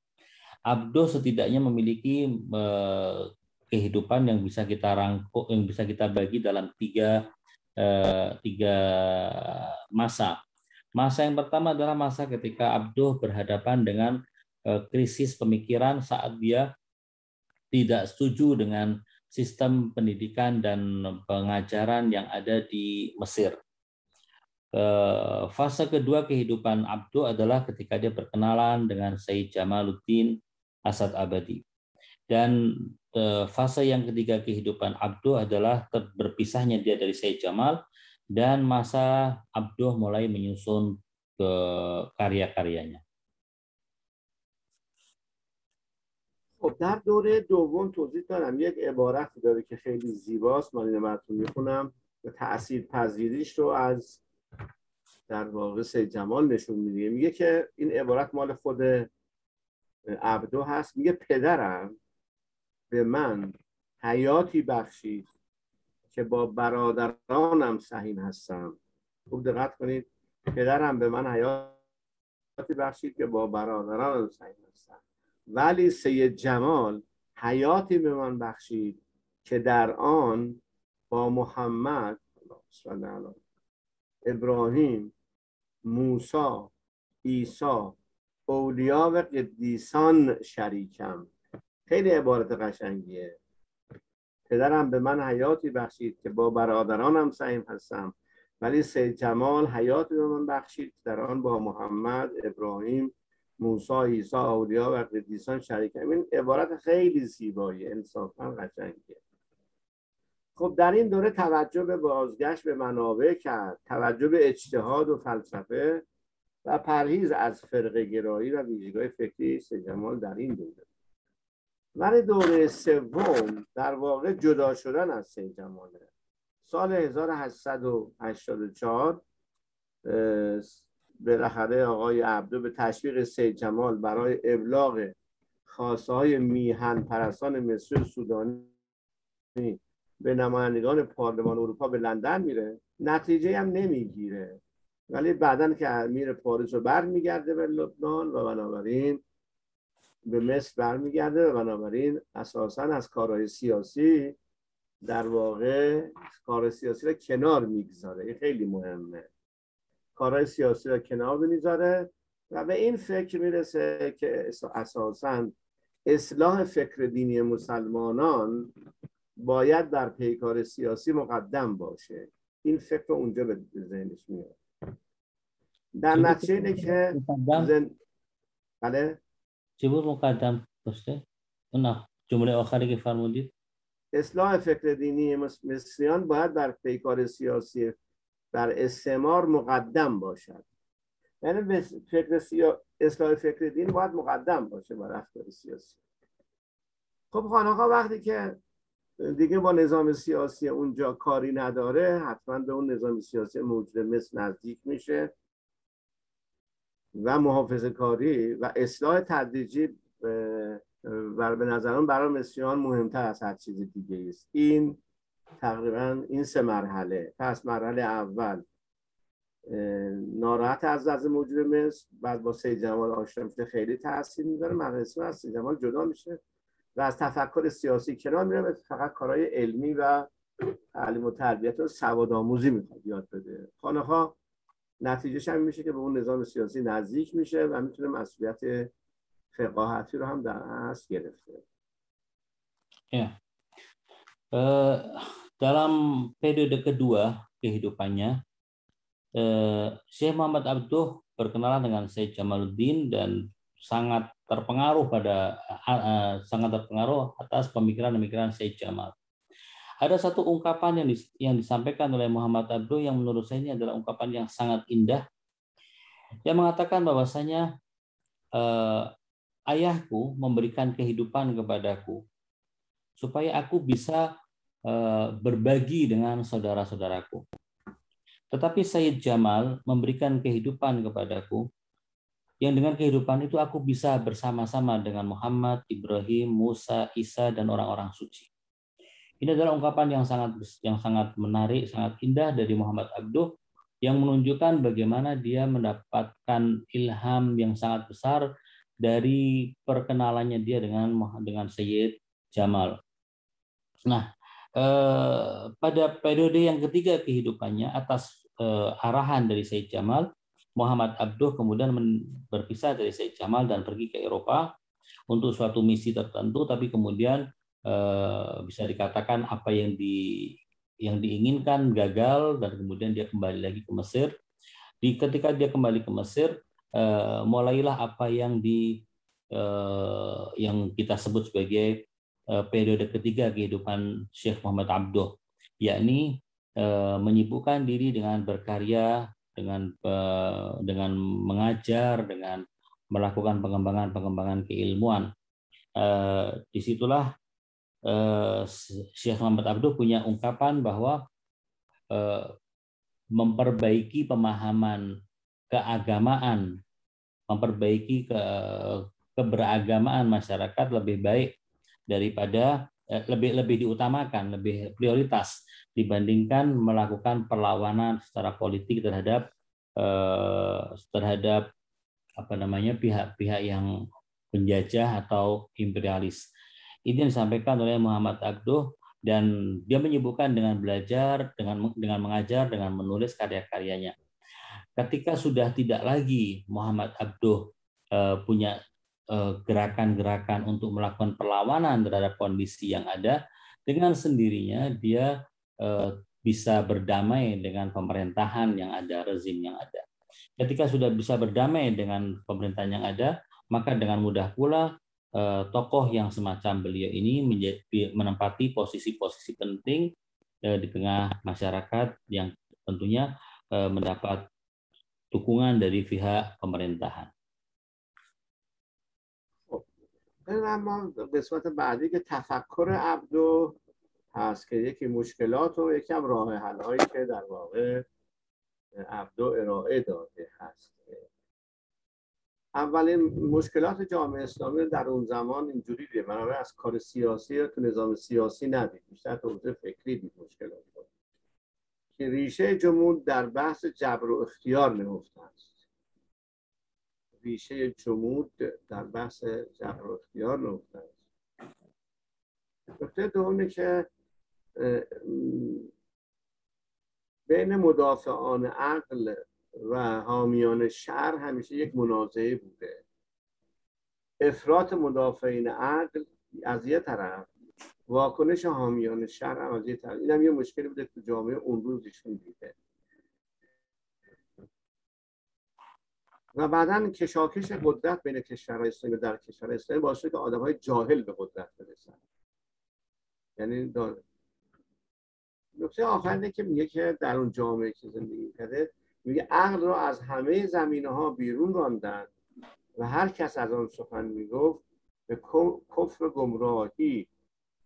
Abdo setidaknya memiliki eh, kehidupan yang bisa kita rangkuk, yang bisa kita bagi dalam tiga eh, tiga masa. Masa yang pertama adalah masa ketika Abdo berhadapan dengan eh, krisis pemikiran saat dia tidak setuju dengan sistem pendidikan dan pengajaran yang ada di Mesir. Fase kedua kehidupan Abdo adalah ketika dia berkenalan dengan Said Jamaluddin Asad Abadi. Dan e, fase yang ketiga kehidupan Abduh adalah berpisahnya dia dari Sayyid Jamal dan masa Abduh mulai menyusun ke karya-karyanya. خب در دوره دوم توضیح دارم. یک عبارت داره که خیلی زیباست. من اینو براتون می‌خونم. و تأثیر پذیریش رو از در واقع سید جمال نشون میده میگه که این عبارت مال خود عبدو هست. میگه پدرم به من حیاتی بخشید که با برادرانم سهیم هستم. خوب دقت کنید. پدرم به من حیاتی بخشید که با برادرانم سهیم ولی سید جمال حیاتی به من بخشید که در آن با محمد ابراهیم موسی عیسی اولیا و قدیسان شریکم. خیلی عبارت قشنگیه. پدرم به من حیاتی بخشید که با برادرانم سعیم هستم. ولی سید جمال حیاتی به من بخشید در آن با محمد ابراهیم موسی عیسی اولیا و قدیسان شریکم این عبارت خیلی زیبایی انصافا قشنگیه. خب در این دوره توجه به بازگشت به منابع کرد توجه به اجتهاد و فلسفه و پرهیز از فرقه گرایی و ویژگاه فکری سجمال در این دوره. ولی دوره سوم در واقع جدا شدن از سید جماله سال 1884 بالاخره آقای عبدو به تشویق سید جمال برای ابلاغ خواسته های میهن پرستان مصر سودانی به نمایندگان پارلمان اروپا به لندن میره نتیجه هم نمی‌گیره. ولی بعدا که میره پاریس رو برمیگرده به لبنان و بنابراین به مصر برمیگرده و بنابراین اساسا از کارهای سیاسی در واقع کار سیاسی رو کنار می‌گذاره. این خیلی مهمه. کارهای سیاسی رو کنار می‌گذاره و به این فکر می‌رسه که اساسا اصلاح فکر دینی مسلمانان باید در پیکار سیاسی مقدم باشه. این فکر رو اونجا به ذهنش میاد در نتیجه اینه که زن... بله؟ چی بود مقدم؟ باشه اون جمله آخری که فرمودید؟ اصلاح فکر دینی مصریان باید در پیکار سیاسی در استعمار مقدم باشد. یعنی فکر سیا... اصلاح فکر دین باید مقدم باشه بر رفتار سیاسی. خب خانقا وقتی که دیگه با نظام سیاسی اونجا کاری نداره حتما به اون نظام سیاسی موجود مثل نزدیک میشه و محافظه کاری و اصلاح تدریجی و به نظرم برای مسیحیان مهمتر از هر چیز دیگه است. این تقریبا این سه مرحله. پس مرحله اول ناراحت از وضع موجود مصر بعد با سید جمال آشنا میشه خیلی تاثیر می‌ذاره مرحله از سید جمال جدا میشه و از تفکر سیاسی کنار میره فقط کارهای علمی و تعلیم و تربیت و سواد آموزی می‌خواد یاد بده. خانه ها نتیجهش هم میشه که به اون نظام سیاسی نزدیک میشه و می‌تونه مسئولیت فقاهتی رو هم در اصل گرفته. ya. Dalam periode kedua kehidupannya Syekh Muhammad Abduh berkenalan dengan Syed Jamaluddin dan sangat terpengaruh pada sangat terpengaruh atas pemikiran-pemikiran Syed Jamal. Ada satu ungkapan yang yang disampaikan oleh Muhammad Abdul yang menurut saya ini adalah ungkapan yang sangat indah. Yang mengatakan bahwasanya eh, ayahku memberikan kehidupan kepadaku supaya aku bisa eh, berbagi dengan saudara-saudaraku. Tetapi Sayyid Jamal memberikan kehidupan kepadaku yang dengan kehidupan itu aku bisa bersama-sama dengan Muhammad, Ibrahim, Musa, Isa dan orang-orang suci. Ini adalah ungkapan yang sangat yang sangat menarik, sangat indah dari Muhammad Abduh yang menunjukkan bagaimana dia mendapatkan ilham yang sangat besar dari perkenalannya dia dengan dengan Sayyid Jamal. Nah, eh, pada periode yang ketiga kehidupannya atas eh, arahan dari Sayyid Jamal, Muhammad Abduh kemudian berpisah dari Sayyid Jamal dan pergi ke Eropa untuk suatu misi tertentu, tapi kemudian Eh, bisa dikatakan apa yang di yang diinginkan gagal dan kemudian dia kembali lagi ke Mesir. Di ketika dia kembali ke Mesir, eh, mulailah apa yang di eh, yang kita sebut sebagai periode ketiga kehidupan Syekh Muhammad Abduh, yakni menyibukkan diri dengan berkarya, dengan dengan mengajar, dengan melakukan pengembangan-pengembangan keilmuan. Di situlah Eh, Syekh Muhammad Abdul punya ungkapan bahwa eh, memperbaiki pemahaman keagamaan, memperbaiki ke keberagamaan masyarakat lebih baik daripada eh, lebih lebih diutamakan, lebih prioritas dibandingkan melakukan perlawanan secara politik terhadap eh, terhadap apa namanya pihak-pihak yang penjajah atau imperialis. Ini yang disampaikan oleh Muhammad Abduh dan dia menyebutkan dengan belajar, dengan dengan mengajar, dengan menulis karya-karyanya. Ketika sudah tidak lagi Muhammad Abduh eh, punya gerakan-gerakan untuk melakukan perlawanan terhadap kondisi yang ada, dengan sendirinya dia eh, bisa berdamai dengan pemerintahan yang ada, rezim yang ada. Ketika sudah bisa berdamai dengan pemerintahan yang ada, maka dengan mudah pula eh, tokoh yang semacam beliau ini menempati posisi-posisi penting eh, di tengah masyarakat yang tentunya eh, mendapat dukungan dari pihak pemerintahan. اما قسمت بعدی که تفکر عبدو هست که یکی مشکلات و یکم راه حل هایی که در واقع عبدو ارائه داده هست. اولین مشکلات جامعه اسلامی در اون زمان اینجوری دیده بنابراین از کار سیاسی یا تو نظام سیاسی ندید بیشتر تو فکری دید مشکلات که ریشه جمود در بحث جبر و اختیار نهفته است ریشه جمود در بحث جبر اختیار نهفته است. نکته دومی که بین مدافعان عقل و حامیان شهر همیشه یک منازعه بوده. افراط مدافعین عقل از یه طرف واکنش حامیان شهر هم از یه طرف. این هم یه مشکلی بوده تو جامعه اون روز ایشون دیده. و بعدا کشاکش قدرت بین کشورهای اسلامی در کشور اسلامی باعث که آدم های جاهل به قدرت برسن. یعنی نکته آخر که میگه که در اون جامعه که زندگی کرده میگه عقل را از همه زمینه ها بیرون راندن و هر کس از آن سخن می‌گفت به کفر گمراهی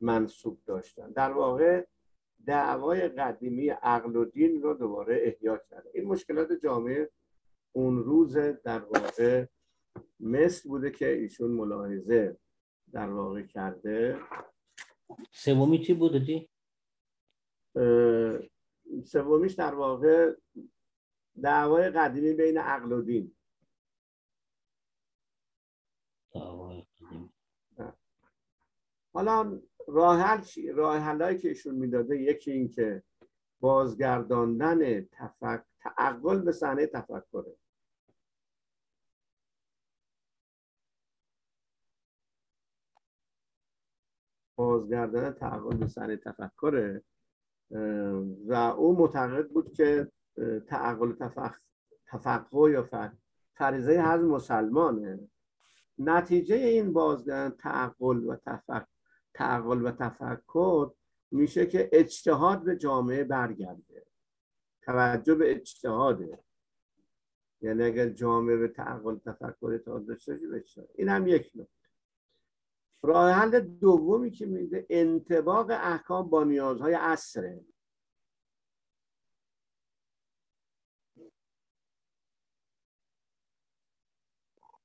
منصوب داشتن. در واقع دعوای قدیمی عقل و دین رو دوباره احیا کرده این مشکلات جامعه اون روز در واقع مثل بوده که ایشون ملاحظه در واقع کرده سومی چی بوده دی؟ سومیش در واقع دعوای قدیمی بین عقل و دین حالا راه حل چی؟ راه حلایی که ایشون می‌داده یکی این که بازگرداندن تفک... تعقل به صحنه تفکره. بازگرداندن تعقل به صحنه تفکره و او معتقد بود که تعقل تفقه یا فریضه هر مسلمانه. نتیجه این بازگردن تعقل و تفکر تعقل و تفکر میشه که اجتهاد به جامعه برگرده. توجه به اجتهاده. یعنی اگر جامعه به تعقل تفکر اعتقاد داشته باشه این هم یک نکته. راه حل دومی که میده انتباق احکام با نیازهای عصره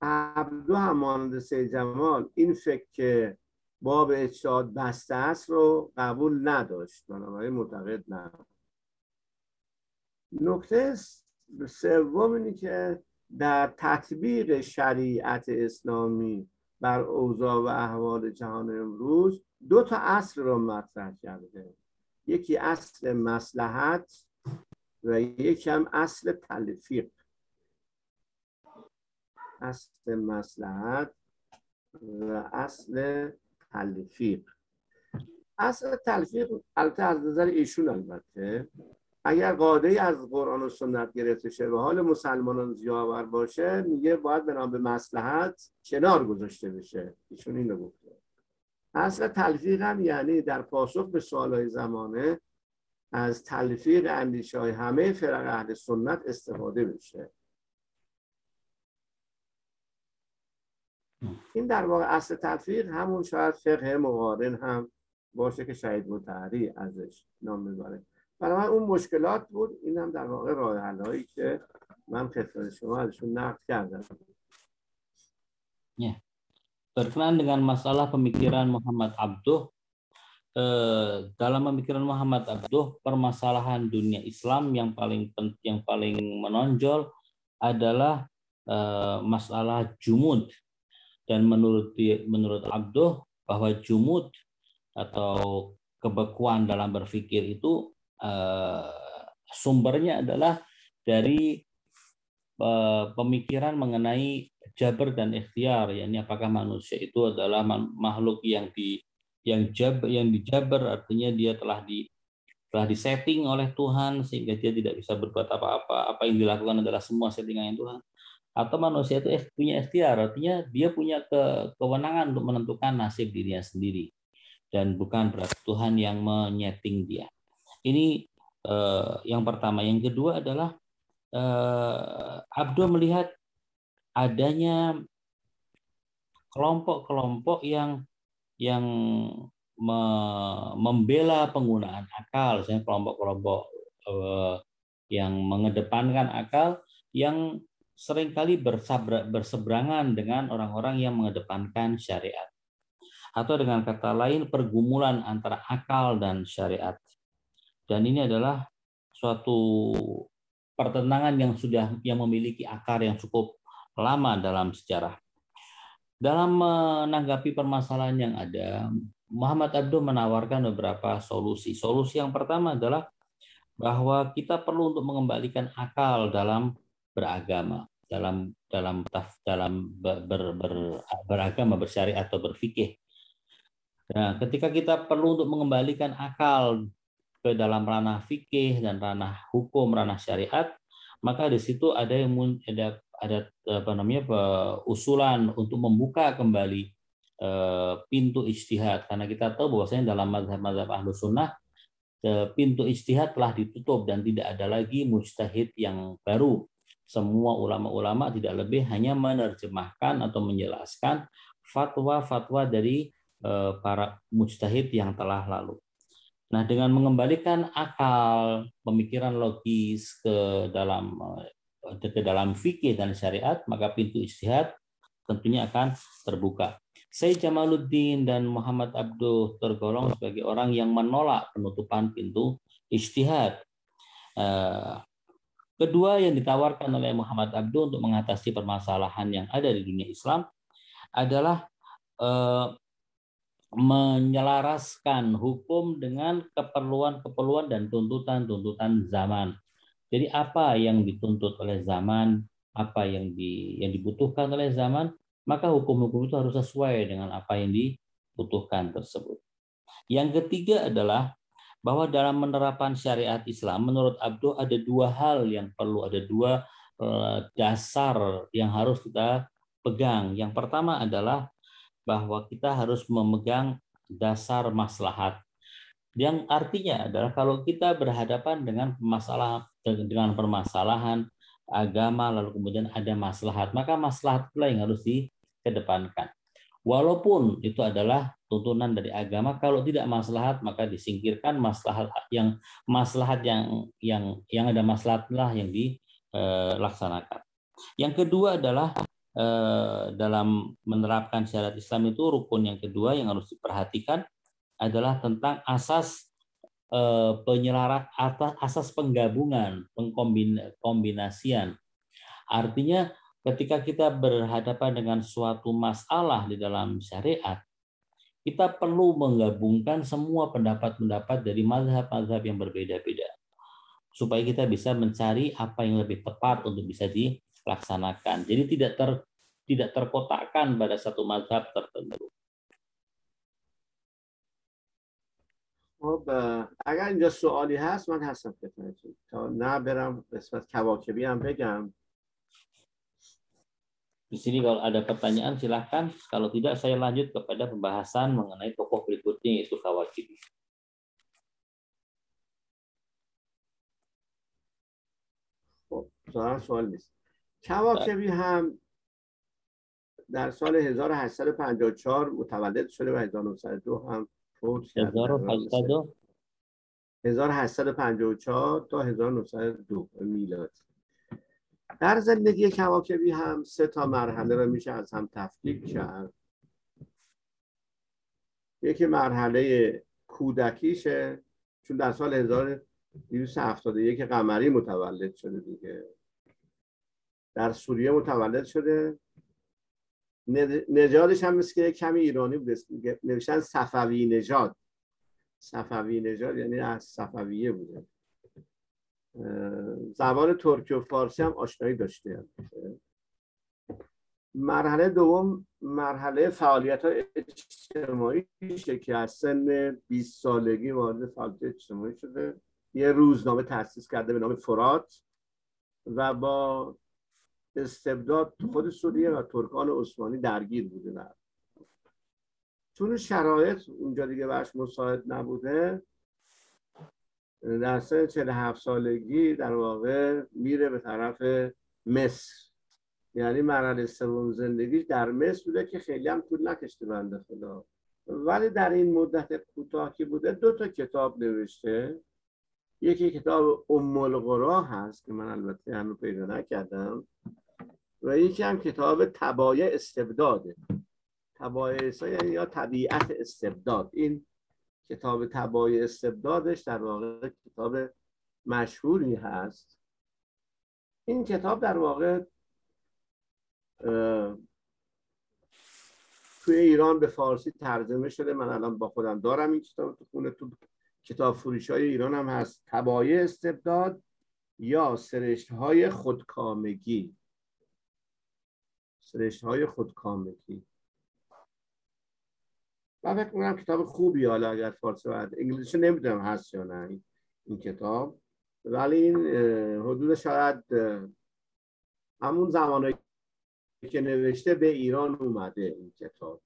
عبدو هم مانند سید جمال این فکر که باب اجتهاد بسته است رو قبول نداشت. بنابراین معتقد نه نکته سوم اینه که در تطبیق شریعت اسلامی بر اوضاع و احوال جهان امروز دو تا اصل رو مطرح کرده. یکی اصل مسلحت و یکی هم اصل تلفیق. اصل مسلحت و اصل تلفیق. اصل تلفیق البته از نظر ایشون البته اگر قاعده از قرآن و سنت گرفته شه و حال مسلمانان زیاور باشه میگه باید به نام به مسلحت کنار گذاشته بشه. ایشون اینو گفته. اصل تلفیق هم یعنی در پاسخ به سوالهای زمانه از تلفیق اندیشه های همه فرق اهل سنت استفاده بشه. این در واقع اصل تلفیق همون شاید فقه مقارن هم باشه که شهید متحری ازش نام می‌بره. برای اون مشکلات بود این هم در واقع راه حلایی که من خدمت شما ازشون نقد کردم Ya. Berkenaan dengan masalah pemikiran Muhammad Abduh, eh, dalam pemikiran Muhammad Abduh, permasalahan dunia Islam yang paling yang paling menonjol adalah eh, masalah jumud. Dan menurut menurut Abduh bahwa jumud atau kebekuan dalam berpikir itu eh, sumbernya adalah dari eh, pemikiran mengenai jabar dan ikhtiar. Ya ini apakah manusia itu adalah makhluk yang di yang jab yang dijabar artinya dia telah di telah disetting oleh Tuhan sehingga dia tidak bisa berbuat apa-apa. Apa yang dilakukan adalah semua settingan Tuhan. Atau manusia itu punya ikhtiar artinya dia punya ke, kewenangan untuk menentukan nasib dirinya sendiri. Dan bukan berarti Tuhan yang menyeting dia ini eh, yang pertama yang kedua adalah eh, Abdul melihat adanya kelompok-kelompok yang yang me, membela penggunaan akal, misalnya kelompok-kelompok eh, yang mengedepankan akal yang sering kali berseberangan dengan orang-orang yang mengedepankan syariat. Atau dengan kata lain pergumulan antara akal dan syariat. Dan ini adalah suatu pertentangan yang sudah yang memiliki akar yang cukup lama dalam sejarah. Dalam menanggapi permasalahan yang ada, Muhammad Abdul menawarkan beberapa solusi. Solusi yang pertama adalah bahwa kita perlu untuk mengembalikan akal dalam beragama, dalam dalam dalam ber, ber, ber, beragama, bersyariat atau berfikih. Nah, ketika kita perlu untuk mengembalikan akal ke dalam ranah fikih dan ranah hukum, ranah syariat, maka di situ ada yang ada ada apa namanya usulan untuk membuka kembali eh, pintu istihad karena kita tahu bahwasanya dalam mazhab-mazhab ahlu sunnah eh, pintu istihad telah ditutup dan tidak ada lagi mujtahid yang baru semua ulama-ulama tidak lebih hanya menerjemahkan atau menjelaskan fatwa-fatwa dari eh, para mujtahid yang telah lalu. Nah, dengan mengembalikan akal, pemikiran logis ke dalam ke dalam fikih dan syariat, maka pintu istihad tentunya akan terbuka. Sayyid Jamaluddin dan Muhammad Abduh tergolong sebagai orang yang menolak penutupan pintu istihad. Eh, kedua yang ditawarkan oleh Muhammad Abduh untuk mengatasi permasalahan yang ada di dunia Islam adalah eh, menyelaraskan hukum dengan keperluan-keperluan dan tuntutan-tuntutan zaman. Jadi apa yang dituntut oleh zaman, apa yang di yang dibutuhkan oleh zaman, maka hukum-hukum itu harus sesuai dengan apa yang dibutuhkan tersebut. Yang ketiga adalah bahwa dalam penerapan syariat Islam menurut Abdul ada dua hal yang perlu ada dua eh, dasar yang harus kita pegang. Yang pertama adalah bahwa kita harus memegang dasar maslahat. Yang artinya adalah kalau kita berhadapan dengan masalah dengan permasalahan agama lalu kemudian ada maslahat maka maslahat pula yang harus dikedepankan walaupun itu adalah tuntunan dari agama kalau tidak maslahat maka disingkirkan maslahat yang maslahat yang yang yang ada maslahatlah yang dilaksanakan yang kedua adalah eh, dalam menerapkan syariat Islam itu rukun yang kedua yang harus diperhatikan adalah tentang asas Eh, penyelarat atas asas penggabungan, pengkombinasian. Artinya ketika kita berhadapan dengan suatu masalah di dalam syariat, kita perlu menggabungkan semua pendapat-pendapat dari mazhab-mazhab yang berbeda-beda supaya kita bisa mencari apa yang lebih tepat untuk bisa dilaksanakan. Jadi tidak ter, tidak terkotakkan pada satu mazhab tertentu. خب اگر اینجا سوالی هست من هستم خدمتتون تا نه برم قسمت کواکبی هم بگم Di sini kalau ada pertanyaan silahkan. Kalau tidak saya lanjut kepada pembahasan mengenai tokoh berikutnya yaitu Kawakibi. خب سوال نیست کواکبی هم در سال 1854 متولد شده و 1902 هم 1852 1854 تا 1902 میلاد. در زندگی کواکبی هم سه تا مرحله رو میشه از هم تفکیک کرد. یکی مرحله کودکیشه چون در سال 1271 قمری متولد شده دیگه. در سوریه متولد شده. نژادش هم مثل که کمی ایرانی بود نوشتن صفوی نژاد. صفوی نژاد یعنی از صفویه بوده. زبان ترکی و فارسی هم آشنایی داشته. مرحله دوم مرحله فعالیت های اجتماعی که از سن 20 سالگی وارد فعالیت اجتماعی شده. یه روزنامه تاسیس کرده به نام فرات و با استبداد خود سوریه و ترکان عثمانی درگیر بوده چون شرایط اونجا دیگه برش مساعد نبوده در سن 47 سالگی در واقع میره به طرف مصر. یعنی مرحله سوم زندگیش در مصر بوده که خیلی هم طول نکشته بنده خدا. ولی در این مدت کوتاه که بوده دو تا کتاب نوشته. یکی کتاب ام القرا هست که من البته هنوز پیدا نکردم. و یکی هم کتاب تبایع استبداده. تبایع یعنی یا طبیعت استبداد. این کتاب تبایع استبدادش در واقع کتاب مشهوری هست. این کتاب در واقع توی ایران به فارسی ترجمه شده. من الان با خودم دارم این کتاب تو خونه. تو کتاب فروش های ایران هم هست. تبایع استبداد یا سرشت های خودکامگی. سرشت های خودکامگی و فکر کنم کتاب خوبی حالا اگر فارسی و انگلیسی نمی‌دونم هست یا نه این کتاب. ولی این حدود شاید همون زمانی که نوشته به ایران اومده این کتاب.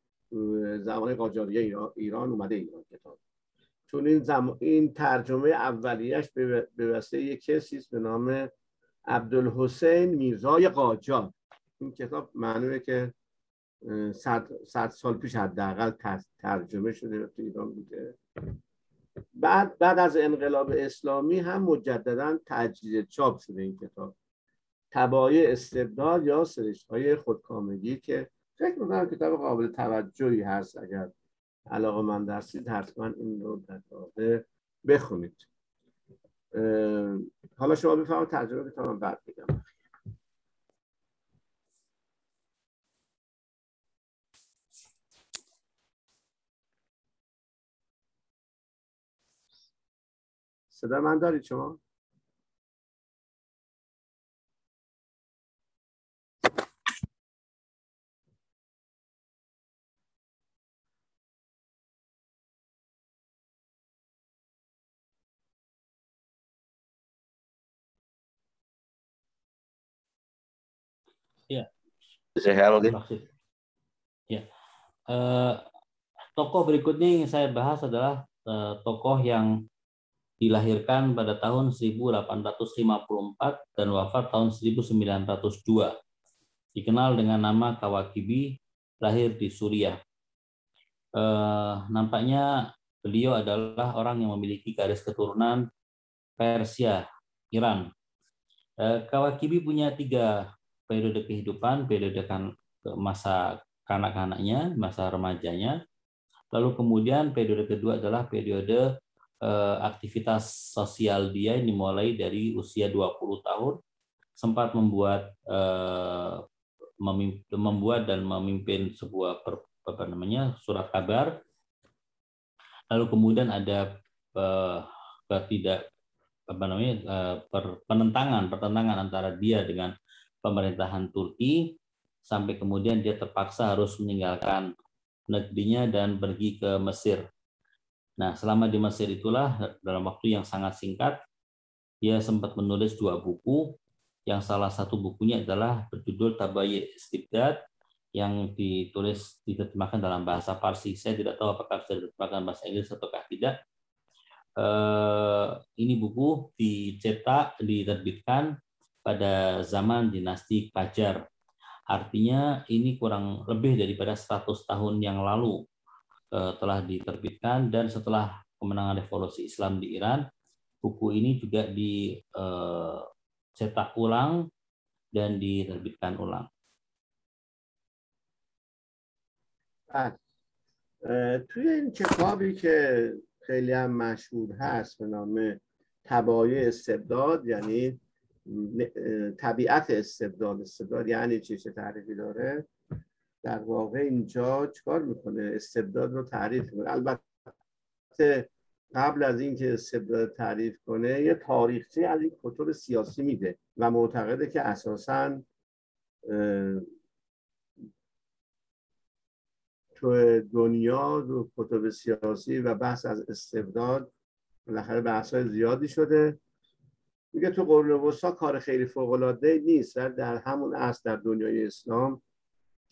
زمان قاجاریه ایران, ایران اومده ایران کتاب. چون این, زم... این ترجمه اولیش به وسیله یک کسی به نام عبدالحسین میرزای قاجار. این کتاب معنیه که صد, سال پیش حداقل ترجمه شده تو ایران بوده. بعد بعد از انقلاب اسلامی هم مجددا تجدید چاپ شده این کتاب. تبایع استبداد یا سرشت های خودکامگی که فکر می‌کنم کتاب قابل توجهی هست. اگر علاقه من درستید حتما این رو در بخونید. حالا شما بفرمایید ترجمه کتاب بعد بگم. صدا من دارید شما Ya. Saya mungkin. Ya. Uh, tokoh berikutnya yang saya bahas adalah uh, tokoh yang dilahirkan pada tahun 1854 dan wafat tahun 1902. Dikenal dengan nama Kawakibi, lahir di Suriah. Eh, nampaknya beliau adalah orang yang memiliki garis keturunan Persia, Iran. Eh, Kawakibi punya tiga periode kehidupan, periode kan masa kanak-kanaknya, masa remajanya. Lalu kemudian periode kedua adalah periode aktivitas sosial dia ini mulai dari usia 20 tahun sempat membuat eh, membuat dan memimpin sebuah apa namanya surat kabar. Lalu kemudian ada eh, tidak apa namanya eh, per, penentangan pertentangan antara dia dengan pemerintahan Turki sampai kemudian dia terpaksa harus meninggalkan negerinya dan pergi ke Mesir. Nah, selama di Mesir itulah dalam waktu yang sangat singkat dia sempat menulis dua buku yang salah satu bukunya adalah berjudul Tabayi Istibdad yang ditulis diterjemahkan dalam bahasa Parsi. Saya tidak tahu apakah bisa diterjemahkan bahasa Inggris ataukah tidak. Eh, ini buku dicetak, diterbitkan pada zaman dinasti Qajar. Artinya ini kurang lebih daripada 100 tahun yang lalu telah diterbitkan dan setelah kemenangan revolusi Islam di Iran, buku ini juga dicetak eh, ulang dan diterbitkan ulang. توی این کتابی که خیلی هم مشهور هست به نام تبایع استبداد یعنی طبیعت استبداد استبداد یعنی چی چه تعریفی داره در واقع اینجا چکار می‌کنه؟ استبداد رو تعریف می‌کنه. البته قبل از اینکه استبداد تعریف کنه یه تاریخچه از این کتب سیاسی میده و معتقده که اساسا تو دنیا رو کتب سیاسی و بحث از استبداد بالاخره بحث های زیادی شده. میگه تو قرون وسطا کار خیلی فوق العاده نیست در همون اصل در دنیای اسلام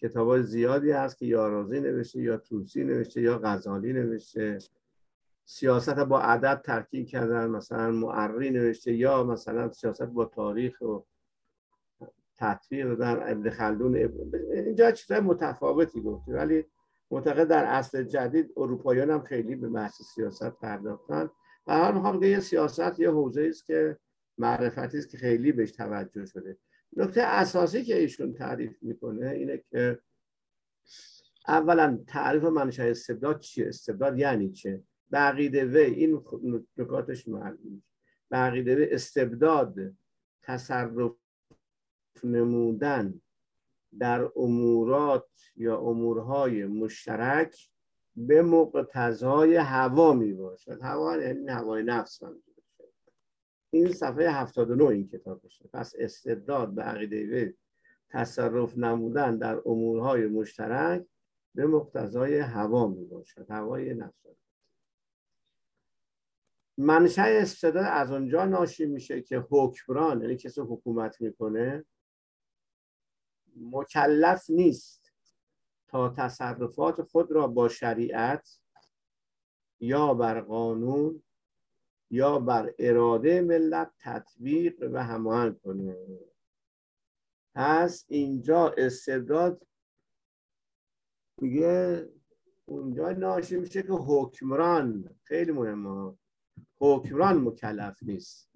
کتاب زیادی هست که یا رازی نوشته یا توسی نوشته یا غزالی نوشته. سیاست با عدد ترکیب کردن مثلا معری نوشته یا مثلا سیاست با تاریخ و تطبیق در ابن خلدون اینجا چیزای متفاوتی گفته ولی معتقد در اصل جدید اروپاییان هم خیلی به بحث سیاست پرداختن. و هر می‌خوام یه سیاست یه حوزه است که معرفتی است که خیلی بهش توجه شده. نکته اساسی که ایشون تعریف می‌کنه اینه که اولا تعریف منشأ استبداد چیه؟ استبداد یعنی چه؟ بقیده و این نکاتش معلوم بقیده و استبداد تصرف نمودن در امورات یا امورهای مشترک به مقتضای هوا می باشد هوا یعنی هوای نفس منظور این صفحه 79 این کتاب بشه پس استبداد به عقیده تصرف نمودن در امورهای مشترک به مقتضای هوا می باشد. هوای نفس. منشأ استبداد از اونجا ناشی میشه که حکمران یعنی کسی حکومت می‌کنه مکلف نیست تا تصرفات خود را با شریعت یا بر قانون یا بر اراده ملت تطبیق و هماهنگ کنه. پس اینجا استبداد میگه اونجا ناشی میشه که حکمران خیلی مهمه. حکمران مکلف نیست.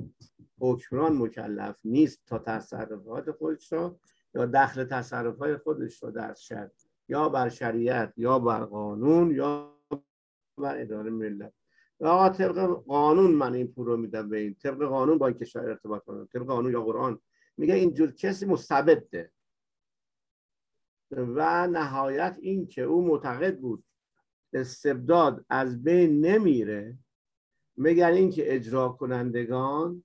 حکمران مکلف نیست تا تصرفات خودش را یا دخل تصرفات خودش رو در شد یا بر شریعت یا بر قانون یا بر اداره ملت. و آقا طبق قانون من این پول رو میدم به این. طبق قانون با این کشور ارتباط کنم. طبق قانون یا قرآن. میگه اینجور کسی مستبده. و نهایت این که او معتقد بود استبداد از بین نمیره. مگر اینکه اجرا کنندگان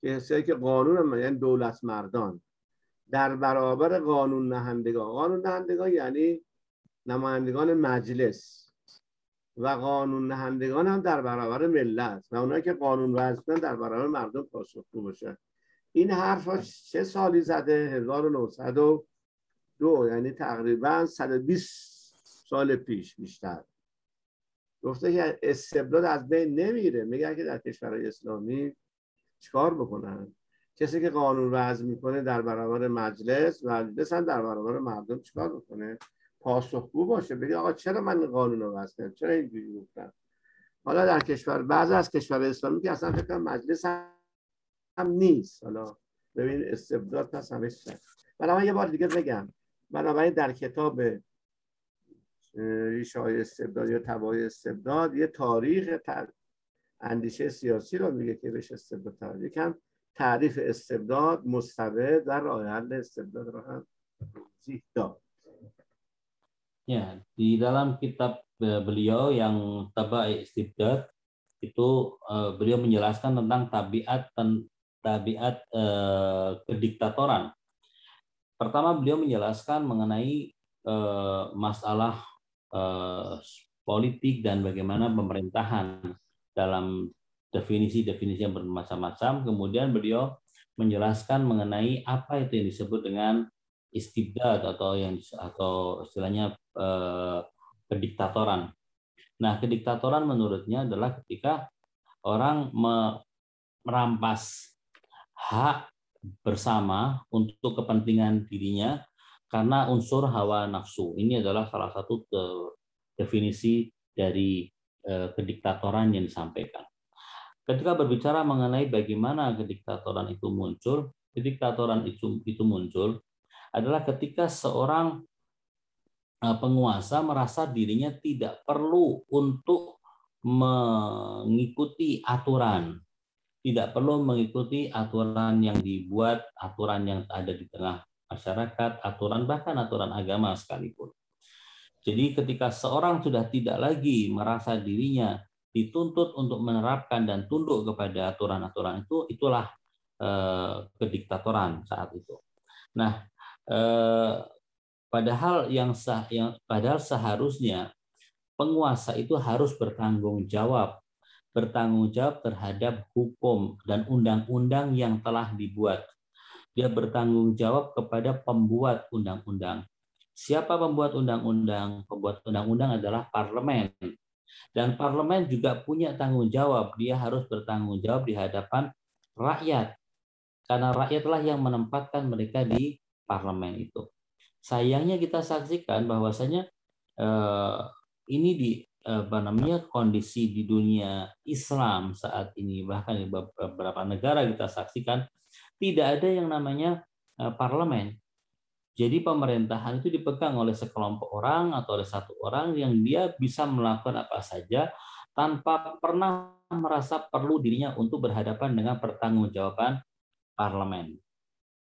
که که قانون یعنی دولت مردان در برابر قانون نهندگان. قانون نهندگان یعنی نمایندگان مجلس. و قانون نهندگان هم در برابر ملت و اونایی که قانون وضع در برابر مردم پاسخگو باشن. این حرف چه سالی زده 1902 یعنی تقریبا 120 سال پیش بیشتر. گفته که استبداد از بین نمیره. میگه که در کشورهای اسلامی چیکار بکنن؟ کسی که قانون وضع می‌کنه در برابر مجلس مجلس هم در برابر مردم چیکار بکنه؟ پاسخگو باشه. بگه آقا چرا من قانون رو وضع کردم؟ چرا اینجوری گفتم؟ حالا در کشور بعض از کشور اسلامی که اصلا فکر مجلس هم, نیست. حالا ببین استبداد پس همه من یه بار دیگه بگم. بنابراین در کتاب ریشه های استبداد یا تبای استبداد یه تاریخ اندیشه سیاسی رو میگه که بهش استبداد یکم تعریف استبداد مستبد و راه استبداد رو هم داد. Ya, di dalam kitab beliau yang Tabai Istibdad itu uh, beliau menjelaskan tentang tabiat dan tabiat uh, kediktatoran. Pertama beliau menjelaskan mengenai uh, masalah uh, politik dan bagaimana pemerintahan dalam definisi-definisi yang bermacam-macam. Kemudian beliau menjelaskan mengenai apa itu yang disebut dengan istibdad atau yang atau istilahnya eh, kediktatoran. Nah, kediktatoran menurutnya adalah ketika orang merampas hak bersama untuk kepentingan dirinya karena unsur hawa nafsu. Ini adalah salah satu definisi dari eh, kediktatoran yang disampaikan. ketika berbicara mengenai bagaimana kediktatoran itu muncul, kediktatoran itu, itu muncul adalah ketika seorang eh, penguasa merasa dirinya tidak perlu untuk mengikuti aturan, tidak perlu mengikuti aturan yang dibuat, aturan yang ada di tengah masyarakat, aturan bahkan aturan agama sekalipun. Jadi ketika seorang sudah tidak lagi merasa dirinya dituntut untuk menerapkan dan tunduk kepada aturan-aturan itu, itulah eh, kediktatoran saat itu. Nah, eh, padahal yang sah, yang padahal seharusnya penguasa itu harus bertanggung jawab bertanggung jawab terhadap hukum dan undang-undang yang telah dibuat. Dia bertanggung jawab kepada pembuat undang-undang. Siapa pembuat undang-undang? Pembuat undang-undang adalah parlemen. Dan parlemen juga punya tanggung jawab. Dia harus bertanggung jawab di hadapan rakyat. Karena rakyatlah yang menempatkan mereka di parlemen itu. Sayangnya kita saksikan bahwasanya eh, ini di apa namanya kondisi di dunia Islam saat ini bahkan di beberapa negara kita saksikan tidak ada yang namanya eh, parlemen. Jadi pemerintahan itu dipegang oleh sekelompok orang atau oleh satu orang yang dia bisa melakukan apa saja tanpa pernah merasa perlu dirinya untuk berhadapan dengan pertanggungjawaban parlemen.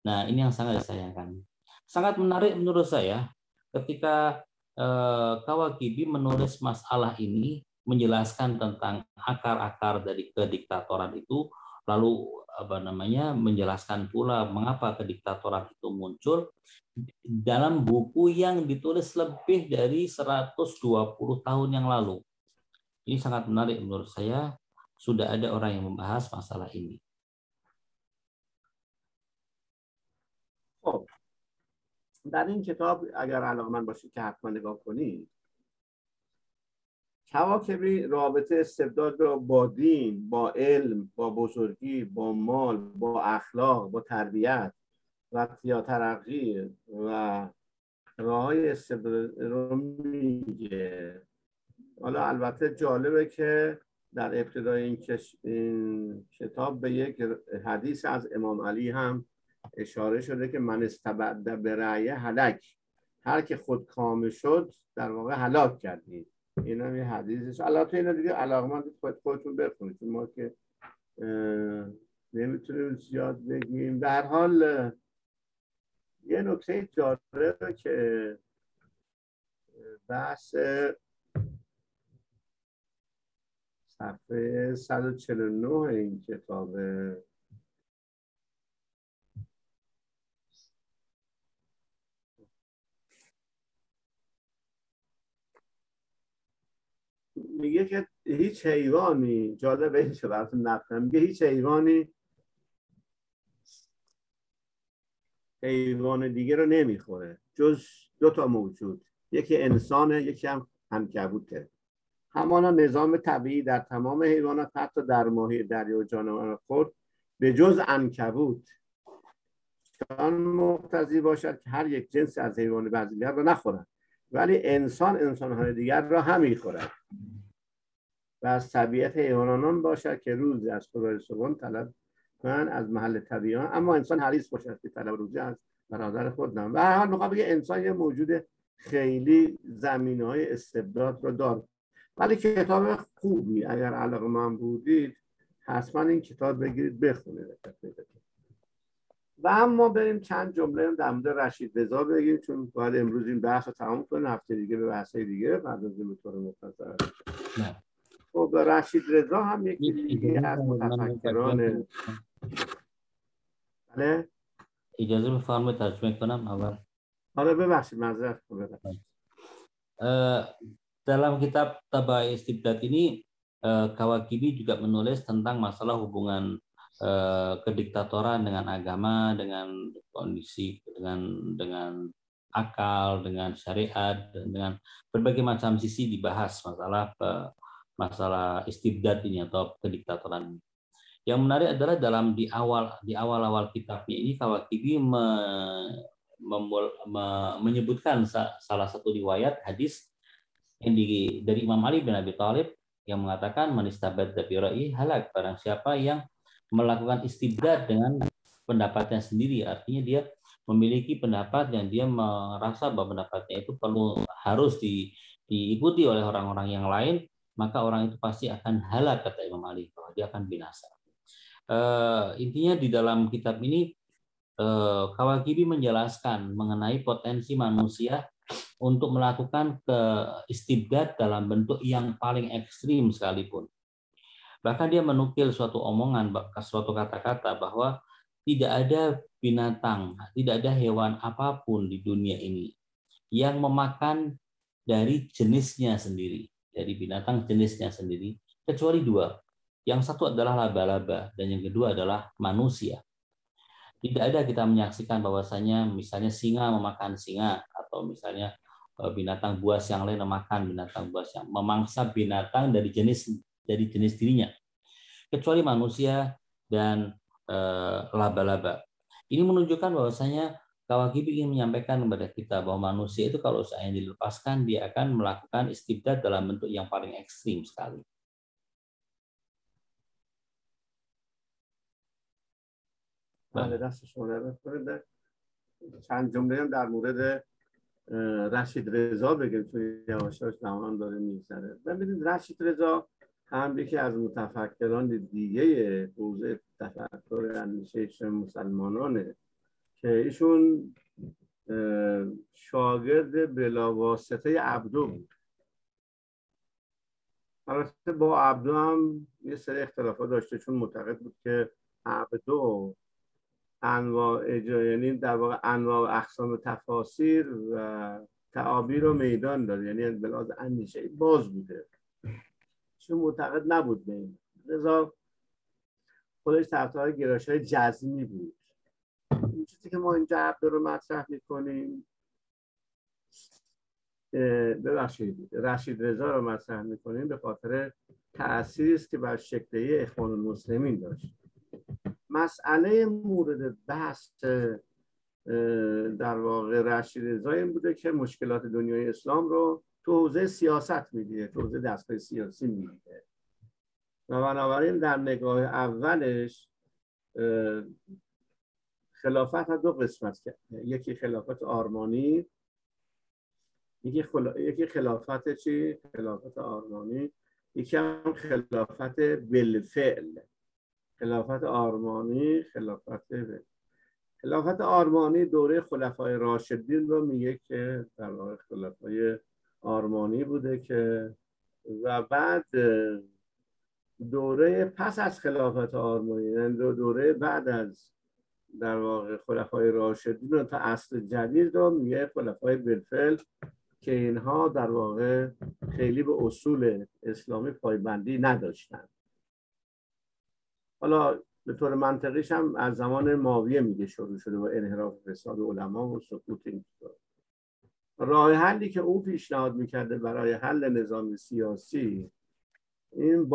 Nah, ini yang sangat disayangkan. Sangat menarik menurut saya ketika eh, Kawakibi menulis masalah ini menjelaskan tentang akar-akar dari kediktatoran itu lalu apa namanya menjelaskan pula mengapa kediktatoran itu muncul dalam buku yang ditulis lebih dari 120 tahun yang lalu. Ini sangat menarik menurut saya. Sudah ada orang yang membahas masalah ini. Oh, در این کتاب اگر علاقه من باشید که حتما نگاه کنید کواکبی رابطه استبداد را با دین با علم با بزرگی با مال با اخلاق با تربیت و یا ترقی و راه های استبداد رو میگه. حالا البته جالبه که در ابتدای این, این کتاب به یک حدیث از امام علی هم اشاره شده که من استبد به رعیه حلک هر که خود کامه شد در واقع حلاک کردید این هم یه حدیثش. البته اینا دیگه علاقمند خود خودتون بخونید. ما که نمی‌تونیم زیاد بگیم. در حال یه نکته جالبه که بحث صفحه 149 این کتابه میگه که هیچ حیوانی جالب این چه براتون نقل میگه هیچ حیوانی حیوان دیگه رو نمی‌خوره. جز دو تا موجود. یکی انسانه یکی هم انکبوته همانا نظام طبیعی در تمام حیوانات حتی در ماهی دریا و جانوران خود به جز انکبوت. چون مقتضی باشد که هر یک جنس از حیوان بعضیگر رو نخورد. ولی انسان انسانهای دیگر را هم می‌خورد. و از طبیعت حیوانان باشد که روزی از خدای سبحان طلب کنن از محل طبیعان. اما انسان حریص باشد که طلب روزی از برادر خود و هر حال بگه انسان یه موجود خیلی زمینه های استبداد رو دار ولی کتاب خوبی اگر علاقه من بودید حتما این کتاب بگیرید بخونید. و اما بریم چند جمله در مورد رشید رضا بگیم چون باید امروز این بحث رو تمام کنیم هفته دیگه به بحث دیگه بعد از به طور مختصر. خب رشید رضا هم یکی دیگه از متفکران بله اجازه بفرمایید ترجمه کنم اول آره ببخشید معذرت dalam kitab Tabai Istibdad ini Kawakibi juga menulis tentang masalah hubungan Eh, kediktatoran dengan agama, dengan kondisi, dengan dengan akal, dengan syariat, dengan berbagai macam sisi dibahas masalah eh, masalah istibdad ini atau kediktatoran. Yang menarik adalah dalam di awal di awal-awal kitabnya ini Kawakibi me, memul, me, menyebutkan salah satu riwayat hadis yang di, dari Imam Ali bin Abi Thalib yang mengatakan manistabad dabirai halak barang siapa yang melakukan istibdad dengan pendapatnya sendiri artinya dia memiliki pendapat yang dia merasa bahwa pendapatnya itu perlu harus di, diikuti oleh orang-orang yang lain maka orang itu pasti akan halak kata Imam Ali bahwa dia akan binasa. Uh, intinya di dalam kitab ini uh, Kawakibi menjelaskan mengenai potensi manusia untuk melakukan ke istibdad dalam bentuk yang paling ekstrim sekalipun. Bahkan dia menukil suatu omongan, suatu kata-kata bahwa tidak ada binatang, tidak ada hewan apa pun di dunia ini yang memakan dari jenisnya sendiri, dari binatang jenisnya sendiri, kecuali dua. Yang satu adalah laba-laba dan yang kedua adalah manusia. Tidak ada kita menyaksikan bahwasanya misalnya singa memakan singa atau misalnya Eh, binatang buas yang lain memakan binatang buas yang memangsa binatang dari jenis dari jenis dirinya kecuali manusia dan eh, laba-laba. Ini menunjukkan bahwasanya Kawakibi ingin menyampaikan kepada kita bahwa manusia itu kalau saya dilepaskan dia akan melakukan istibdad dalam bentuk yang paling ekstrim sekali. بله چند جمله هم در مورد رشید رضا بگیم توی یواشاش زمان داره میگذره ببینید رشید رضا هم یکی از متفکران دیگه حوزه تفکر اندیشه مسلمانانه که ایشون شاگرد بلاواسطه عبدو بود. البته با عبدو هم یه سری اختلافات داشته چون معتقد بود که عبدو انواع یعنی در واقع انواع و اقسام تفاسیر و تعابیر و میدان داره. یعنی بلاز اندیشه باز بوده. چون معتقد نبود به این. لذا خودش طرفدار گرایش های جزمی بود. چیزی که ما اینجا عبد رو مطرح می‌کنیم. ببخشید رشید رضا رو مطرح می‌کنیم به خاطر تأثیری است که بر شکلی اخوان المسلمین داشت. مسئله مورد بحث در واقع رشید رضا این بوده که مشکلات دنیای اسلام رو تو حوزه سیاست می‌دیده تو حوزه دستگاه سیاسی می‌دیده و بنابراین در نگاه اولش خلافت ها دو قسمت کرد یکی خلافت آرمانی یکی, یکی خلافت چی؟ خلافت آرمانی یکی هم خلافت بالفعل خلافت آرمانی خلافت خلافت آرمانی دوره خلفای راشدین رو میگه که در واقع خلفای آرمانی بوده که و بعد دوره پس از خلافت آرمانی یعنی دوره بعد از در واقع خلفای راشدین رو تا اصل جدید رو میگه خلفای بالفعل که اینها در واقع خیلی به اصول اسلامی پایبندی نداشتند حالا به طور منطقیش هم از زمان ماویه میگه شروع شده با انحراف فساد علما و سقوط این راه حلی که او پیشنهاد می‌کرده برای حل نظام سیاسی این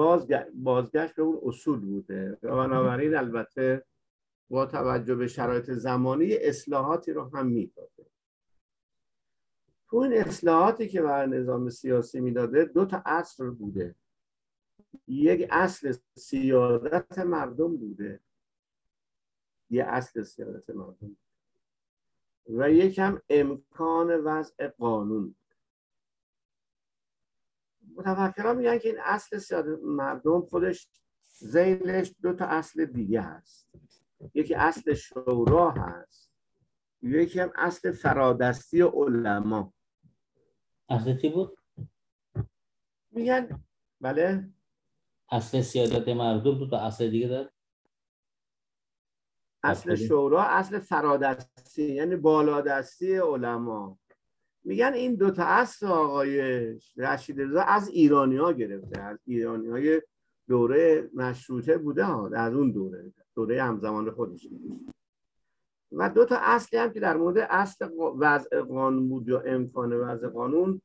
بازگشت به اون اصول بوده. و بنابراین البته با توجه به شرایط زمانی اصلاحاتی رو هم می‌داده. تو این اصلاحاتی که برای نظام سیاسی می‌داده دو تا اصل بوده. یک اصل سیادت مردم بوده. یه اصل سیادت مردم و یکم امکان وضع قانون متفکران میگن که این اصل سیادت مردم خودش زیلش دو تا اصل دیگه هست. یکی اصل شورا هست یکی هم اصل فرادستی علما. اصل چی بود؟ میگن بله؟ اصل سیادت مردم تو تا اصل دیگه داره. اصل شورا اصل فرادستی یعنی بالادستی علما. میگن این دو تا اصل آقای رشید رضا از ایرانی ها گرفته از ایرانی های دوره مشروطه بوده ها از اون دوره. دوره همزمان خودش. و دو تا اصلی هم که در مورد اصل وضع قانون بود یا امکان وضع قانون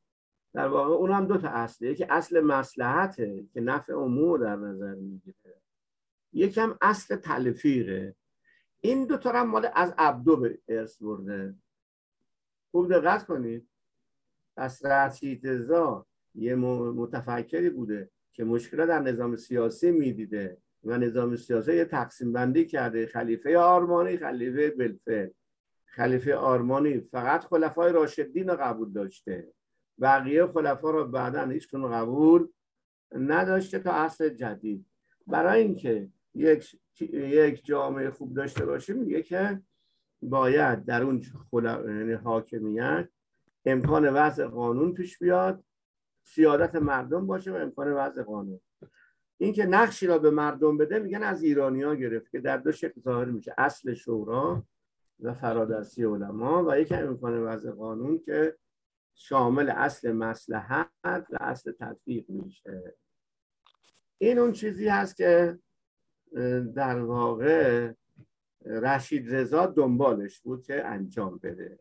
در واقع اون هم دو تا اصله. یکی اصل مسلحته که نفع امور در نظر می‌گیره. یکم اصل تلفیقه. این دو تا هم مال از عبدو به ارث برده. خوب دقت کنید. پس رشید یه متفکری بوده که مشکل در نظام سیاسی می‌دیده. و نظام سیاسی یه تقسیم بندی کرده. خلیفه آرمانی خلیفه بلفل خلیفه آرمانی فقط خلفای راشدین رو قبول داشته. بقیه خلفا رو بعدا هیچ قبول نداشته تا عصر جدید. برای اینکه یک یک جامعه خوب داشته باشیم میگه که باید در اون یعنی حاکمیت امکان وضع قانون پیش بیاد سیادت مردم باشه و امکان وضع قانون. این که نقشی را به مردم بده میگن از ایرانی ها گرفت که در دو شکل ظاهر میشه. اصل شورا و فرادستی علما و یک امکان وضع قانون که شامل اصل مسلحت و اصل تطبیق میشه. این اون چیزی هست که در واقع رشید رضا دنبالش بود که انجام بده.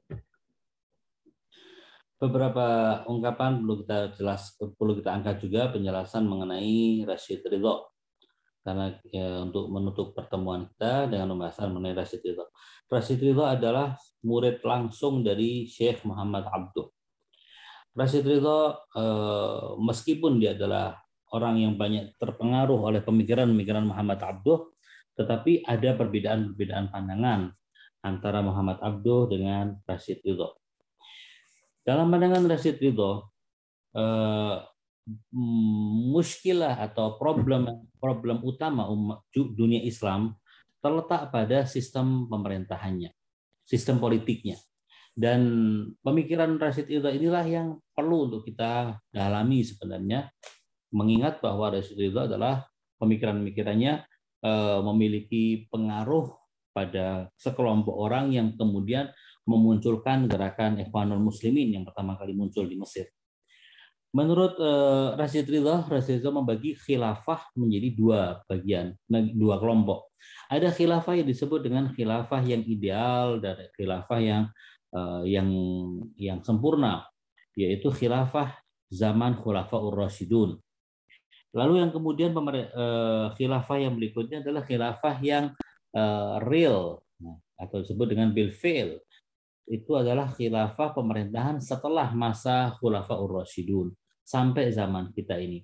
Beberapa ungkapan perlu kita jelas perlu kita angkat juga penjelasan mengenai Rashid Ridho karena ya, untuk menutup pertemuan kita dengan pembahasan mengenai Rashid Ridho. Rashid Ridho adalah murid langsung dari Syekh Muhammad Abduh. Rashid Ridho eh, meskipun dia adalah orang yang banyak terpengaruh oleh pemikiran-pemikiran Muhammad Abduh, tetapi ada perbedaan-perbedaan pandangan antara Muhammad Abduh dengan Rashid Ridho. Dalam pandangan Rashid Ridho, eh, muskilah atau problem problem utama umat dunia Islam terletak pada sistem pemerintahannya, sistem politiknya. Dan pemikiran Rashid Ridho inilah yang perlu untuk kita dalami sebenarnya, mengingat bahwa Rashid Ridho adalah pemikiran-pemikirannya eh, memiliki pengaruh pada sekelompok orang yang kemudian memunculkan gerakan Ikhwanul Muslimin yang pertama kali muncul di Mesir. Menurut uh, Rashid Ridha, Rashid Ridha membagi khilafah menjadi dua bagian, dua kelompok. Ada khilafah yang disebut dengan khilafah yang ideal dan khilafah yang uh, yang yang sempurna, yaitu khilafah zaman Khulafaur Rasyidun. Lalu yang kemudian uh, khilafah yang berikutnya adalah khilafah yang uh, real atau disebut dengan bil fail itu adalah khilafah pemerintahan setelah masa Khulafaur Rasyidun sampai zaman kita ini.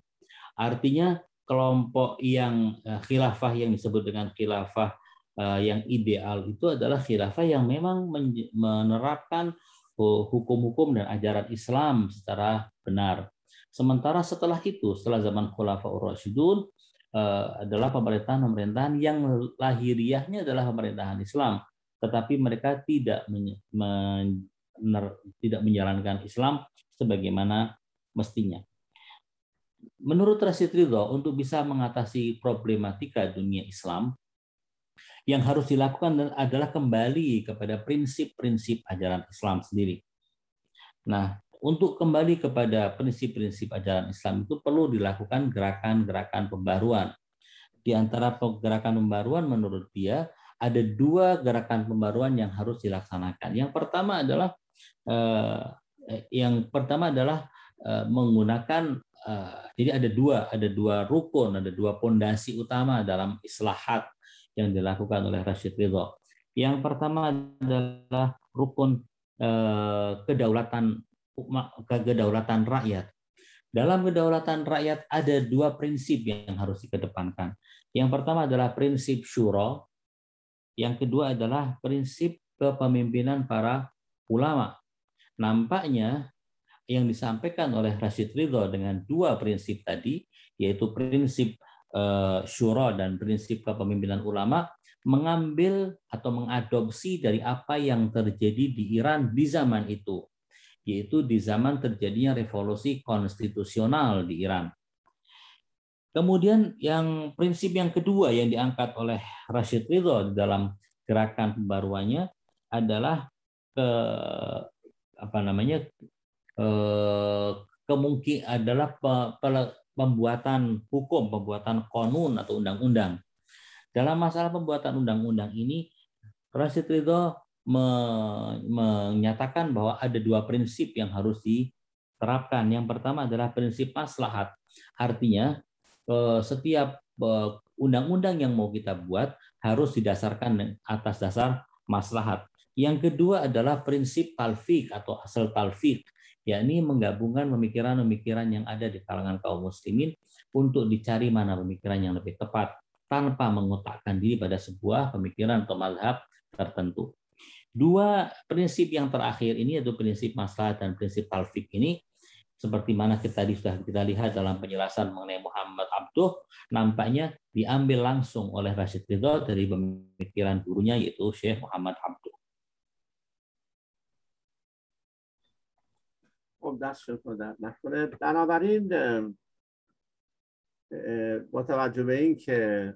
Artinya kelompok yang eh, khilafah yang disebut dengan khilafah eh, yang ideal itu adalah khilafah yang memang menerapkan hukum-hukum dan ajaran Islam secara benar. Sementara setelah itu, setelah zaman Khulafaur Rasyidun, eh, adalah pemerintahan-pemerintahan yang lahiriahnya adalah pemerintahan Islam tetapi mereka tidak men, men, tidak menjalankan Islam sebagaimana mestinya. Menurut Rashid Ridho, untuk bisa mengatasi problematika dunia Islam, yang harus dilakukan adalah kembali kepada prinsip-prinsip ajaran Islam sendiri. Nah, untuk kembali kepada prinsip-prinsip ajaran Islam itu perlu dilakukan gerakan-gerakan pembaruan. Di antara gerakan pembaruan menurut dia ada dua gerakan pembaruan yang harus dilaksanakan. Yang pertama adalah eh, yang pertama adalah eh, menggunakan eh, jadi ada dua ada dua rukun ada dua pondasi utama dalam islahat yang dilakukan oleh Rashid Ridho. Yang pertama adalah rukun kedaulatan kedaulatan rakyat. Dalam kedaulatan rakyat ada dua prinsip yang harus dikedepankan. Yang pertama adalah prinsip syuro, yang kedua adalah prinsip kepemimpinan para ulama. Nampaknya yang disampaikan oleh Rashid Ridho dengan dua prinsip tadi, yaitu prinsip uh, syura dan prinsip kepemimpinan ulama, mengambil atau mengadopsi dari apa yang terjadi di Iran di zaman itu, yaitu di zaman terjadinya revolusi konstitusional di Iran. Kemudian yang prinsip yang kedua yang diangkat oleh Rashid Ridho dalam gerakan pembaruannya adalah ke apa namanya ke, kemungkin adalah pembuatan hukum, pembuatan konun atau undang-undang. Dalam masalah pembuatan undang-undang ini, Rashid Ridho menyatakan bahwa ada dua prinsip yang harus diterapkan. Yang pertama adalah prinsip maslahat. Artinya setiap eh, undang-undang yang mau kita buat harus didasarkan atas dasar maslahat. Yang kedua adalah prinsip talfik atau asal talfik, yakni menggabungkan pemikiran-pemikiran yang ada di kalangan kaum muslimin untuk dicari mana pemikiran yang lebih tepat tanpa mengotakkan diri pada sebuah pemikiran atau mazhab tertentu. Dua prinsip yang terakhir ini yaitu prinsip masalah dan prinsip talfik ini seperti mana kita tadi sudah kita lihat dalam penjelasan mengenai Muhammad Abduh nampaknya diambil langsung oleh Rashid Ridho dari pemikiran gurunya yaitu Syekh Muhammad Abduh. خب دست شد در نکنه بنابراین با توجه به این که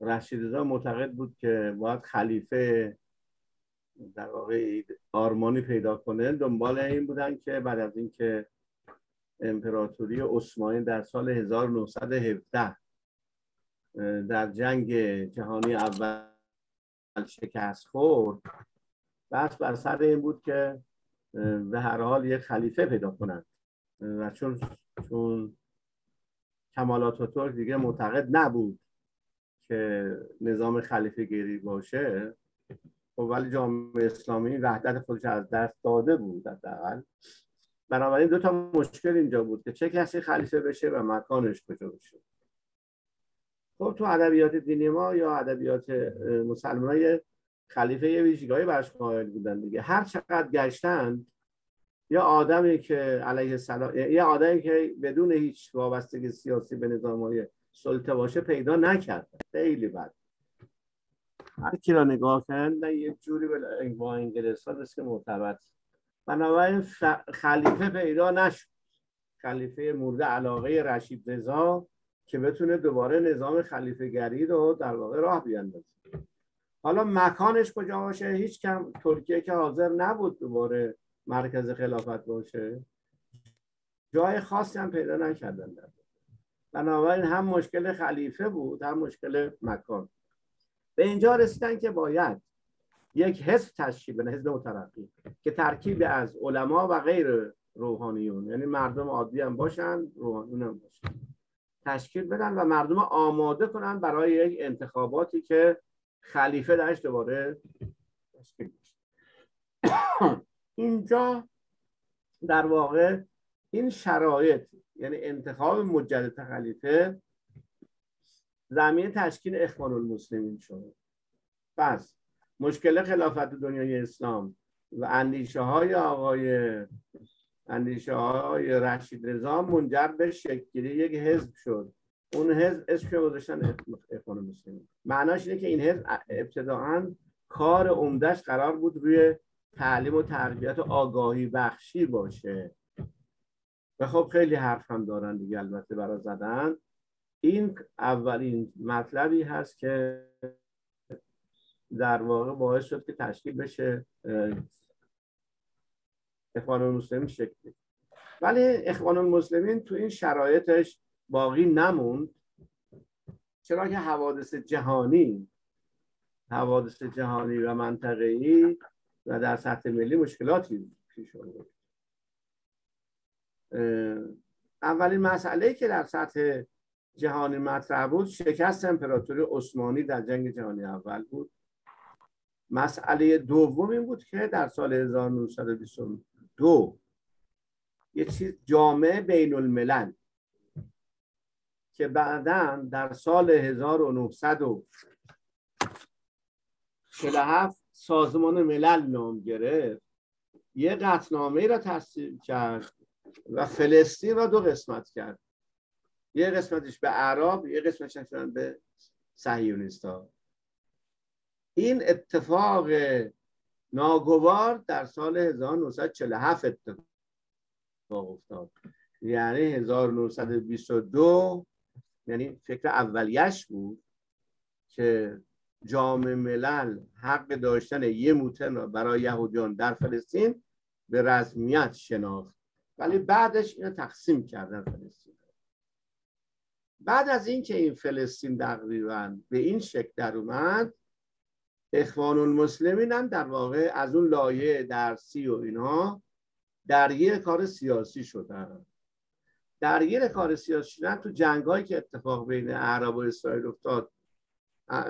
رشید معتقد بود که باید خلیفه در واقع آرمانی پیدا کنه دنبال این بودن که بعد از اینکه امپراتوری عثمانی در سال 1917 در جنگ جهانی اول شکست خورد بس بر سر این بود که به هر حال یک خلیفه پیدا کنند. و چون چون کمالات دیگه معتقد نبود که نظام خلیفه گیری باشه خب ولی جامعه اسلامی وحدت خودش از دست داده بود حداقل. بنابراین دو تا مشکل اینجا بود که چه کسی خلیفه بشه و مکانش کجا بشه. خب تو ادبیات دینی ما یا ادبیات مسلمان خلیفه یه ویژگاهی برش قائل بودن دیگه. هر چقدر گشتن یا آدمی که علیه السلام یا آدمی که بدون هیچ وابستگی سیاسی به نظام های سلطه باشه پیدا نکرد. خیلی بد. هر کی را نگاه کردن یک جوری با انگلستان ها که معتبر. بنابراین خلیفه پیدا نشد. خلیفه مورد علاقه رشید رضا که بتونه دوباره نظام خلیفه گری رو در واقع راه بیاندازه. حالا مکانش کجا باشه؟ هیچ کم ترکیه که حاضر نبود دوباره مرکز خلافت باشه. جای خاصی هم پیدا نکردن بنابراین هم مشکل خلیفه بود هم مشکل مکان. به اینجا رسیدن که باید یک حزب تشکیل بدن حزب مترقی که ترکیب از علما و غیر روحانیون یعنی مردم عادی هم باشن روحانیون هم باشن تشکیل بدن و مردم آماده کنن برای یک انتخاباتی که خلیفه درش دوباره تشکیل [COUGHS] اینجا در واقع این شرایط یعنی انتخاب مجدد خلیفه زمین تشکیل اخوان المسلمین شد. پس مشکل خلافت دنیای اسلام و اندیشه های آقای اندیشه های رشید رضا منجر به شکل یک حزب شد. اون حزب اسمش گذاشتن اخوان المسلمین. معناش اینه که این حزب ابتداعا کار عمدهش قرار بود روی تعلیم و تربیت و آگاهی بخشی باشه. و خب خیلی حرف هم دارن دیگه البته برای زدن. این اولین مطلبی هست که در واقع باعث شد که تشکیل بشه اخوان المسلمین شکلی ولی اخوان المسلمین تو این شرایطش باقی نموند. چرا که حوادث جهانی حوادث جهانی و منطقه‌ای و در سطح ملی مشکلاتی پیش اولین مسئله که در سطح جهانی مطرح بود شکست امپراتوری عثمانی در جنگ جهانی اول بود. مسئله دوم این بود که در سال 1922 یه چیز جامعه بین الملل که بعدا در سال 1947 سازمان ملل نام گرفت. یه قطنامه را تصدیق کرد و فلسطین را دو قسمت کرد. یه قسمتش به عرب یه قسمتش به ها این اتفاق ناگوار در سال 1947 اتفاق افتاد. یعنی 1922 یعنی فکر اولیش بود که جامعه ملل حق داشتن یه موتن را برای یهودیان در فلسطین به رسمیت شناخت. ولی بعدش اینو تقسیم کردن فلسطین. بعد از اینکه این فلسطین تقریبا به این شکل در اومد اخوان المسلمین هم در واقع از اون لایه درسی و اینها درگیر کار سیاسی شدن. درگیر کار سیاسی شدن تو جنگ که اتفاق بین عرب و اسرائیل افتاد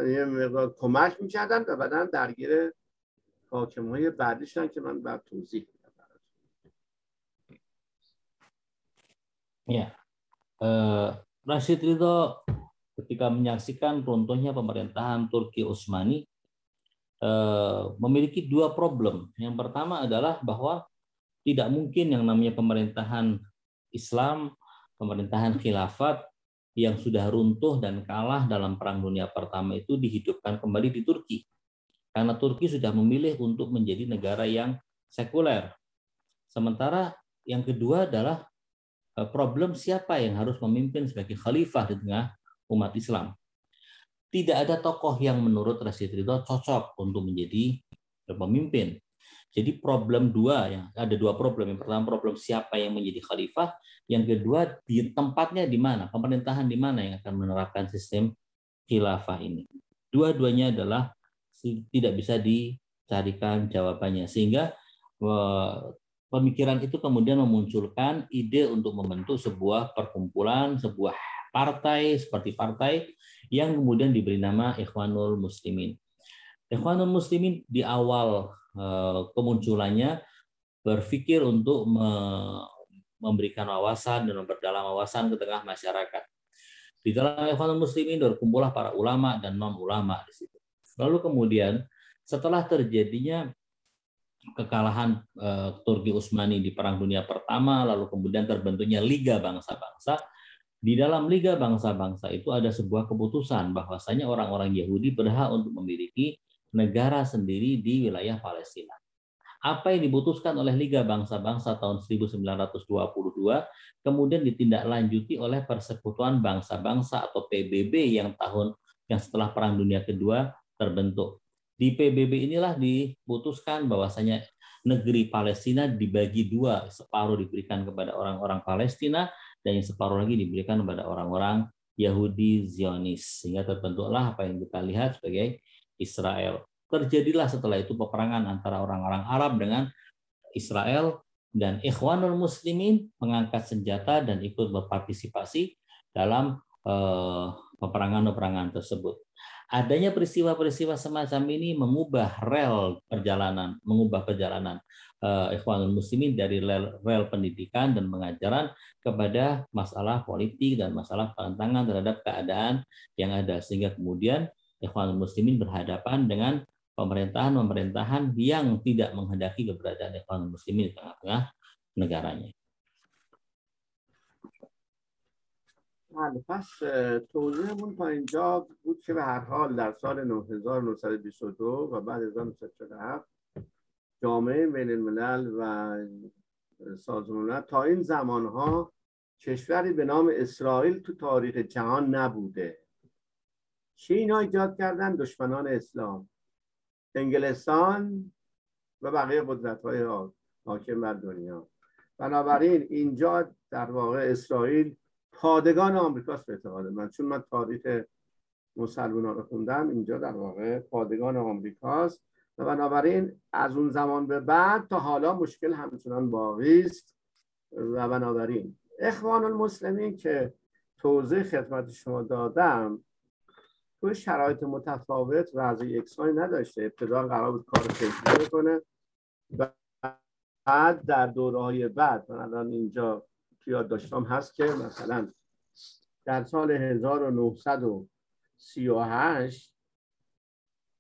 یه مقدار کمک می‌کردن و بعدا درگیر حاکم های بعدی شدن که من بعد توضیح میدم Ya, eh, Rashid Ridho ketika menyaksikan runtuhnya pemerintahan Turki Utsmani eh, memiliki dua problem. Yang pertama adalah bahwa tidak mungkin yang namanya pemerintahan Islam, pemerintahan khilafat yang sudah runtuh dan kalah dalam Perang Dunia Pertama itu dihidupkan kembali di Turki. Karena Turki sudah memilih untuk menjadi negara yang sekuler. Sementara yang kedua adalah problem siapa yang harus memimpin sebagai khalifah di tengah umat Islam. Tidak ada tokoh yang menurut Rashid Ridho cocok untuk menjadi pemimpin. Jadi problem dua ya ada dua problem. Yang pertama problem siapa yang menjadi khalifah, yang kedua di tempatnya di mana, pemerintahan di mana yang akan menerapkan sistem khilafah ini. Dua-duanya adalah tidak bisa dicarikan jawabannya sehingga pemikiran itu kemudian memunculkan ide untuk membentuk sebuah perkumpulan, sebuah partai seperti partai yang kemudian diberi nama Ikhwanul Muslimin. Ikhwanul Muslimin di awal eh, kemunculannya berpikir untuk memberikan wawasan dan memperdalam wawasan ke tengah masyarakat. Di dalam Ikhwanul Muslimin berkumpullah para ulama dan non ulama di situ. Lalu kemudian setelah terjadinya kekalahan uh, Turki Utsmani di Perang Dunia Pertama, lalu kemudian terbentuknya Liga Bangsa-Bangsa, di dalam Liga Bangsa-Bangsa itu ada sebuah keputusan bahwasanya orang-orang Yahudi berhak untuk memiliki negara sendiri di wilayah Palestina. Apa yang diputuskan oleh Liga Bangsa-Bangsa tahun 1922 kemudian ditindaklanjuti oleh Persekutuan Bangsa-Bangsa atau PBB yang tahun yang setelah Perang Dunia Kedua terbentuk. Di PBB inilah diputuskan bahwasanya negeri Palestina dibagi dua, separuh diberikan kepada orang-orang Palestina dan yang separuh lagi diberikan kepada orang-orang Yahudi Zionis sehingga terbentuklah apa yang kita lihat sebagai Israel. Terjadilah setelah itu peperangan antara orang-orang Arab dengan Israel dan Ikhwanul Muslimin mengangkat senjata dan ikut berpartisipasi dalam eh, peperangan-peperangan tersebut. Adanya peristiwa-peristiwa semacam ini mengubah rel perjalanan, mengubah perjalanan uh, Ikhwanul Muslimin dari rel, rel pendidikan dan pengajaran kepada masalah politik dan masalah tantangan terhadap keadaan yang ada sehingga kemudian Ikhwanul Muslimin berhadapan dengan pemerintahan-pemerintahan yang tidak menghendaki keberadaan Ikhwanul Muslimin di tengah-tengah negaranya. بله پس توضیحمون تا اینجا بود که به هر حال در سال 1922 و بعد 1947 جامعه بین الملل و سازمان تا این زمانها کشوری به نام اسرائیل تو تاریخ جهان نبوده. چین ایجاد کردن؟ دشمنان اسلام انگلستان و بقیه قدرت های حاکم بر دنیا. بنابراین اینجا در واقع اسرائیل پادگان آمریکاست به اعتقاد من. چون من تاریخ مسلمان رو خوندم اینجا در واقع پادگان آمریکاست. و بنابراین از اون زمان به بعد تا حالا مشکل همچنان باقی است. و بنابراین اخوان المسلمین که توضیح خدمت شما دادم توی شرایط متفاوت و از یکسانی نداشته. ابتدا قرار بود کار فکری بکنه. و بعد در دوره های بعد من الان اینجا توی یادداشتام هست که مثلا در سال 1938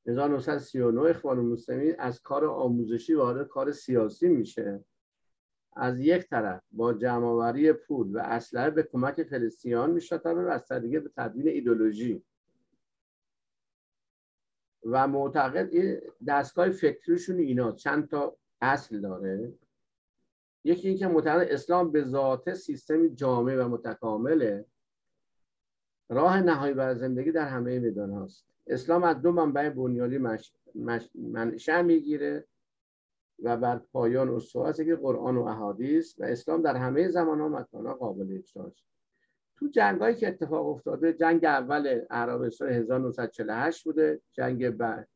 1939 اخوان المسلمین از کار آموزشی وارد کار سیاسی میشه. از یک طرف با جمعآوری پول و اسلحه به کمک فلسطینیان میشتابه و از دیگه به تدوین ایدولوژی و معتقد دستگاه فکریشون اینا چند تا اصل داره؟ یکی اینکه معتقد اسلام به ذات سیستم جامع و متکامله. راه نهایی بر زندگی در همه میدان هاست. اسلام از دو منبع بنیادی مش... منشأ می‌گیره و بر پایان استوار که قرآن و احادیث و اسلام در همه زمان ها مکان قابل اجراست تو جنگایی که اتفاق افتاده جنگ اول عربستان 1948 بوده جنگ بعد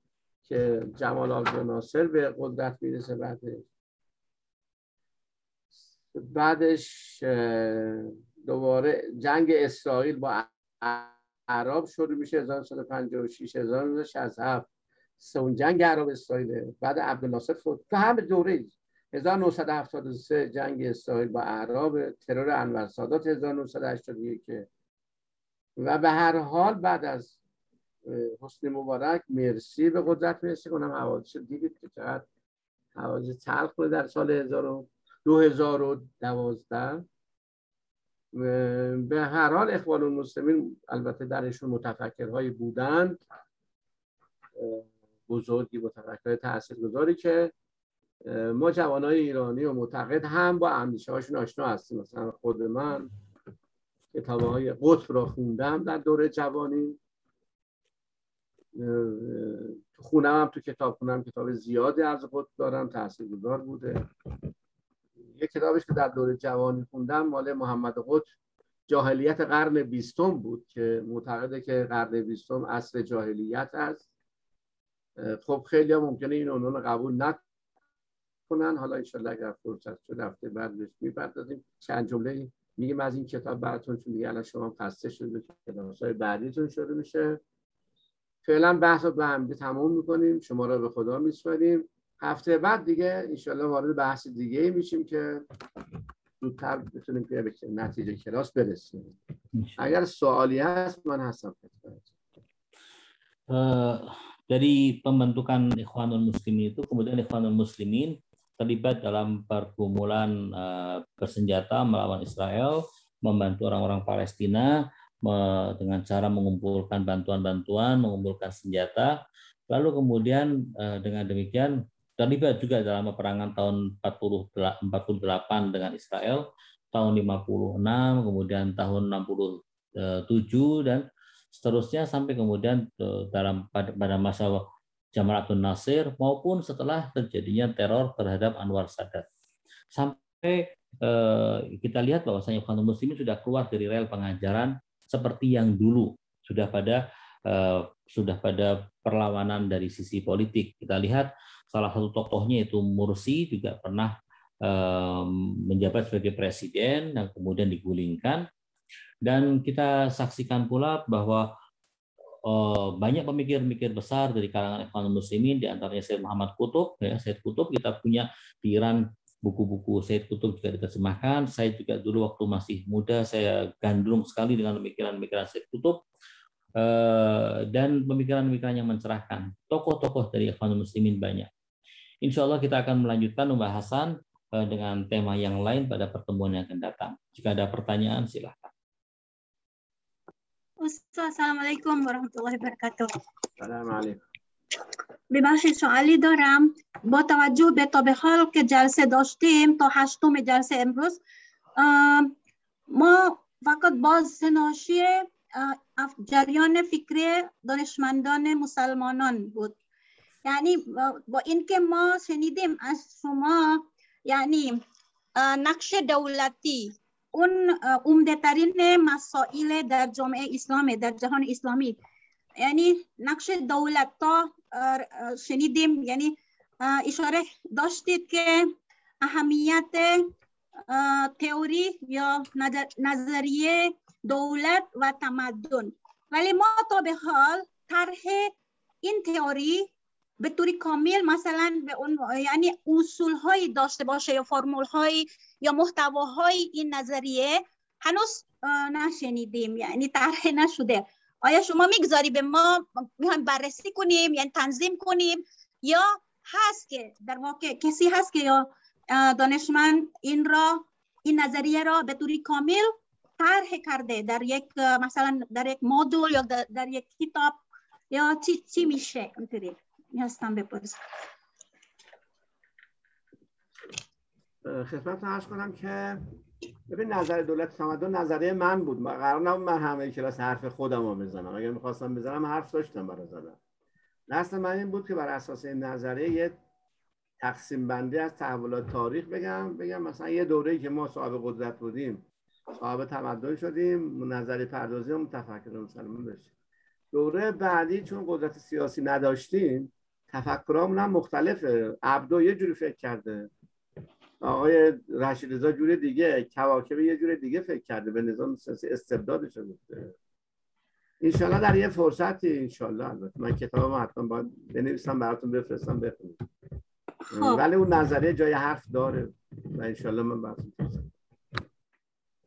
که جمال عبد ناصر به قدرت می‌رسه بعدش. بعدش دوباره جنگ اسرائیل با عرب شروع میشه 1956 1967 سون جنگ عرب اسرائیل بعد عبدالناصر فوت. تو همه دوره 1973 جنگ اسرائیل با اعراب ترور انور سادات 1981 و به هر حال بعد از حسن مبارک مرسی به قدرت مرسی کنم حوادث دیدید که چقدر حوادث تلخ در سال 2012 به هر حال اخوان المسلمین البته درشون متفکرهایی بودند. بزرگی متفکرهای تاثیرگذاری که ما جوانای ایرانی و معتقد هم با اندیشه هاشون آشنا هستیم. مثلا خود من کتاب های قطب را خوندم در دوره جوانی. تو خونم هم تو کتاب خونم کتاب زیادی از قطب دارم تاثیرگذار بوده. یه کتابش که در دوره جوانی خوندم مال محمد قطب جاهلیت قرن بیستم بود که معتقده که قرن بیستم اصل جاهلیت است. خب خیلی هم ممکنه این عنوان قبول نکنن. حالا انشالله اگر فرصت شد هفته بعد بهش می‌پردازیم. چند جمله میگیم از این کتاب براتون چون دیگه الان شما خسته شده های بعدیتون شده میشه. فعلا بحث رو به هم تموم می‌کنیم. شما را به خدا میسپاریم. هفته بعد دیگه انشالله وارد بحث دیگه میشیم که زودتر بتونیم که به نتیجه کلاس برسیم اگر سوالی هست من هستم dari pembentukan Ikhwanul Muslimin itu kemudian Ikhwanul Muslimin terlibat dalam pergumulan uh, bersenjata melawan Israel, membantu orang-orang Palestina dengan cara mengumpulkan bantuan-bantuan, mengumpulkan senjata, lalu kemudian uh, dengan demikian terlibat juga dalam peperangan tahun 48 dengan Israel, tahun 56, kemudian tahun 67 dan seterusnya sampai kemudian dalam pada, masa Jamal Abdul Nasir maupun setelah terjadinya teror terhadap Anwar Sadat. Sampai eh, kita lihat bahwasanya kaum muslimin sudah keluar dari rel pengajaran seperti yang dulu sudah pada eh, sudah pada perlawanan dari sisi politik. Kita lihat salah satu tokohnya itu Mursi juga pernah eh, menjabat sebagai presiden dan kemudian digulingkan dan kita saksikan pula bahwa uh, banyak pemikir-pemikir besar dari kalangan Ikhwan Muslimin, di antaranya Syed Muhammad Kutub, ya, Syed Kutub, kita punya di Iran buku-buku Syed Kutub juga diterjemahkan. Saya juga dulu waktu masih muda, saya gandrung sekali dengan pemikiran-pemikiran Syed Kutub. Uh, dan pemikiran-pemikiran yang mencerahkan. Tokoh-tokoh dari Ikhwan Muslimin banyak. Insya Allah kita akan melanjutkan pembahasan uh, dengan tema yang lain pada pertemuan yang akan datang. Jika ada pertanyaan, silahkan. استاد سلام علیکم و رحمت الله برکاته سلام علیکم ببخشید سوالی دارم با توجه به تا به حال که جلسه داشتیم تا هشتم جلسه امروز ما فقط باز سناشی جریان فکری دانشمندان مسلمانان بود یعنی با اینکه ما شنیدیم از شما یعنی نقش دولتی اون عمده ترین مسائل در جامعه اسلامی در جهان اسلامی یعنی نقش دولت تا شنیدیم یعنی اشاره داشتید که اهمیت تئوری یا نظریه دولت و تمدن ولی ما تا به حال طرح این تئوری به طور کامل مثلا به اون یعنی اصول هایی داشته باشه یا فرمول هایی یا محتواهای این نظریه هنوز نشنیدیم یعنی طرح نشده. آیا شما می‌گذاری به ما می‌خوایم بررسی کنیم یعنی تنظیم کنیم؟ یا هست که در واقع کسی هست که یا دانشمند این را این نظریه را به طوری کامل طرح کرده در یک مثلا در یک مدول یا در, یک کتاب یا چی, چی میشه اونطوری هستم بپرسم خدمت عرض کنم که ببین نظر دولت تمدن نظریه من بود. قرار نبود من همه کلاس حرف خودم رو بزنم. اگر می‌خواستم بزنم حرف داشتم برای زدن. دست من این بود که بر اساس این نظریه یه تقسیم بندی از تحولات تاریخ بگم. بگم مثلا یه دوره‌ای که ما صاحب قدرت بودیم صاحب تمدن شدیم نظری پردازی و متفکر مسلمان بشیم دوره بعدی چون قدرت سیاسی نداشتیم تفکرامون هم مختلفه. عبدو یه جوری فکر کرده. آقای رشید رضا جور دیگه کواکب یه جور دیگه فکر کرده. به نظام سیاسی استبدادش گفته. انشالله در یه فرصتی انشالله البته. من کتابم حتما باید بنویسم براتون بفرستم بخونید خب. ولی اون نظریه جای حرف داره و انشالله من می‌کنم.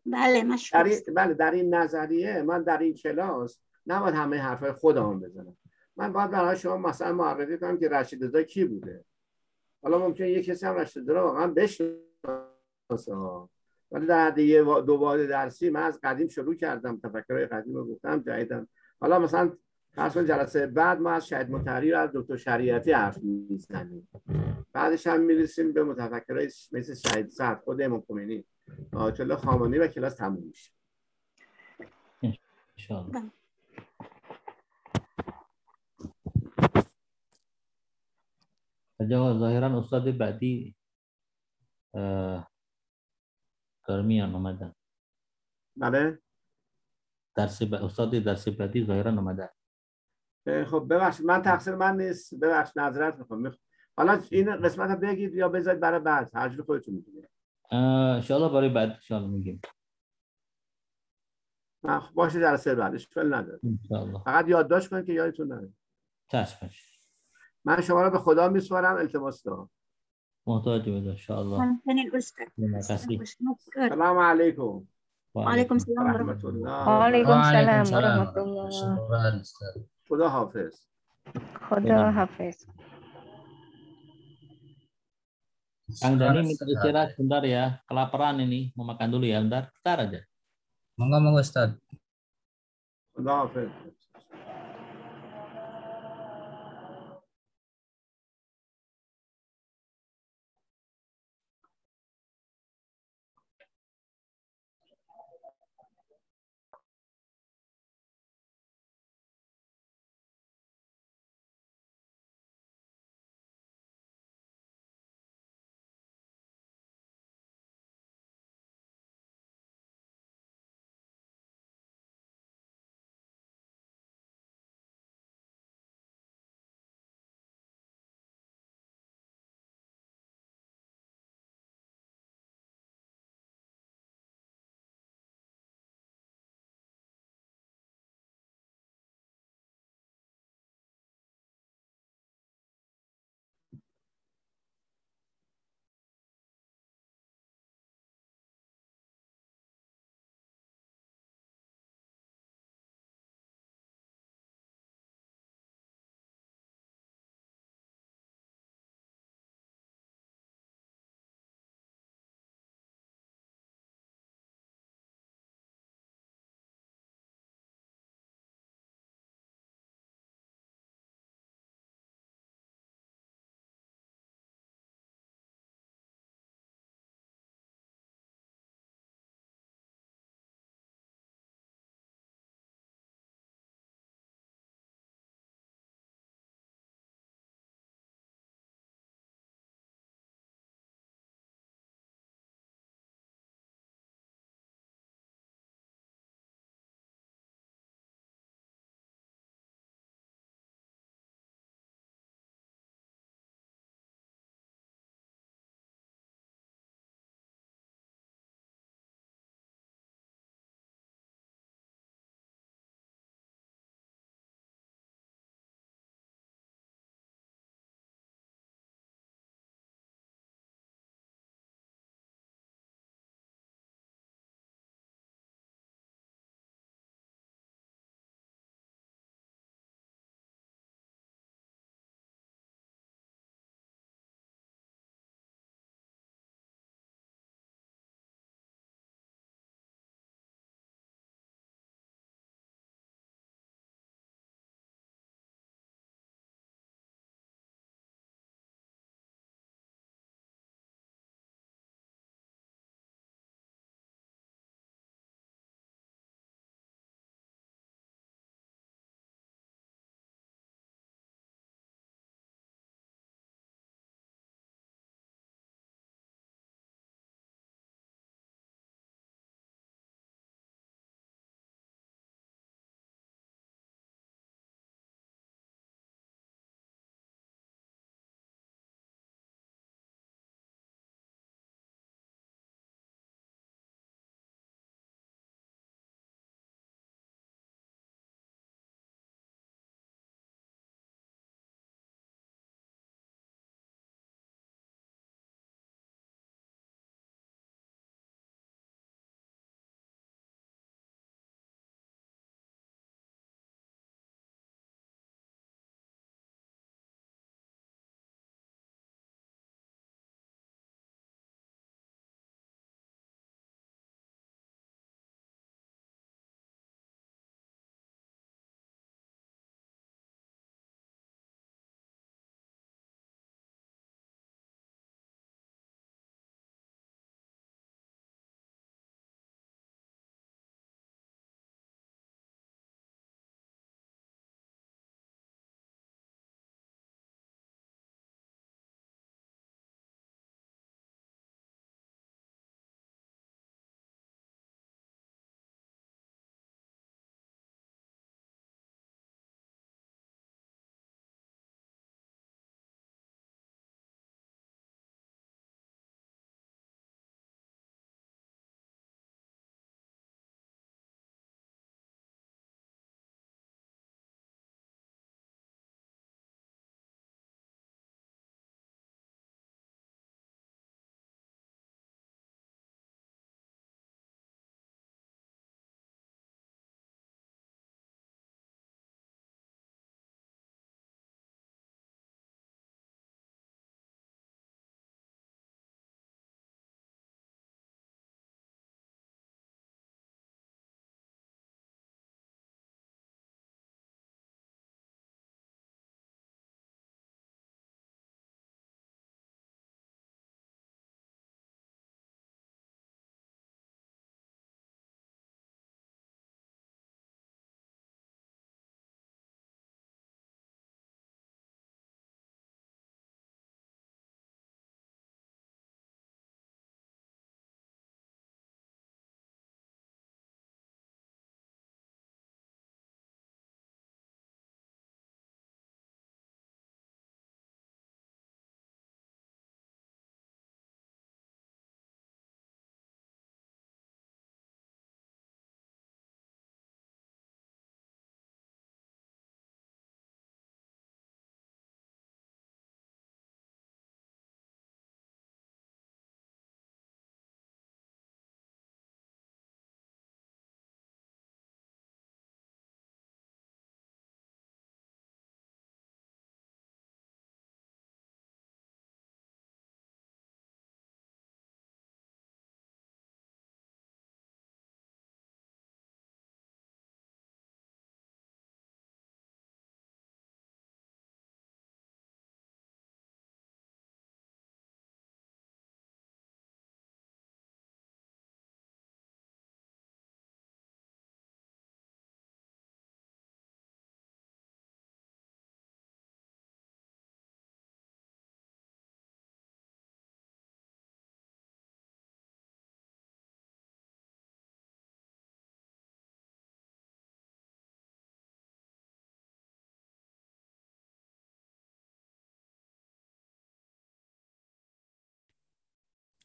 بله در مشکور این بله در این نظریه من در این کلاس نباید همه حرفای خودم بزنم. من باید برای شما مثلا معرفی کنم که رشید رضا کی بوده. حالا ممکنه یه کسی هم رشید رضا واقعا بشناسه. ولی در حد یه دو واحد درسی من از قدیم شروع کردم تفکرهای قدیم رو گفتم جدیدم حالا مثلا فرض جلسه بعد ما از شهید مطهری و از دکتر شریعتی حرف می‌زنیم. بعدش هم می‌رسیم به متفکرهای مثل شهید سعد خود امام خمینی آیت الله خامنه‌ای و کلاس تموم میشه. Zahiran Ustadz بعدی میان اومدن بله درس ب... استاد درس بعدی ظاهرا اه، خب ببخشید من تقصیر من نیست. ببخشید معذرت می‌خوام. حالا این قسمت رو بگید یا بذارید برای بعد. هر جور خودتون می‌دونید ان شاء برای بعد ان میگیم. باشه جلسه بعد. اشکال نداره. ان فقط یادداشت کنید که یادتون نره. چشمش. من شما رو به خدا میسپارم التماس دارم محتاج بده ان شاء الله همچنین استاد terima kasih مشکور سلام علیکم وعلیکم السلام ورحمة رحمت الله Waalaikumsalam Waalaikumsalam. warahmatullah. Syukuran, Ustaz. خدا حافظ Khoda hafiz. Kang Dani Ustaz, minta istirahat sebentar ya kelaparan ini mau makan dulu ya bentar bentar aja Monggo monggo Ustaz. خدا حافظ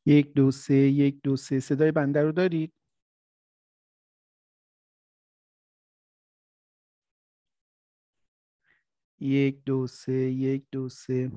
یک دو سه یک دو سه صدای بنده رو دارید؟ یک دو سه یک دو سه.